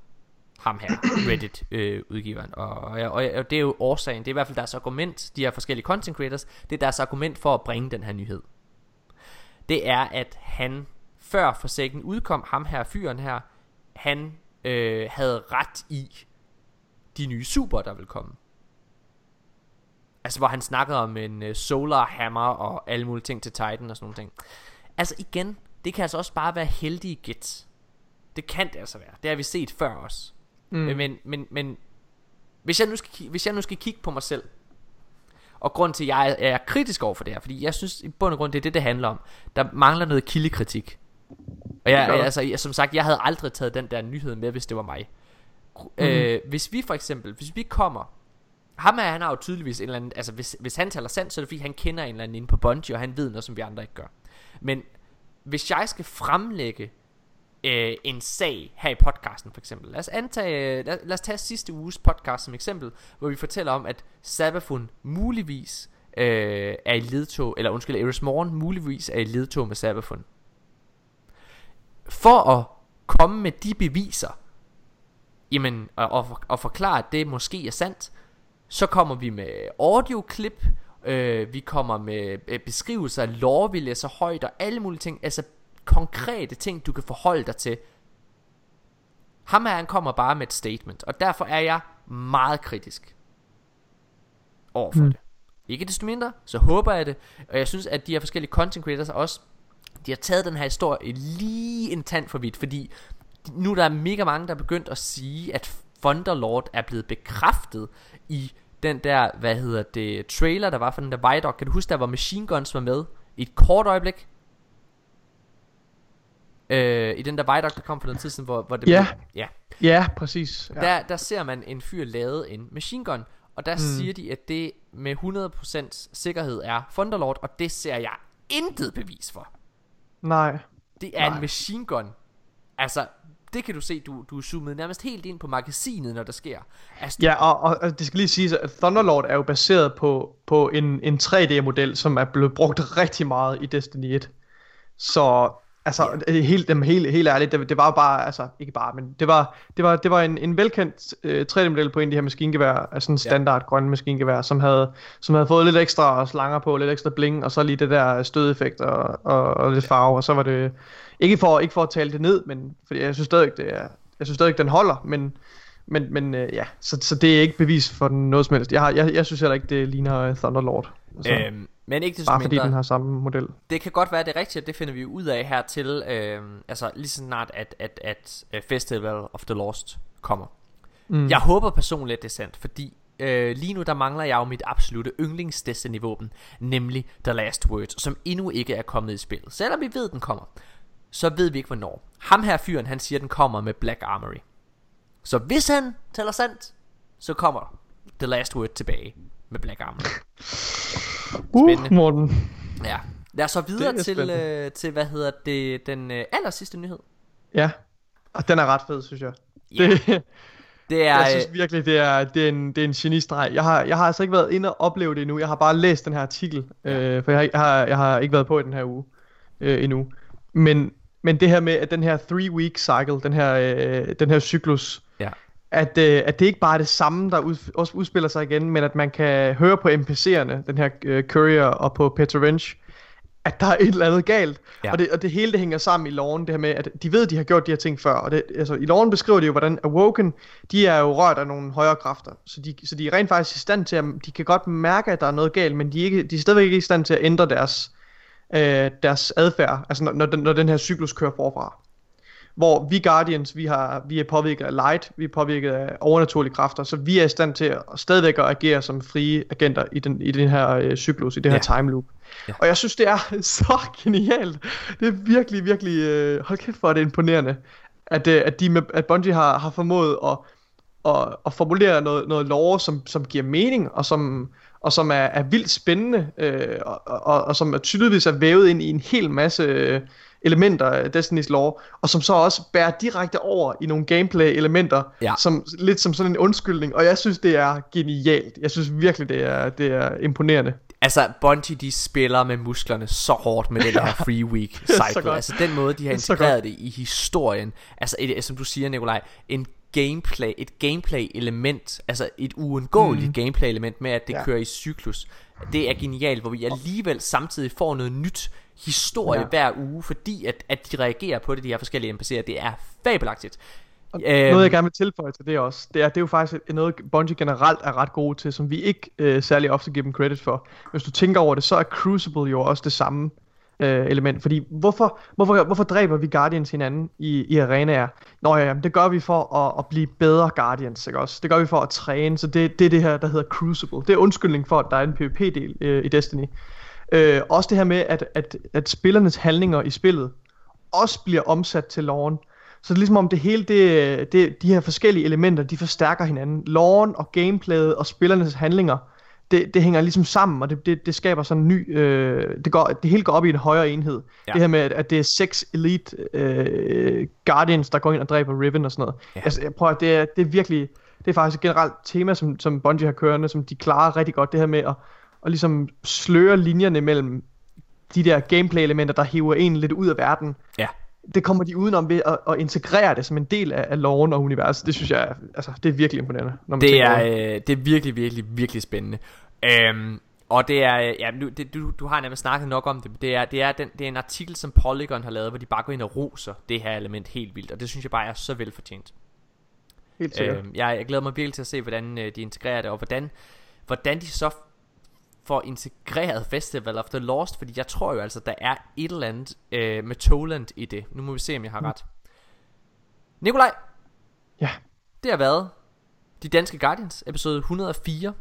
ham her, <coughs> Reddit øh, udgiveren, og, og, og, det er jo årsagen, det er i hvert fald deres argument, de her forskellige content creators, det er deres argument for at bringe den her nyhed. Det er, at han før Forsaken udkom, ham her fyren her, han øh, havde ret i de nye super, der vil komme. Altså hvor han snakkede om en uh, solar hammer og alle mulige ting til Titan og sådan nogle ting. Altså igen, det kan altså også bare være heldige gæt. Det kan det altså være. Det har vi set før også. Mm. Men, men, men hvis, jeg nu skal, hvis jeg nu skal kigge på mig selv, og grund til, at jeg er, er kritisk over for det her, fordi jeg synes i bund og grund, det er det, det handler om. Der mangler noget kildekritik. Og jeg, der. altså, jeg, som sagt, jeg havde aldrig taget den der nyhed med, hvis det var mig. Mm. Øh, hvis vi for eksempel, hvis vi kommer ham er, han har jo tydeligvis en eller anden Altså hvis, hvis han taler sandt, så er det fordi han kender en eller anden inde på Bungie Og han ved noget som vi andre ikke gør. Men hvis jeg skal fremlægge øh, En sag her i podcasten for eksempel. Lad os antage lad, lad os tage sidste uges podcast som eksempel Hvor vi fortæller om at Sabafun muligvis øh, Er i ledtog Eller undskyld Eris Morgen muligvis er i ledtog med Sabafun. For at komme med de beviser Jamen, og, og, og forklare, at det måske er sandt, så kommer vi med audioklip, øh, vi kommer med øh, beskrivelser af lore, vi læser højt og alle mulige ting, altså konkrete ting, du kan forholde dig til. Ham her, han kommer bare med et statement, og derfor er jeg meget kritisk overfor mm. det. Ikke desto mindre, så håber jeg det, og jeg synes, at de her forskellige content creators også, de har taget den her historie lige en tand for vidt, fordi nu er der mega mange, der er begyndt at sige, at Thunderlord er blevet bekræftet i den der, hvad hedder det, trailer, der var for den der Vidoc. Kan du huske, der var Machine Guns var med i et kort øjeblik? Øh, I den der Vidoc, der kom for noget tid siden, hvor, hvor det Ja. blev, ja. Ja, præcis. Ja. Der, der ser man en fyr lave en machine gun, og der mm. siger de, at det med 100% sikkerhed er Thunderlord, og det ser jeg intet bevis for. Nej. Det er Nej. en machine gun. Altså, det kan du se, du, du er zoomet nærmest helt ind på magasinet, når der sker. Altså, Ja, og, og, og det skal lige siges, at Thunderlord er jo baseret på, på en, en 3D-model, som er blevet brugt rigtig meget i Destiny 1. Så Altså, yeah. helt, dem, helt, helt ærligt, det, det var jo bare, altså, ikke bare, men det var, det var, det var en, en velkendt øh, 3D-model på en af de her maskingevær, altså en standard yeah. grønne maskingevær, som havde, som havde fået lidt ekstra slanger på, lidt ekstra bling, og så lige det der stødeffekt og, og, og lidt farve, og så var det, ikke for, ikke for at tale det ned, men fordi jeg synes stadig, det er, jeg synes stadig, den holder, men, men, men øh, ja, så, så det er ikke bevis for den noget som helst. Jeg, har, jeg, jeg synes heller ikke, det ligner Thunderlord. Altså, Øhm, men ikke desto bare fordi mindre, den har samme model. det kan godt være det er rigtigt, det finder vi ud af her til, øh, altså lige så snart, at, at, at, at Festival of the Lost kommer. Mm. Jeg håber personligt, at det er sandt, fordi øh, lige nu der mangler jeg jo mit absolute yndlings Destiny våben, nemlig The Last Words, som endnu ikke er kommet i spillet. Selvom vi ved, at den kommer, så ved vi ikke hvornår. Ham her fyren, han siger, at den kommer med Black Armory. Så hvis han tæller sandt, så kommer The Last Word tilbage med Black Armory. Uh, Spændende. Morten. Ja. Lad os så videre er til, øh, til, hvad hedder det, den øh, aller sidste nyhed. Ja, og den er ret fed, synes jeg. Ja. Det, <laughs> Det er, jeg synes øh, virkelig, det er, det er en, det er en genistreg. Jeg har, jeg har altså ikke været inde og opleve det endnu. Jeg har bare læst den her artikel, øh, for jeg, har- jeg, har, jeg har ikke været på i den her uge øh, endnu. Men, men det her med, at den her three week cycle, den her, øh, den her cyklus, ja. at, øh, at det ikke bare er det samme, der ud, også udspiller sig igen, men at man kan høre på NPC'erne, den her øh, Courier og på Petrovenge, at der er et eller andet galt. Ja. Og, det, og det hele det hænger sammen i loven, det her med, at de ved, at de har gjort de her ting før. Og det, altså, i loven beskriver de jo, hvordan Awoken, de er jo rørt af nogle højere kræfter. Så de, så de er rent faktisk i stand til at, de kan godt mærke, at der er noget galt, men de er, ikke, de er stadigvæk ikke i stand til at ændre deres, øh, deres adfærd, altså når, når, den, når den her cyklus kører forfra. Hvor vi Guardians, vi, har, vi er påvirket af light, vi er påvirket af overnaturlige kræfter, så vi er i stand til at stadigvæk at agere som frie agenter i den, i den her øh, cyklus, i det her Ja. time loop. Ja. Og jeg synes, det er <laughs> så genialt. Det er virkelig, virkelig, øh, hold kæft for, det er imponerende, at, øh, at, de med, at Bungie har, har formået at, at, at formulere noget, noget lore, som, som giver mening, og som, og som er, er vildt spændende, øh, og, og, og som er tydeligvis er vævet ind i en hel masse øh, elementer af Destiny's lore, og som så også bærer direkte over i nogle gameplay-elementer, Ja. som, lidt som sådan en undskyldning, og jeg synes, det er genialt. Jeg synes virkelig, det er, det er imponerende. Altså, Bungie, de spiller med musklerne så hårdt med den <laughs> her free week cycle. altså, den måde, de har er integreret det i historien. Altså, et, som du siger, Nikolaj, en gameplay, et gameplay element, altså et uundgåeligt mm. gameplay element med, at det ja. Kører i cyklus. Det er genialt, hvor vi alligevel samtidig får noget nyt historie ja. Ja. hver uge, fordi at, at de reagerer på det, de her forskellige NPC'er. Det er fabelagtigt. Og Øhm, Noget jeg gerne vil tilføje til det også, det er, det er jo faktisk noget Bungie generelt er ret gode til, som vi ikke øh, særlig ofte giver dem credit for. Hvis du tænker over det, så er Crucible jo også det samme øh, element. Fordi hvorfor, hvorfor, hvorfor dræber vi Guardians hinanden i, i arenaer? Nå ja, jamen, det gør vi for at, at blive bedre Guardians, ikke også? Det gør vi for at træne, så det, det er det her, der hedder Crucible. Det er undskyldning for, at der er en PvP-del øh, i Destiny. Øh, også det her med, at, at, at spillernes handlinger i spillet også bliver omsat til loven. Så det er ligesom om det hele, det, det, de her forskellige elementer, de forstærker hinanden. Loven og gameplayet og spillernes handlinger, det, det hænger ligesom sammen, og det, det, det skaber sådan en ny, øh, det, går, det hele går op i en højere enhed. Ja. Det her med, at, at det er seks elite øh, guardians, der går ind og dræber Riven og sådan noget. Ja. Altså, jeg prøver, det, er, det er virkelig, det er faktisk et generelt tema, som, som Bungie har kørende, som de klarer rigtig godt, det her med at, at ligesom sløre linjerne mellem de der gameplay-elementer, der hiver en lidt ud af verden, Ja. Det kommer de udenom ved at, at integrere det som en del af, af loven og universet. Det synes jeg, altså, det er virkelig imponerende. Når man Det er, øh, det er virkelig, virkelig, virkelig spændende. Øhm, og det er, øh, ja, nu, det, du, du har nemlig snakket nok om det, men det er, det, er den, det er en artikel, som Polygon har lavet, hvor de bare går ind og roser det her element helt vildt, og det synes jeg bare er så velfortjent. Helt sikkert. Øhm, jeg, jeg glæder mig virkelig til at se, hvordan øh, de integrerer det, og hvordan, hvordan de så får integreret Festival of the Lost, fordi jeg tror jo altså, der er et eller andet øh, med Toland i det. Nu må vi se, om jeg har ret. Nikolaj, Ja. det har været De Danske Guardians, episode 104.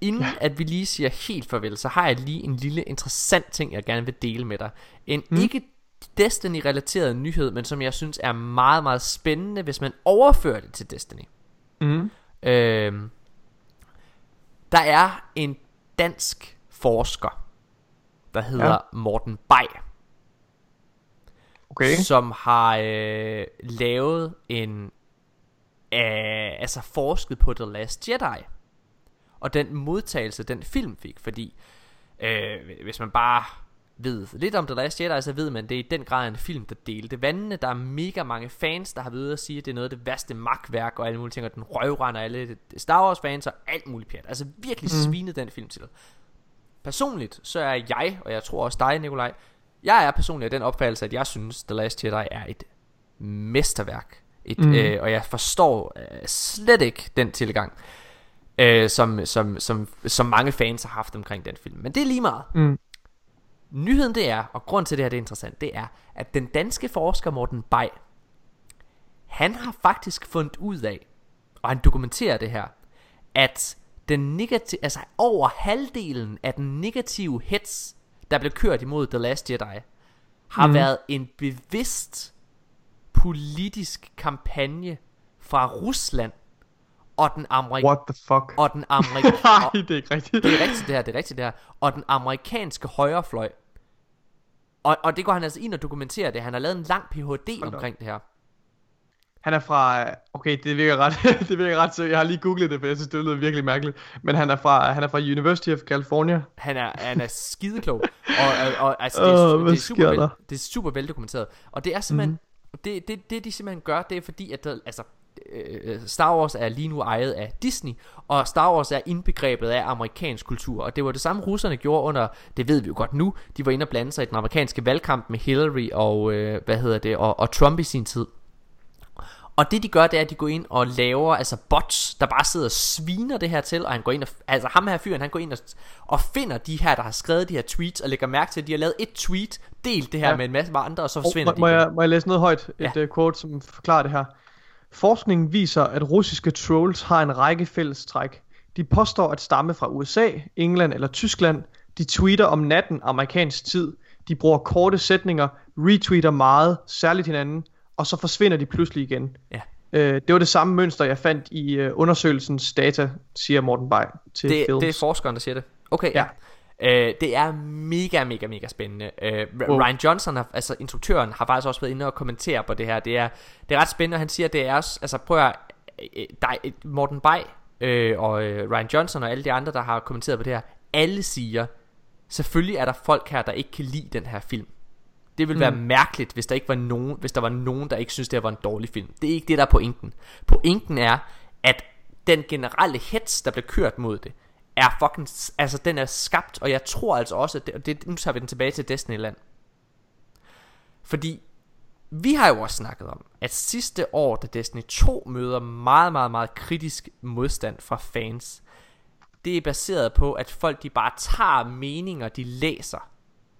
Inden ja. at vi lige siger helt farvel, så har jeg lige en lille interessant ting, jeg gerne vil dele med dig. En mm. ikke Destiny-relateret nyhed, men som jeg synes er meget, meget spændende, hvis man overfører det til Destiny. Mm. Øhm, der er en dansk forsker, der hedder ja. Morten Bay, Okay. som har øh, lavet en, øh, altså forsket på The Last Jedi, og den modtagelse, den film fik, fordi øh, hvis man bare ved lidt om The Last Jedi, så ved man, det er i den grad en film, der delte vandene. Der er mega mange fans, der har ved at sige, at det er noget af det værste magtværk og alle mulige ting, og den røvrender alle Star Wars fans og alt muligt pjat. Altså virkelig mm. svinet den film til. Personligt, så er jeg, og jeg tror også dig, Nikolaj, jeg er personligt af den opfattelse, at jeg synes, The Last Jedi er et mesterværk. Et, mm. øh, og jeg forstår øh, slet ikke den tilgang, øh, som, som, som, som mange fans har haft omkring den film. Men det er lige meget. Mm. Nyheden det er, og grund til det her det er interessant, det er, at den danske forsker Morten Bay, han har faktisk fundet ud af, og han dokumenterer det her, at den negative, altså over halvdelen af den negative hets, der blev kørt imod The Last Jedi, har mm. været en bevidst politisk kampagne fra Rusland og den amerikanske What the fuck? og den <laughs> amerikanske Nej, det er ikke rigtigt. det er rigtigt det her, det er rigtigt det her. Og den amerikanske højrefløj. Og, og det går han altså ind og dokumenterer det. Han har lavet en lang Ph.D. omkring det her. Han er fra, okay, det virker ret, <laughs> det virker ret, så jeg har lige googlet det, for jeg synes, det lyder virkelig mærkeligt. Men han er fra, han er fra University of California. Han er, han er skideklog. <laughs> og, og, og altså, det, er, hvad det, er super vel, det er super veldokumenteret. Og det er simpelthen, mm. det, det, det de simpelthen gør, det er fordi, at der, altså, øh, Star Wars er lige nu ejet af Disney, og Star Wars er indbegrebet af amerikansk kultur, og det var det samme russerne gjorde under, det ved vi jo godt nu, de var inde og blande sig i den amerikanske valgkamp med Hillary og, øh, hvad hedder det, og, og Trump i sin tid. Og det de gør, det er, at de går ind og laver altså bots, der bare sidder og sviner det her til, og han går ind og, altså ham her fyren, han går ind og, og finder de her, der har skrevet de her tweets, og lægger mærke til, at de har lavet et tweet, delt det her ja. Med en masse andre, og så Oh, forsvinder må, må, de igen. jeg, må jeg læse noget højt? Et ja. uh, quote, som forklarer det her. Forskningen viser, at russiske trolls har en række fællestræk. De påstår at stamme fra USA, England eller Tyskland. De tweeter om natten amerikansk tid. De bruger korte sætninger, retweeter meget, særligt hinanden, og så forsvinder de pludselig igen. Ja. Øh, det var det samme mønster, jeg fandt i øh, undersøgelsens data, siger Morten Bay til det, Films. det er forskeren, der siger det. Okay, ja. Øh, det er mega, mega, mega spændende. Øh, Wow. Ryan Johnson, har, altså instruktøren, har faktisk også været inde og kommentere på det her. Det er, det er ret spændende, og han siger, det er også, altså prøv at, øh, dig, Morten Bay øh, og øh, Ryan Johnson og alle de andre, der har kommenteret på det her, alle siger, selvfølgelig er der folk her, der ikke kan lide den her film. Det ville være mærkeligt, hvis der ikke var nogen, hvis der var nogen, der ikke synes, det var en dårlig film. Det er ikke det, der er pointen. Pointen er, at den generelle hets, der blev kørt mod det, er fucking, altså den er skabt, og jeg tror altså også, at det, og det, nu tager vi den tilbage til Destinyland. Fordi vi har jo også snakket om, at sidste år, da Destiny 2 møder meget, meget, meget kritisk modstand fra fans, det er baseret på, at folk de bare tager meninger, de læser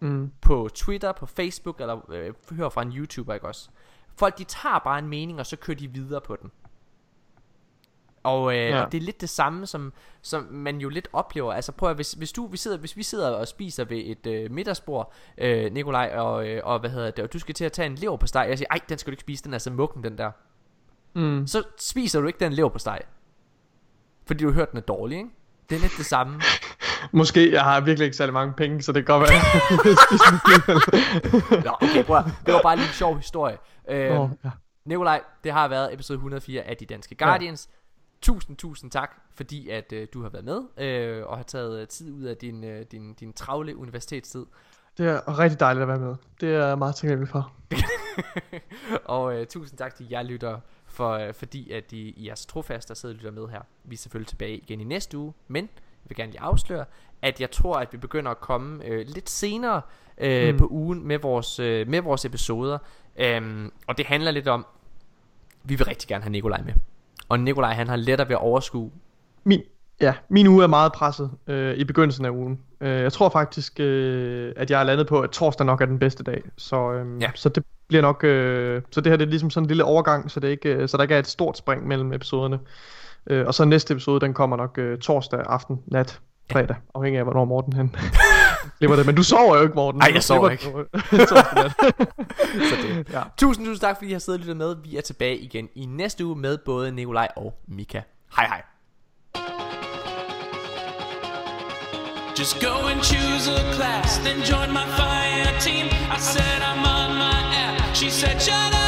Mm. på Twitter, på Facebook, eller øh, hører fra en YouTuber, ikke også? Folk de tager bare en mening, og så kører de videre på den. Og, øh, ja. Og det er lidt det samme, som, som man jo lidt oplever. Altså prøv at, hvis, hvis, du, vi sidder, hvis vi sidder og spiser ved et øh, middagsbord, øh, Nikolaj, og, øh, og hvad hedder det, og du skal til at tage en lever på steg, og jeg siger, ej, den skal du ikke spise, den er så mukken, den der. Mm. Så spiser du ikke den lever på steg. Fordi du har hørt, den er dårlig, ikke? Det er lidt det samme. <laughs> Måske, jeg har virkelig ikke særlig mange penge, så det kan godt være. <laughs> <laughs> Nå, okay, prøv Det var bare lige en sjov historie. Øh, Åh, ja. Nikolaj, det har været episode 104 af De Danske Guardians. Ja. Tusind, tusind tak, fordi at øh, du har været med, øh, og har taget øh, tid ud af din, øh, din, din travle universitetstid. Det er rigtig dejligt at være med. Det er jeg meget taknemmelig for. <laughs> og øh, tusind tak til jer lyttere, for, øh, fordi at I, I er så trofaste og sidder og lytter med her. Vi er selvfølgelig tilbage igen i næste uge, men jeg vil gerne lige afsløre, at jeg tror, at vi begynder at komme øh, lidt senere øh. Mm. på ugen med vores, øh, med vores episoder. Øhm, og det handler lidt om, vi vil rigtig gerne have Nikolaj med. Og Nikolaj han har lettere ved at overskue Min, ja, min uge er meget presset øh, i begyndelsen af ugen. Øh, jeg tror faktisk, øh, at jeg er landet på, at torsdag nok er den bedste dag. Så, øh, Ja. så det bliver nok... Øh, så det her det er ligesom sådan en lille overgang, så, det ikke, øh, så der ikke er et stort spring mellem episoderne. Øh, og så næste episode, den kommer nok øh, torsdag aften, nat, fredag, afhængig af, hvornår Morten han <laughs> klipper det. Men du sover jo ikke, Morten. Nej, jeg sover slipper nat. <laughs> <laughs> Så det. Ja. Tusind, tusind tak, fordi I har siddet og lyttet med. Vi er tilbage igen i næste uge med både Nikolaj og Mika. Hej hej. Just go and choose a class, then join my fire team. I said I'm on my app. She said, shut up